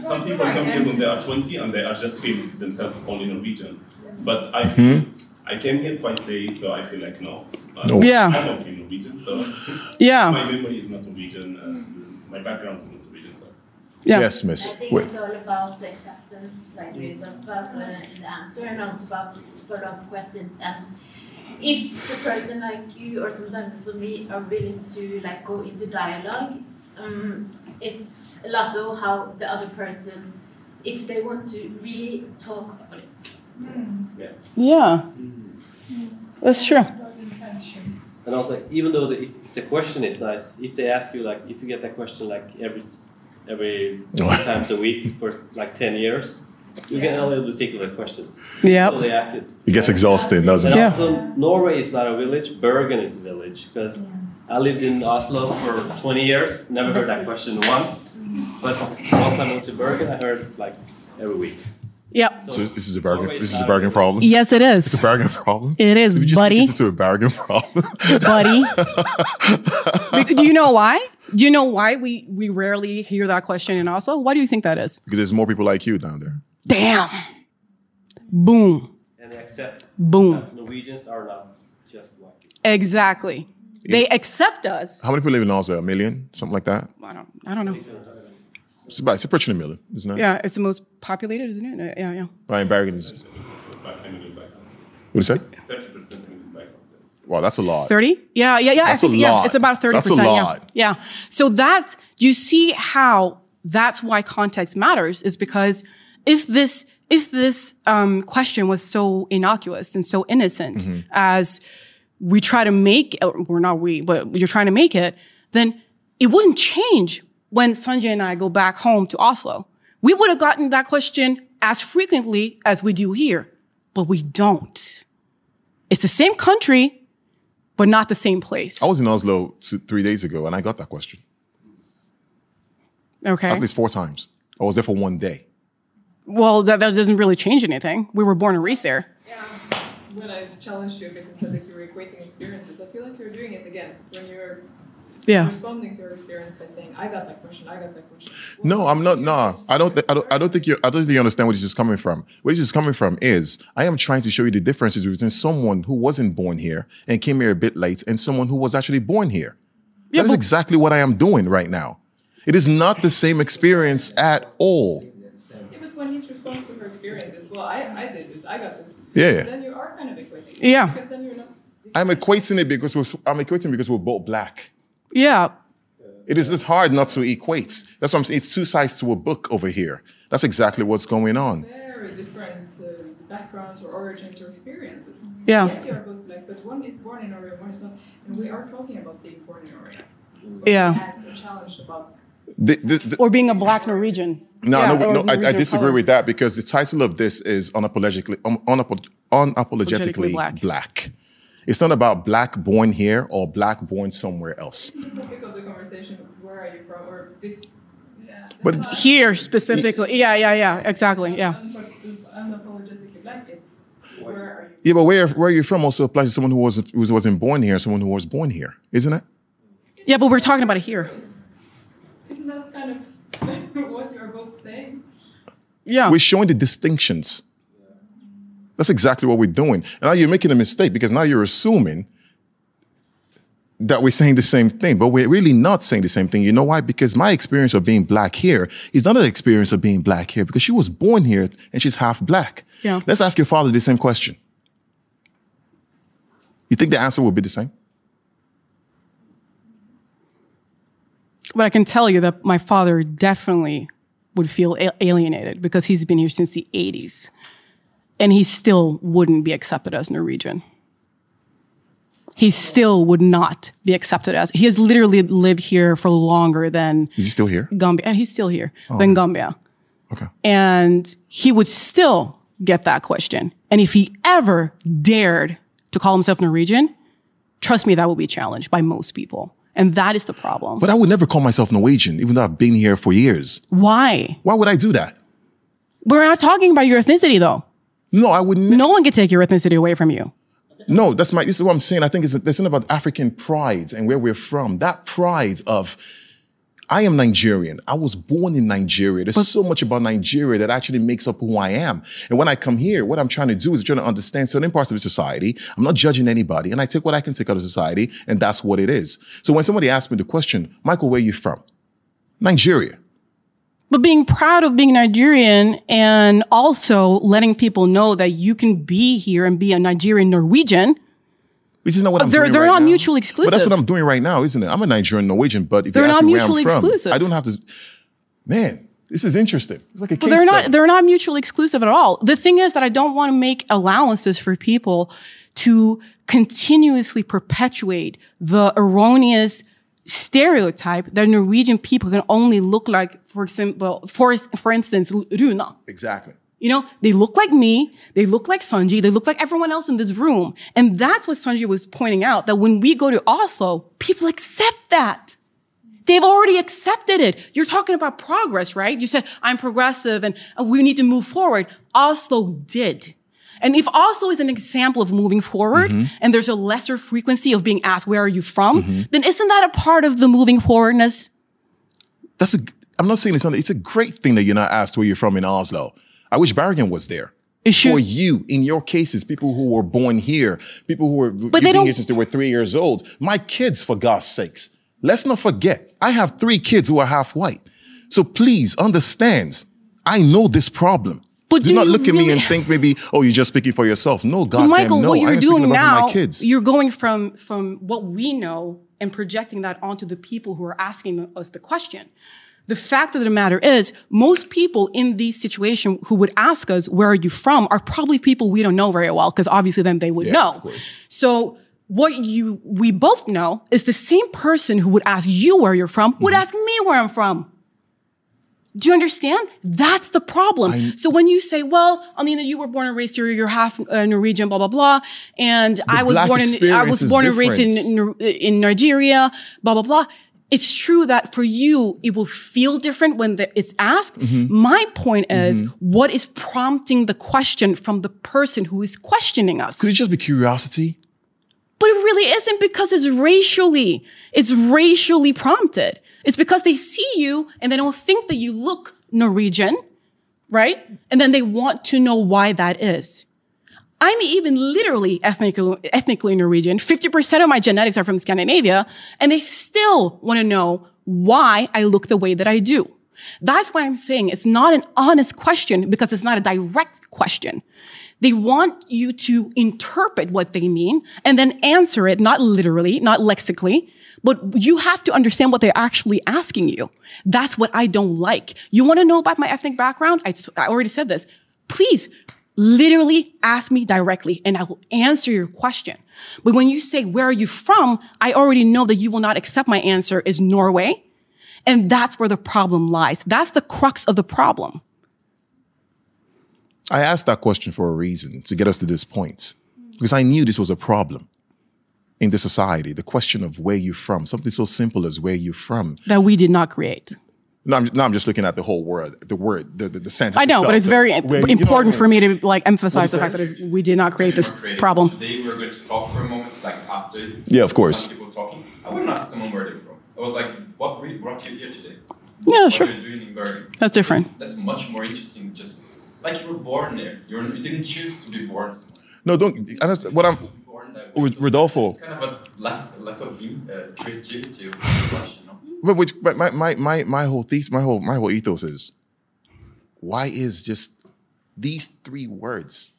some people come here when they are 20 and they are just feel themselves only Norwegian. But I feel I came here quite late, so I feel like no. Uh, No. Yeah. I don't feel Norwegian, so Yeah. my memory is not Norwegian, and my background is not Norwegian. So Yeah. Yes, miss. I think Wait. it's all about the acceptance, like we talked about uh, in the answer, and also about follow-up questions. And if the person like you, or sometimes also me, are willing to like go into dialogue, um, it's a lot of how the other person, if they want to really talk about it. yeah Yeah. that's true And also, like, even though the, if the question is nice, if they ask you like, if you get that question like every every times a week for like ten years, you get a little bit sick of the questions. Yeah. So they ask it. It gets exhausting, doesn't And it? also, Norway is not a village. Bergen is a village because I lived in Oslo for 20 years. Never heard that question once, but once I moved to Bergen, I heard like every week. Yep. So this is a bargain. This is a Bergen problem. Yes, it is. It's a Bergen problem. It is, Did we just buddy. Make this into a Bergen problem, buddy. Be- do you know why? Do you know why we we rarely hear that question in Oslo? Why do you think that is? Because there's more people like you down there. Damn. Boom. And they accept Boom. Norwegians are not just white. Exactly. They accept us. How many people live in Oslo? A million, something like that. I don't. I don't know. It's about it's approaching a million, isn't it? Yeah, it's the most populated, isn't it? Yeah, yeah. Ryan Bergen is. What do you say? 30% background. Wow, that's a lot. 30? Yeah, yeah, yeah. That's a I think, yeah, lot. it's about 30%. That's a yeah. lot. Yeah. So that's, you see how that's why context matters is because if this, if this um, question was so innocuous and so innocent Mm-hmm. as we try to make, or we're not we, but you're trying to make it, then it wouldn't change when Sanjay and I go back home to Oslo. We would have gotten that question as frequently as we do here, but we don't. It's the same country, but not the same place. I was in Oslo two, three days ago, and I got that question Okay. at least four times. I was there for one day. Well, that, that doesn't really change anything. We were born and raised there. Yeah. When I challenged you a bit and said that you were equating experiences, I feel like you're doing it again when you're Yeah. responding to her experience by saying, I got that question, I got that question. No, I'm not. No, I don't. thi- I don't. I don't think you. I don't think you understand where this is coming from. Where this is coming from is I am trying to show you the differences between someone who wasn't born here and came here a bit late, and someone who was actually born here. that is exactly what I am doing right now. It is not the same experience at all. Yeah, but when his response to her experience is, well, I, I did this, I got this. Yeah. Then you are kind of equating. Yeah. Because then you're not. I'm equating it because we're, I'm equating because we're both black. Yeah. It is just hard not to equate. That's what I'm saying. It's two sides to a book over here. That's exactly what's going on. Very different uh, backgrounds or origins or experiences. Yeah. Yes, you are both black, but one is born in Norway, one is not. And we are talking about being born in Norway. But Yeah. As a challenge about. The- the- the- Or being a black Norwegian. No, Yeah, no, no. I, I disagree color. with that because the title of this is unapologetically, um, unapo- unapologetically Apologetically black. It's not about black born here or black born somewhere else. The topic of the conversation, where are you from, or this. Yeah. But Here specifically. Yeah, yeah, yeah. Exactly. Yeah. Unapologetically black, it's where are you yeah, but where where are you from also applies to someone who wasn't who wasn't born here, someone who was born here, isn't it? Yeah, but we're talking about it here. Isn't that kind of what you're both saying? Yeah. We're showing the distinctions. That's exactly what we're doing. And now you're making a mistake because now you're assuming that we're saying the same thing, but we're really not saying the same thing. You know why? Because my experience of being black here is not an experience of being black here because she was born here and she's half black. Yeah. Let's ask your father the same question. You think the answer will be the same? But I can tell you that my father definitely would feel alienated because he's been here since the 80s. And he still wouldn't be accepted as Norwegian. He still would not be accepted as. He has literally lived here for longer than Is he still here? Gambia. He's still here Oh. than Gambia. Okay. And he would still get that question. And if he ever dared to call himself Norwegian, trust me, that would be challenged by most people. And that is the problem. But I would never call myself Norwegian, even though I've been here for years. Why? Why would I do that? We're not talking about your ethnicity, though. No, I wouldn't. No one can take your ethnicity away from you. No, that's my. This is what I'm saying. I think it's there's something about African pride and where we're from. That pride of, I am Nigerian. I was born in Nigeria. There's so much about Nigeria that actually makes up who I am. And when I come here, what I'm trying to do is trying to understand certain parts of the society. I'm not judging anybody, and I take what I can take out of society, and that's what it is. So when somebody asks me the question, Michael, where are you from? Nigeria. But being proud of being Nigerian and also letting people know that you can be here and be a Nigerian Norwegian. Which is not what oh, I'm They're- doing they're right not now. mutually But that's what I'm doing right now, isn't it? I'm a Nigerian Norwegian, but if They're you ask not me where I'm mutually from, exclusive. I don't have to. Man, this is interesting. It's like a But case they're not study. they're not mutually exclusive at all. The thing is that I don't want to make allowances for people to continuously perpetuate the erroneous stereotype that Norwegian people can only look like, for example, for, for instance, Runa. Exactly. You know, they look like me, they look like Sanji, they look like everyone else in this room. And that's what Sanji was pointing out that when we go to Oslo, people accept that. They've already accepted it. You're talking about progress, right? You said, I'm progressive and uh, we need to move forward. Oslo did. And if Oslo is an example of moving forward Mm-hmm. and there's a lesser frequency of being asked, where are you from? Then isn't that a part of the moving forwardness? That's a. I'm not saying it's not. It's a great thing that you're not asked where you're from in Oslo. I wish Bergen was there. For you, in your cases, people who were born here, people who were But they been here don't- since they were three years old. My kids, for God's sakes, let's not forget. I have three kids who are half white. So please understand. I know this problem. But do, do not look at me and think maybe, oh, you're just speaking for yourself. No, God Michael, damn, no. what you're doing now, my kids. you're going from from what we know and projecting that onto the people who are asking us the question. The fact of the matter is, most people in these situations who would ask us, "Where are you from?" are probably people we don't know very well, because obviously then they would Yeah, know. of course. So what you we both know is the same person who would ask you where you're from would Mm-hmm. ask me where I'm from. Do you understand? That's the problem. so when you say, "Well, Anina, you were born and raised here, you're half uh, Norwegian, blah blah blah," and I was born in I was born and raised in. In Nigeria, blah blah blah. It's true that for you it will feel different when the, it's asked. Mhm. My point is, Mhm. what is prompting the question from the person who is questioning us? Could it just be curiosity? But it really isn't because it's racially, it's racially prompted. It's because they see you and they don't think that you look Norwegian, right? And then they want to know why that is. I'm even literally ethnically, ethnically Norwegian. 50% of my genetics are from Scandinavia, and they still want to know why I look the way that I do. That's why I'm saying it's not an honest question because it's not a direct question. They want you to interpret what they mean and then answer it, not literally, not lexically, but you have to understand what they're actually asking you. That's what I don't like. You want to know about my ethnic background? I, I already said this. Please literally ask me directly and I will answer your question. But when you say, where are you from? I already know that you will not accept my answer is Norway. And that's where the problem lies. That's the crux of the problem. I asked that question for a reason to get us to this point because I knew this was a problem in the society. The question of where you're from, something so simple as where you're from. That we did not create. No, I'm, no, I'm just looking at the whole word, the word, the, the, the sentence. I know, itself. but it's very Where- you know important I mean? for me to like emphasize the fact that we did not create this problem. Today we're going to talk for a moment, like after. Yeah, of course. Some people talking. I wouldn't ask someone where they're from. I was like, what brought you here today? Yeah, what sure. Are you doing in That's different. That's much more interesting. Just like you were born there. You're, you didn't choose to be born. somewhere. No, don't. I don't what I'm. born With Rodolfo. It's kind of a lack, lack of uh, creativity of the question. No? But which, but my, my, my, my whole thesis, my whole, my whole ethos is, why is just these three words?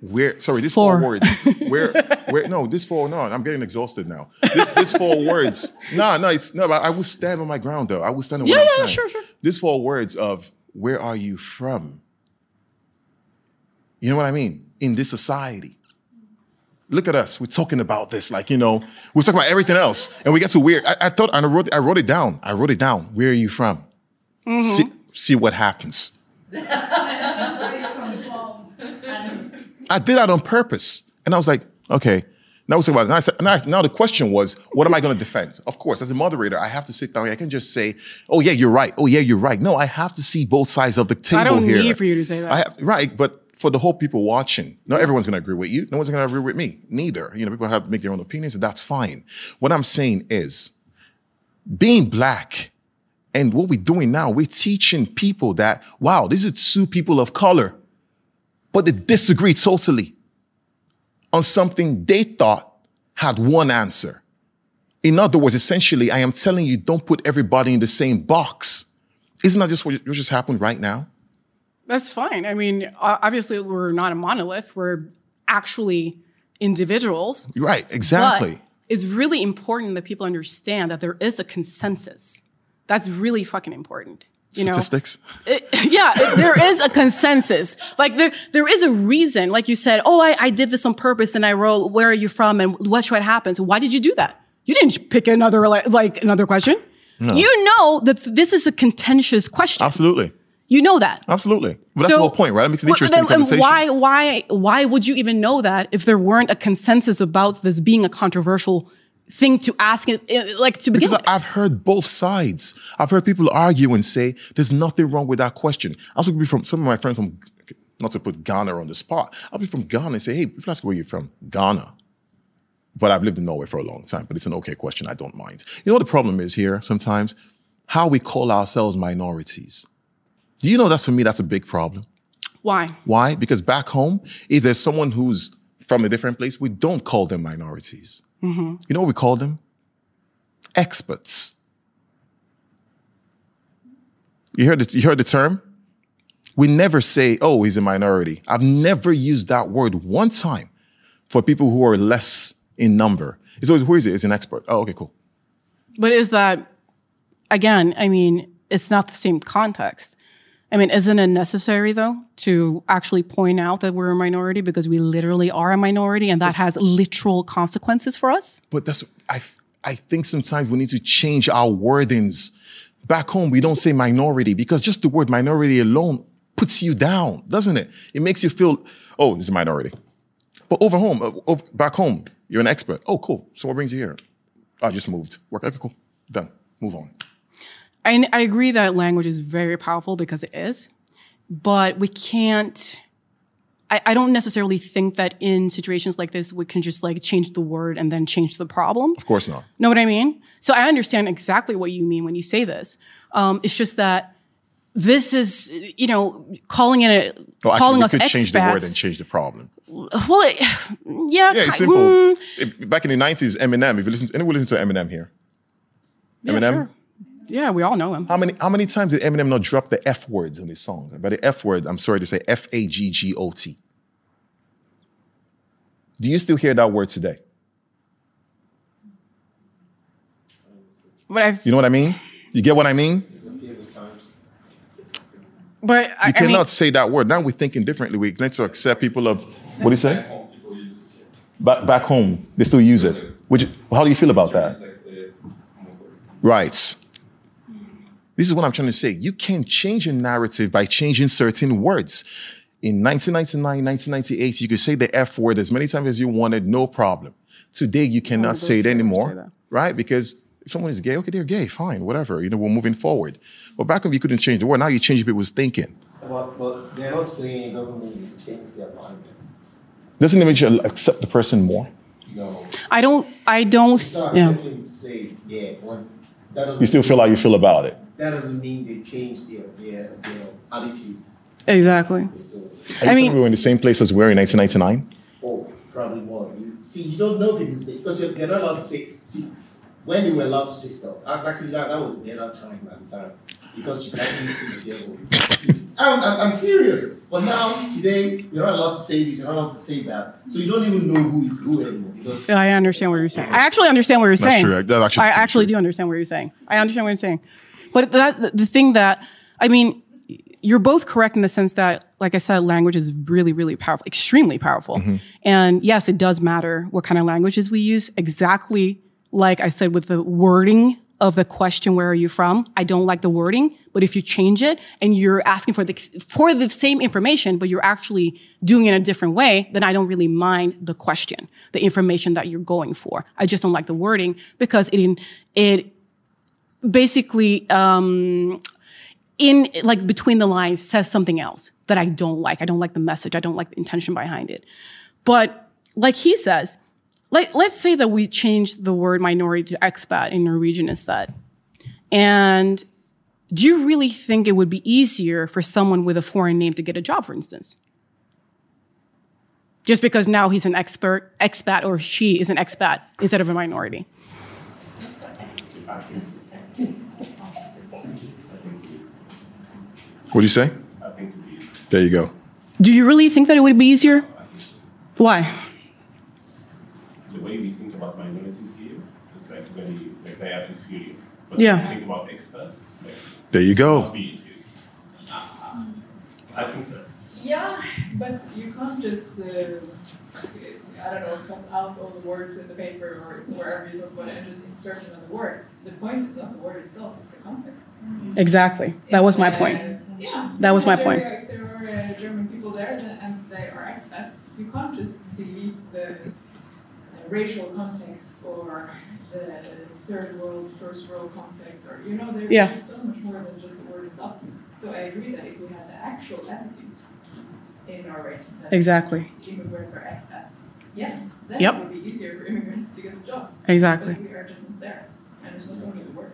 Where, sorry, this four, Four. words. Where, where? No, this four. No, I'm getting exhausted now. This, this four words. No, no, it's no. But I will stand on my ground though. I will stand on Yeah, what I'm yeah, sure, sure. This four words of where are you from? You know what I mean? In this society. Look at us. We're talking about this, like, you know, we're talking about everything else. And we get to weird. I, I thought and I wrote I wrote it down. I wrote it down. Where are you from? Mm-hmm. See, see what happens. I did that on purpose. And I was like, okay. Now we talk about it. Now, I said, now, now the question was, what am I going to defend? Of course, as a moderator, I have to sit down. I can just say, oh yeah, you're right. Oh yeah, you're right. No, I have to see both sides of the table here. I don't here. need for you to say that. I have, right, but for the whole people watching, not everyone's going to agree with you. No one's going to agree with me. Neither. You know, people have to make their own opinions, and that's fine. What I'm saying is, being black and what we're doing now, we're teaching people that, wow, these are two people of color, but they disagree totally on something they thought had one answer. In other words, essentially, I am telling you, don't put everybody in the same box. Isn't that just what what just happened right now? That's fine. I mean, obviously, we're not a monolith. We're actually individuals. Right, exactly. But it's really important that people understand that there is a consensus. That's really fucking important. You know? Statistics. It- yeah, it- there is a consensus. Like there, there is a reason. Like you said, oh, I, I did this on purpose, and I wrote, "Where are you from?" and what what happened. So why did you do that? You didn't pick another like, like another question. No. You know that this is a contentious question. Absolutely. You know that. Absolutely. But that's So- the whole point, right? That makes it Well, interesting then- conversation. why, why, why would you even know that if there weren't a consensus about this being a controversial thing to ask eh, like to begin Because with? I've heard both sides. I've heard people argue and say there's nothing wrong with that question. I was from some of my friends from, not to put Ghana on the spot. I'll be from Ghana and say, hey, people ask where you're from. Ghana. But I've lived in Norway for a long time, but it's an okay question. I don't mind. You know what the problem is here sometimes? How we call ourselves minorities. Do you know that's for me, that's a big problem? Why? Why? Because back home, if there's someone who's from a different place, we don't call them minorities. Mm-hmm. You know what we call them? Experts. You heard the, you heard the term? We never say, oh, he's a minority. I've never used that word one time for people who are less in number. It's always, who is it? It's an expert. Oh, okay, cool. But is that, again, I mean, it's not the same context. I mean, isn't it necessary, though, to actually point out that we're a minority because we literally are a minority and that has literal consequences for us? But that's I I think sometimes we need to change our wordings. Back home, we don't say minority because just the word minority alone puts you down, doesn't it? It makes you feel, oh, it's a minority. But over home, uh, over, back home, you're an expert. Oh, cool. So what brings you here? I just moved. Work. Okay, cool. Done. Move on. I, I agree that language is very powerful because it is, but we can't I, I don't necessarily think that in situations like this we can just like change the word and then change the problem. Of course not. Know what I mean? So I understand exactly what you mean when you say this. Um, it's just that this is, you know, calling it a, Well, actually, calling you us could change the word and change the problem. Well, it, yeah, Yeah, it's simple. mm, back in the nineties, Eminem. If you listen, to, anyone listen to Eminem here? Yeah, Eminem. sure. Yeah, we all know him. How many how many times did Eminem not drop the F words in his song? By the F word, I'm sorry to say F A G G O T. Do you still hear that word today? But I, You know what I mean? You get what I mean? but I, You I mean, cannot say that word. Now we're thinking differently. We need to accept people of what do you say? Back back home, they still use it. Which how do you feel about that? Right. This is what I'm trying to say. You can change your narrative by changing certain words. In 1999, 1998, you could say the F word as many times as you wanted, no problem. Today, you cannot say it people say anymore, right? Because if someone is gay, okay, they're gay, fine, whatever. You know, we're moving forward. But back when you couldn't change the word, now you change people's thinking. But, but they're not saying it doesn't mean they change their mind. Doesn't it make you accept the person more? No. I don't, I don't, It's not yeah. accepting to say, yeah, one. That doesn't You still feel how you feel about it. That doesn't mean they change their, their, their attitude. Exactly. Are you I telling mean- we were in the same place as we were in 1999? Oh, probably more. You, see, you don't know people's because you're, they're not allowed to say. See, when they were allowed to say stuff, actually that, that was a better time at the time because you can't really see the devil. I'm, I'm, I'm serious. But now today you're not allowed to say this. You're not allowed to say that. So you don't even know who is who anymore because I understand what you're saying. I actually understand what you're That's saying. true. That's actually I pretty actually do understand what you're saying. I understand what you're saying. But that the- thing that I mean, you're both correct in the sense that, like I said, language is really, really powerful, extremely powerful. Mm-hmm. And yes, it does matter what kind of languages we use. Exactly like I said with the wording of the question, "Where are you from?" I don't like the wording, but if you change it and you're asking for the for the same information, but you're actually doing it in a different way, then I don't really mind the question, the information that you're going for. I just don't like the wording because it it basically um, in like between the lines says something else that I don't like. I don't like the message. I don't like the intention behind it. But like he says, like let's say that we change the word minority to expat in Norwegian instead. And do you really think it would be easier for someone with a foreign name to get a job, for instance? Just because now he's an expert, expat, or she is an expat instead of a minority. What do you say? I think to be There you go. Do you really think that it would be easier? Why? the way we think about minorities here is like very like they are inferior. But Yeah. if you think about experts, like There you go. must. I think so. Yeah, but you can't just, uh, I don't know, cut out all the words in the paper or wherever you talk about it and just insert another word. The point is not the word itself, it's the context. Exactly. That was my point. Uh, Yeah. That was my point. If there are uh, German people there then- and they are expats, you can't just delete the uh, racial context or the third world, first world context, or, you know, there's Yeah. just so much more than just the word itself. So I agree that if we had the actual attitudes in Norway, that Exactly. immigrants are expats, yes, then Yep. it would be easier for immigrants to get the jobs. Exactly. But we are just not there, and it's not only the word.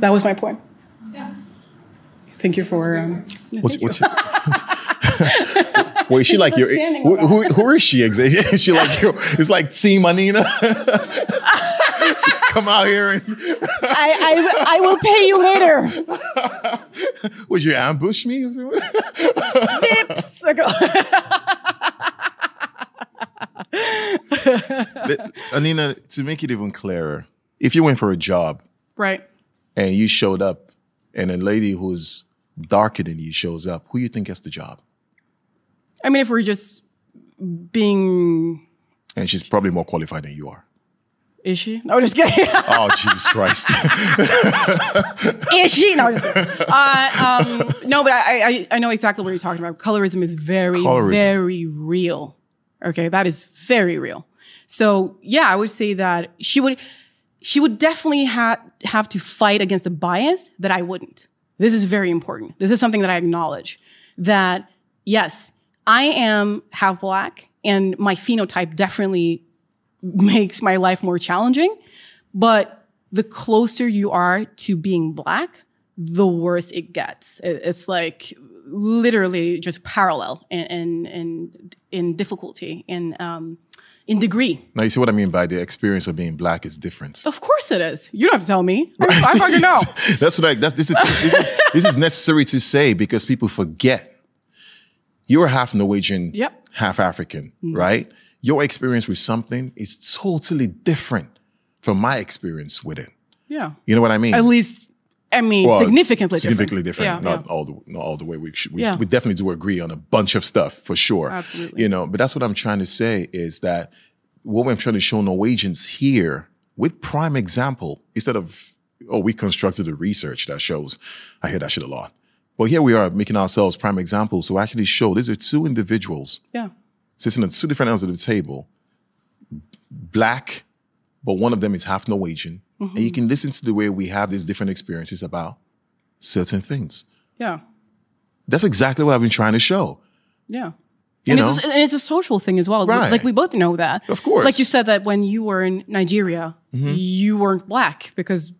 That was my point. Yeah. Thank you for. Um, What's, thank what's you. Wait, is she like your? Who, who, who is she exactly? Is she like your? It's like Team Anina. She Come out here and I, I, I will pay you later. would you ambush me? Vips. That- Anina, to make it even clearer, if you went for a job right. and you showed up, and a lady who's darker than you shows up, who you think gets the job? I mean, if we're just being. And she's probably more qualified than you are. Is she? No, just kidding. Oh Jesus Christ! is she? No. Uh, um, no, but I, I, I know exactly what you're talking about. Colorism is very, Colorism. very real. Okay, that is very real. So yeah, I would say that she would, she would definitely have have to fight against a bias that I wouldn't. This is very important. This is something that I acknowledge. That yes, I am half black, and my phenotype definitely makes my life more challenging. But the closer you are to being black, the worse it gets. It's like literally just parallel in in in, in difficulty in um, in degree. Now you see what I mean by the experience of being black is different. Of course it is. You don't have to tell me. I, I fucking know. That's what I. That's this is this is this is necessary to say because people forget. You're half Norwegian, Yep. half African, Mhm. right? Your experience with something is totally different from my experience with it. Yeah. You know what I mean? At least, I mean, Well, significantly different. significantly different. Yeah, not yeah. all the not all the way. We should, we, Yeah. we definitely do agree on a bunch of stuff for sure. Absolutely. You know, but that's what I'm trying to say is that what I'm trying to show Norwegians here with prime example instead of oh we constructed the research that shows. I hear that shit a lot. But here we are making ourselves prime examples to actually show these are two individuals Yeah. sitting at two different ends of the table, black, but one of them is half Norwegian. And you Mhm. can listen to the way we have these different experiences about certain things. Yeah. That's exactly what I've been trying to show. Yeah. You and, know? it's, and it's a social thing as well. Right. Like we both know that. Of course. Like you said that when you were in Nigeria, Mhm. you weren't black because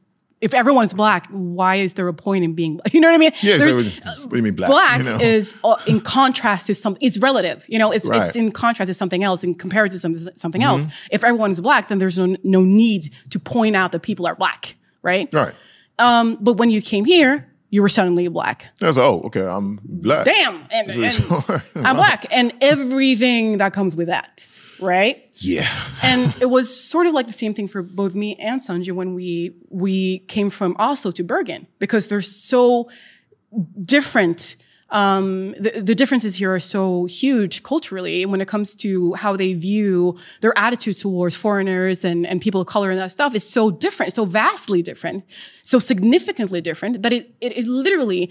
if everyone's black, why is there a point in being black? You know what I mean? Yeah, so what do you mean black? Black you know? is uh, in contrast to something. It's relative. You know, it's Right. it's in contrast to something else, in comparison to some, something else. Mhm. If everyone is black, then there's no no need to point out that people are black, right? right. Um, but when you came here, you were suddenly black. That's oh, okay, I'm black. Damn, and, and I'm black, and everything that comes with that, right? Yeah. and it was sort of like the same thing for both me and Sanjay when we we came from Oslo to Bergen because they're so different. Um, the, the differences here are so huge culturally when it comes to how they view their attitudes towards foreigners and, and people of color and that stuff is so different, so vastly different, so significantly different that it, it, it literally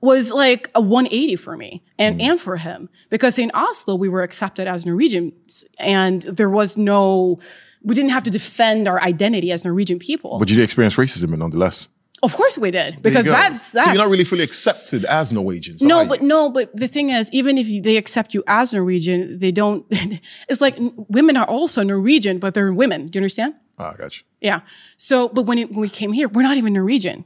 was like a 180 for me and, and for him because in Oslo we were accepted as Norwegians and there was no we didn't have to defend our identity as Norwegian people. But you did experience racism nonetheless. of course we did because that's that's so you're not really fully accepted as Norwegians. no, but no, but the thing is, even if you, they accept you as Norwegian, they don't. It's like women are also Norwegian, but they're women. Do you understand? Ah, I got you. Yeah. So, but when, it, when we came here, we're not even Norwegian.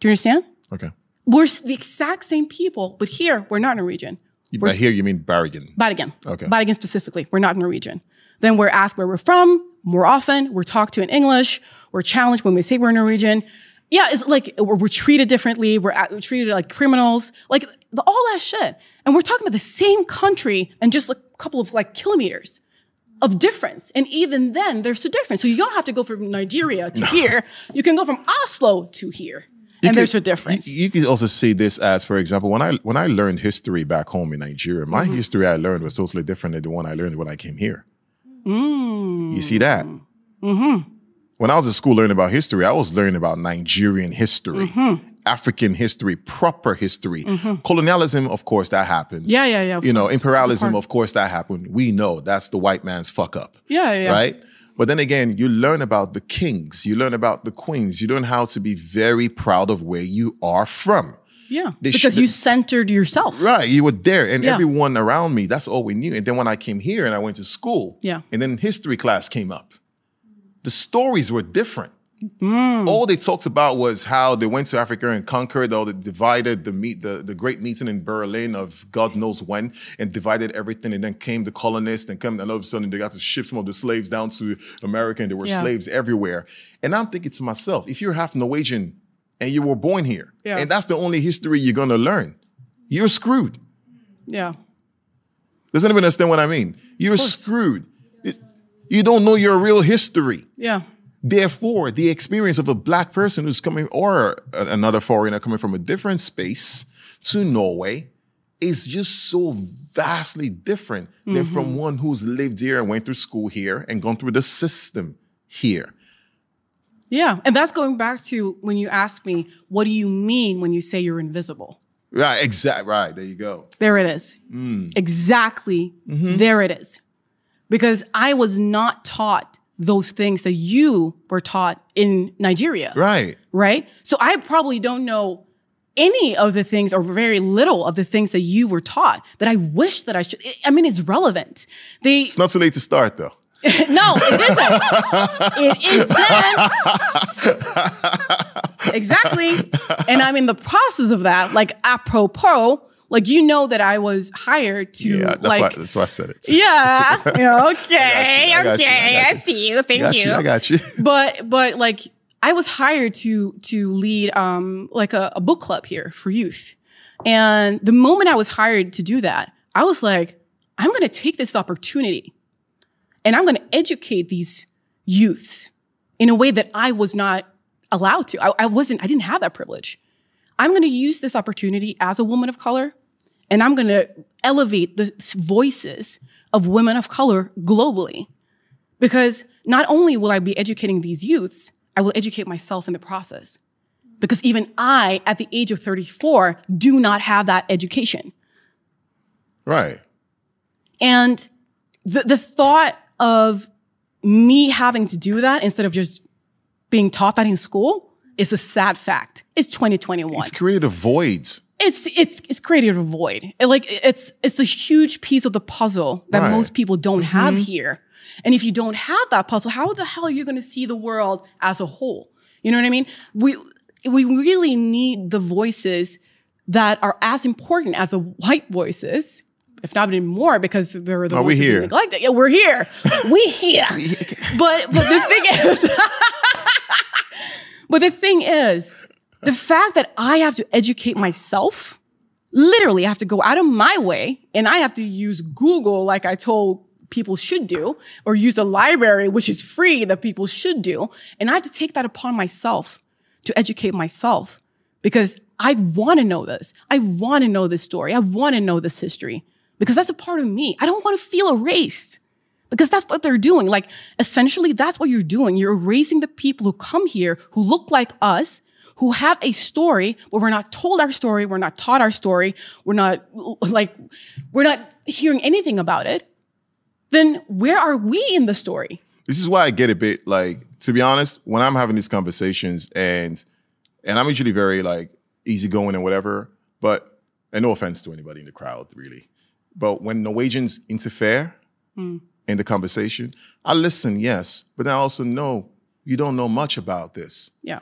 Do you understand? Okay. We're the exact same people, but here we're not Norwegian. We're By here you mean Bergen. Badigan. Okay. Bergen specifically. We're not Norwegian. Then we're asked where we're from more often. We're talked to in English. We're challenged when we say we're Norwegian. Yeah, it's like we're, we're treated differently. We're, at- we're treated like criminals, like the, all that shit. And we're talking about the same country and just like a couple of like kilometers of difference. And even then, there's a difference. So you don't have to go from Nigeria to here. You can go from Oslo to here. And could- there's a difference. You, you could also see this as, for example, when I when I learned history back home in Nigeria, my Mhm. history I learned was totally different than the one I learned when I came here. Mm. You see that? Mm-hmm. When I was in school learning about history, I was learning about Nigerian history, Mm-hmm. African history, proper history. Mhm. Colonialism, of course, that happens. Yeah, yeah, yeah, you know, course. A imperialism, of course, that happened. We know that's the white man's fuck up. Yeah, yeah. Right? But then again, you learn about the kings, you learn about the queens, you learn how to be very proud of where you are from. Yeah. They because should- you centered yourself. Right, you were there, and Yeah. everyone around me, that's all we knew. And then when I came here and I went to school, Yeah. and then history class came up, the stories were different. Mm. All they talked about was how they went to Africa and conquered, or they divided the meet, the, the great meeting in Berlin of God knows when, and divided everything. And then came the colonists, and come, and all of a sudden they got to ship some of the slaves down to America, and there were Yeah. slaves everywhere. And I'm thinking to myself, if you're half Norwegian and you were born here, Yeah. and that's the only history you're gonna learn, you're screwed. Yeah. Does anyone understand what I mean? You're screwed. It- you don't know your real history. Yeah. Therefore, the experience of a black person who's coming or another foreigner coming from a different space to Norway is just so vastly different than from one who's lived here and went through school here and gone through the system here. Yeah. And that's going back to when you ask me, what do you mean when you say you're invisible? Right, exactly. Right, there you go. There it is. Mm. Exactly. Mm-hmm. There it is. Because I was not taught those things that you were taught in Nigeria. Right. Right? So I probably don't know any of the things or very little of the things that you were taught that I wish that I should. I mean, it's relevant. They It's not too late to start though. no, it isn't. It isn't. exactly. And I'm in the process of that. Like apropos, like you know that I was hired to yeah, that's like why that's why I said it. yeah. Okay. I you, I okay. got I you. see you. Thank you. I got you. but but like I was hired to to lead um like a, a book club here for youth. And the moment I was hired to do that, I was like, I'm gonna take this opportunity and I'm gonna educate these youths in a way that I was not allowed to. I, I wasn't, I didn't have that privilege. I'm gonna use this opportunity as a woman of color and I'm gonna elevate the voices of women of color globally. Because not only will I be educating these youths, I will educate myself in the process. Because even I, at the age of 34, do not have that education. Right. And the, the thought of me having to do that instead of just being taught that in school is a sad fact. It's 2021 It's created voids. It's it's it's created a void. It, like it's it's a huge piece of the puzzle that Right. most people don't have Mhm. here. And if you don't have that puzzle, how the hell are you going to see the world as a whole? You know what I mean? We we really need the voices that are as important as the white voices, if not even more, because they're the Are ones we here? neglected. Yeah, we're here. we here. but but the thing is, but the thing is, the fact that I have to educate myself, literally, I have to go out of my way and I have to use Google like I told people should do, or use a library, which is free, that people should do. And I have to take that upon myself to educate myself because I want to know this. I want to know this story. I want to know this history because that's a part of me. I don't want to feel erased because that's what they're doing. Like, essentially, that's what you're doing. You're erasing the people who come here, who look like us, who have a story, but we're not told our story, we're not taught our story, we're not like, we're not hearing anything about it. Then where are we in the story? This is why I get a bit like, to be honest, when I'm having these conversations and and I'm usually very like easygoing and whatever, but and no offense to anybody in the crowd, really. But when Norwegians interfere Hmm. in the conversation, I listen, yes, but I also know you don't know much about this. Yeah.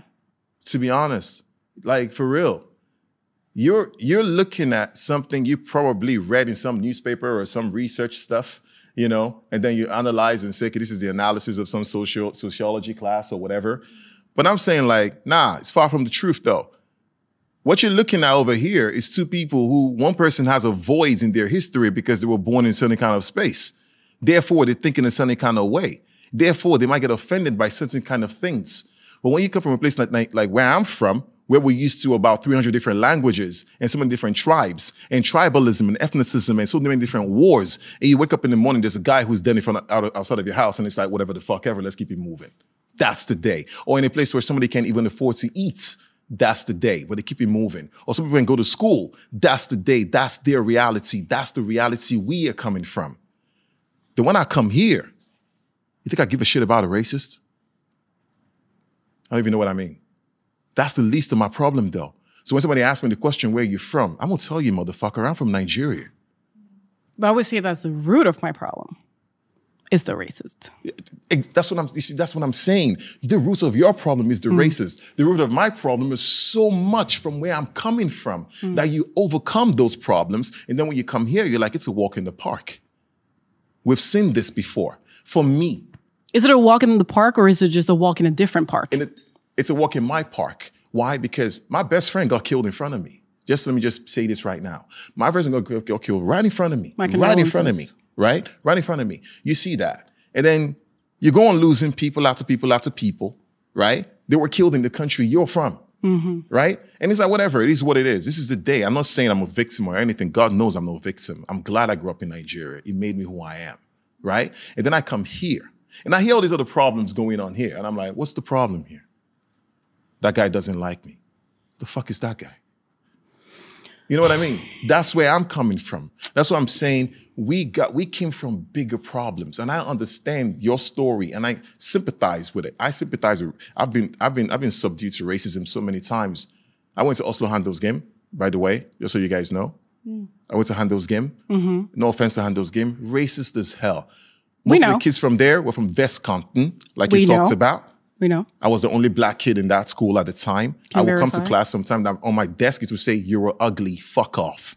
To be honest, like for real. You're you're looking at something you probably read in some newspaper or some research stuff, you know, and then you analyze and say, okay, this is the analysis of some social sociology class or whatever. But I'm saying like, nah, it's far from the truth though. What you're looking at over here is two people who one person has a void in their history because they were born in certain kind of space. Therefore, they think in a certain kind of way. Therefore, they might get offended by certain kind of things. But when you come from a place like, like, like where I'm from, where we're used to about 300 different languages and so many different tribes and tribalism and ethnicism and so many different wars, and you wake up in the morning, there's a guy who's dead in front of, out, outside of your house, and it's like, whatever the fuck ever, let's keep it moving. That's the day. Or in a place where somebody can't even afford to eat, that's the day where they keep it moving. Or some people can go to school, that's the day, that's their reality, that's the reality we are coming from. Then when I come here, you think I give a shit about a racist? I don't even know what I mean. That's the least of my problem, though. So when somebody asks me the question, where are you from? I'm gonna tell you, motherfucker, I'm from Nigeria. But I would say that's the root of my problem. Is the racist. That's what I'm. See, that's what I'm saying. The root of your problem is the mm. racist. The root of my problem is so much from where I'm coming from mm. that you overcome those problems, and then when you come here, you're like, it's a walk in the park. We've seen this before. For me, Is it a walk in the park or is it just a walk in a different park? and it, it's a walk in my park. Why? Because my best friend got killed in front of me. Just let me just say this right now. My best friend got, got killed right in front of me. Right in front of me. Right? Right in front of me. You see that. And then you go on losing people after people after people, right? They were killed in the country you're from. Mm-hmm. Right? And it's like, whatever, it is what it is. This is the day. I'm not saying I'm a victim or anything. God knows I'm no victim. I'm glad I grew up in Nigeria. It made me who I am. Right? And then I come here and I hear all these other problems going on here. And I'm like, what's the problem here? That guy doesn't like me. The fuck is that guy? You know what I mean? That's where I'm coming from. That's what I'm saying. We got we came from bigger problems. And I understand your story and I sympathize with it. I sympathize with I've been I've been I've been subdued to racism so many times. I went to Oslo Handelsgym, by the way, just so you guys know. Mm. I went to Handelsgym. Mhm. No offense to Handelsgym. Racist as hell. We Most of know. the kids from there were from West Westkanten, like We you talked know. about. We know. I was the only black kid in that school at the time. I Can would come to class sometime. and On my desk, it would say, "You were ugly. Fuck off."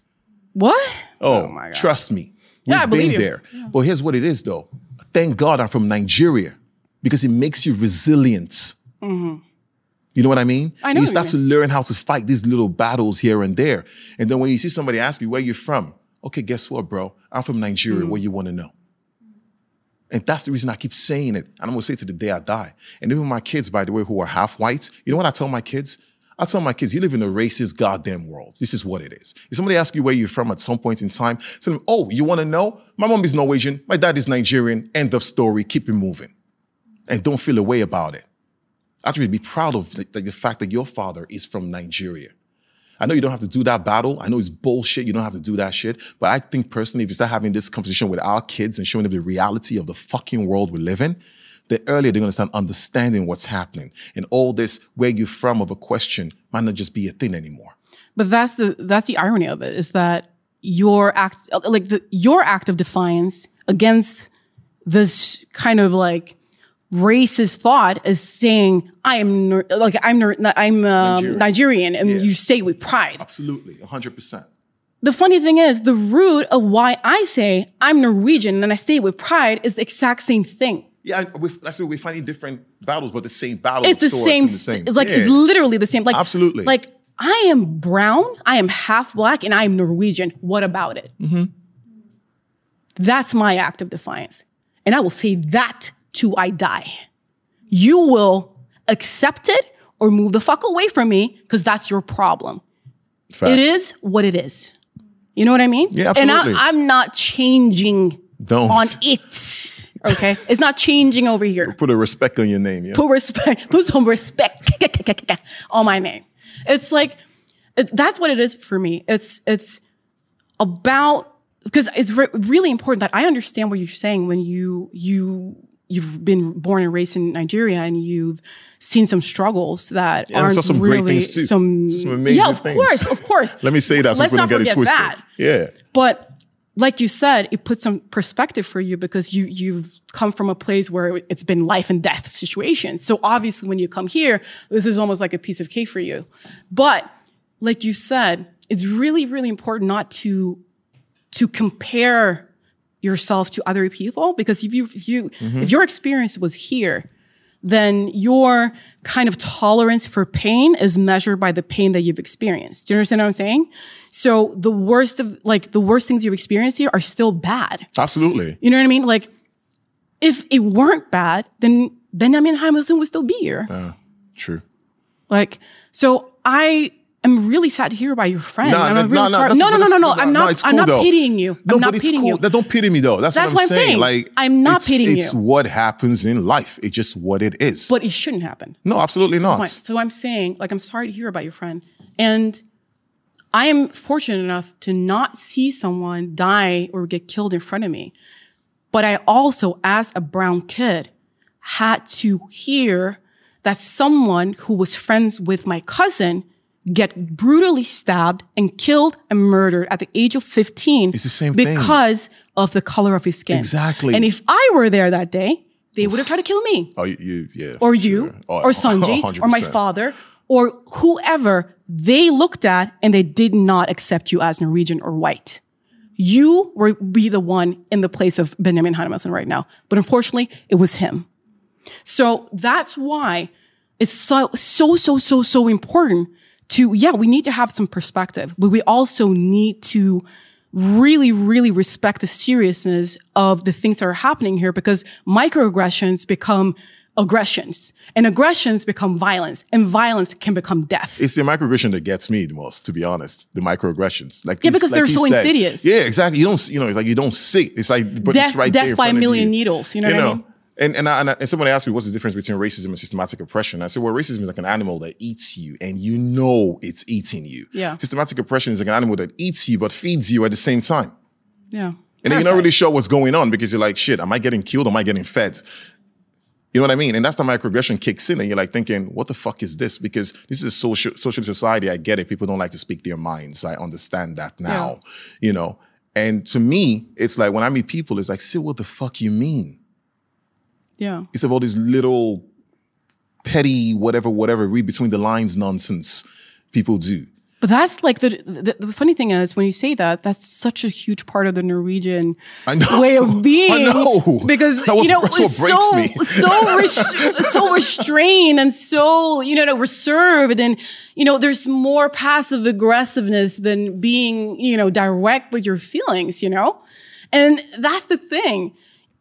What? Oh, my god! trust me. We've Yeah, I believe been you. there. But here's what it is, though. Thank God I'm from Nigeria because it makes you resilient. hmm You know what I mean? I know You what start you to learn how to fight these little battles here and there. And then when you see somebody ask you where you're from, okay, guess what, bro? I'm from Nigeria. Mm. What you want to know? And that's the reason I keep saying it. And I'm gonna say it to the day I die. And even my kids, by the way, who are half whites, you know what I tell my kids? I tell my kids, you live in a racist goddamn world. This is what it is. If somebody asks you where you're from at some point in time, tell them, oh, you want to know? My mom is Norwegian, my dad is Nigerian. End of story. Keep it moving. And don't feel a way about it. Actually, be proud of the, the fact that your father is from Nigeria. I know you don't have to do that battle. I know it's bullshit. You don't have to do that shit. But I think personally, if you start having this conversation with our kids and showing them the reality of the fucking world we live in, the earlier they're going to start understanding what's happening. And all this, where you from of a question, might not just be a thing anymore. But that's the that's the irony of it is that your act like the your act of defiance against this kind of like racist thought is saying I am like I'm I'm um, Nigerian. Nigerian and you say it with pride. Absolutely, 100%. The funny thing is the root of why I say I'm Norwegian and I say it with pride is the exact same thing. Yeah, we, that's what we're fighting different battles, but the same battle. it's the same, the same. It's like it's literally the same. Like Absolutely. Like I am brown, I am half black, and I am Norwegian. What about it? Mhm. That's my act of defiance. And I will say that till I die. You will accept it or move the fuck away from me because that's your problem. Facts. It is what it is. You know what I mean? Yeah, And absolutely. I, I'm not changing Don't. on it. Okay? it's not changing over here. Put a respect on your name. Yeah. Put respect, put some respect on my name. It's like it- that's what it is for me. It's it's about because it's re- really important that I understand what you're saying when you you you've been born and raised in Nigeria and you've seen some struggles that Yeah, aren't saw some really great things too. some Some amazing yeah of things. course of course Let me say that so Let's people don't get it twisted. that. Yeah. but like you said, it puts some perspective for you because you you've come from a place where it's been life and death situations. So obviously, when you come here, this is almost like a piece of cake for you. But like you said, it's really really important not to to compare yourself to other people because if you if you Mhm. if your experience was here then your kind of tolerance for pain is measured by the pain that you've experienced. Do you understand what I'm saying? So the worst of like the worst things you've experienced here are still bad. Absolutely. You know what I mean? Like if it weren't bad, then Benjamin Hermansen would still be here. Uh, true. Like so I am really sad to hear about your friend. Nah, I'm really nah, nah, sorry. that's- no, no, no, no, no. I'm no, not it's I'm not though. pitying you. No, I'm not but it's pitying cool. you. That- Don't pity me though. That's, That's what I'm what I'm saying. saying. Like I'm not it's, pitying It's you. It's what happens in life. It's just what it is. But it shouldn't happen. no, absolutely not. So I'm saying, like, I'm sorry to hear about your friend. And I am fortunate enough to not see someone die or get killed in front of me. But I also, as a brown kid, had to hear that someone who was friends with my cousin get brutally stabbed and killed and murdered at the age of 15 It's the same thing. because of the color of his skin. Exactly. And if I were there that day, they would have tried to kill me Oh, you, you yeah. or you Oh, or Sanji or my father or whoever they looked at and they did not accept you as Norwegian or white. You would be the one in the place of Benjamin Hermansen right now. But unfortunately, it was him. So that's why it's so, so, so, so, so important to, yeah, we need to have some perspective, but we also need to really, really respect the seriousness of the things that are happening here because microaggressions become aggressions and aggressions become violence and violence can become death. It's the microaggression that gets me the most, to be honest. The microaggressions, like Yeah, because like they're so said. insidious. Yeah, exactly. You don't, you know, it's like you don't see. It's like, but death it's right there. death by a million you. needles. You know what I mean? And and, I, and, I, and somebody asked me what's the difference between racism and systematic oppression. I said, well, racism is like an animal that eats you, and you know it's eating you. Yeah. Systematic oppression is like an animal that eats you but feeds you at the same time. Yeah. And then you're not really sure what's going on because you're like, shit, am I getting killed? Am I getting fed? You know what I mean? And that's the microaggression kicks in, and you're like thinking, "What the fuck is this?" Because this is a social social society. I get it. People don't like to speak their minds. I understand that now. Yeah. You know. And to me, it's like when I meet people, it's like, "See what the fuck you mean?" Yeah. Instead of all these little petty whatever whatever read between the lines nonsense people do. But that's like the, the the funny thing is when you say that, that's such a huge part of the Norwegian way of being. I know. Because was- you know that's what it's breaks so me. so res- so restrained and so you know reserved and you know there's more passive aggressiveness than being you know direct with your feelings. You know, and that's the thing.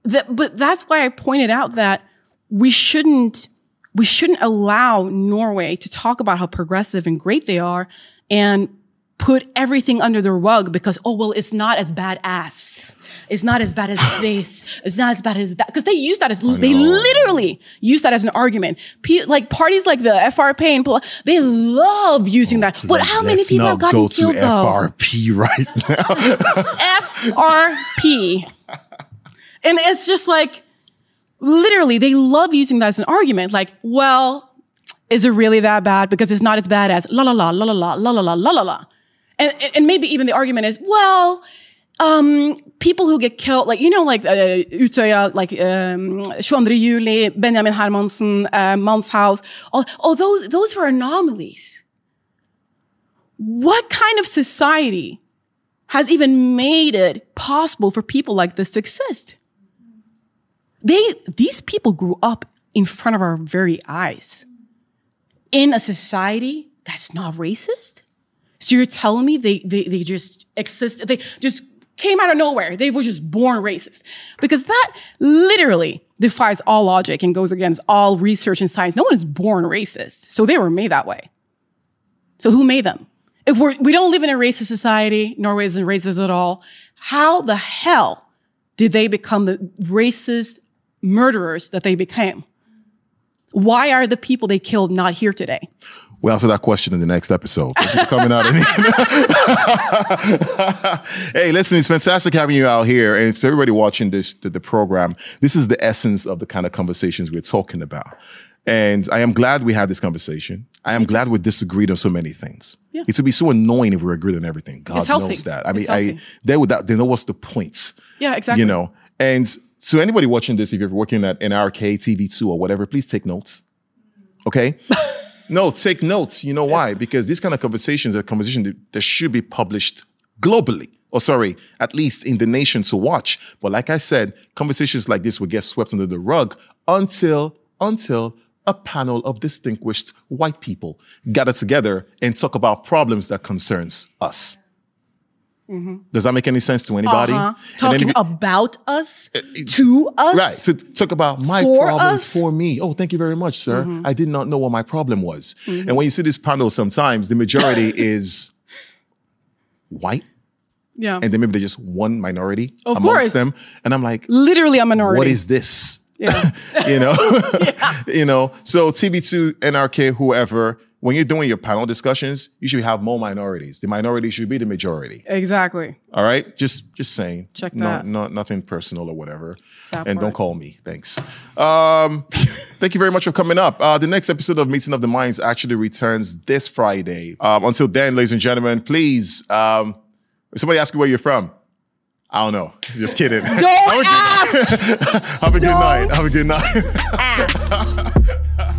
That but that's why I pointed out that we shouldn't we shouldn't allow Norway to talk about how progressive and great they are and put everything under the rug because, oh, well, it's not as bad as. It's not as bad as this. It's not as bad as that. Because they use that as, they literally use that as an argument. Pe- like parties like the FRP and blah, they love using that. But how many Let's people not have gotten go to killed though? FRP right now. FRP. And it's just like, literally, they love using that as an argument. Like, well, is it really that bad? Because it's not as bad as la la la la la la la la la la la. And, and maybe even the argument is, well, um, people who get killed, like, you know, like uh, Utøya, like um, 22 Juli, Benjamin Hermansen, uh, Manshaus, all, all those, those were anomalies. What kind of society has even made it possible for people like this to exist? They, these people grew up in front of our very eyes in a society that's not racist. So you're telling me they, they, they just exist, they just came out of nowhere. They were just born racist. Because that literally defies all logic and goes against all research and science. No one is born racist. So they were made that way. So who made them? If we're, we don't live in a racist society, Norway isn't racist at all, how the hell did they become the racist murderers that they became? Why are the people they killed not here today? We'll answer that question in the next episode. Thank you for coming out. hey, listen, it's fantastic having you out here. And to everybody watching this the, the program, this is the essence of the kind of conversations we're talking about. And I am glad we had this conversation. I am glad we disagreed on so many things. Yeah. It would be so annoying if we agreed on everything. God knows that. I mean, I they would that they know what's the point. Yeah, exactly. You know, and to anybody watching this, if you're working at NRK, TV2, or whatever, please take notes. Okay? no, take notes. You know why? Because these kind of conversations are conversations that, that should be published globally. Or sorry, at least in the nation to watch. But like I said, conversations like this will get swept under the rug until until a panel of distinguished white people gather together and talk about problems that concerns us. Does that make any sense to anybody? Uh-huh. Talking about us, to us, Right. To talk about my For problems us? Mm-hmm. for me. Oh, thank you very much, sir. I did not know what my problem was. And when you see this panel, sometimes the majority is white, Yeah. and then maybe they're just one minority Of amongst course. them. And I'm like, Literally a minority. what is this? Yeah. you know, you know. So TV2, NRK, whoever, when you're doing your panel discussions, you should have more minorities. The minority should be the majority. Exactly. All right, just just saying. Check no, that. No, nothing personal or whatever. That and don't call me. Thanks. Um, thank you very much for coming up. Uh, the next episode of Meeting of the Minds actually returns this Friday. Um, until then, ladies and gentlemen, please. Um, somebody ask you where you're from. I don't know. Just kidding. Don't Have a good- ask. Have a good night. Have a good night.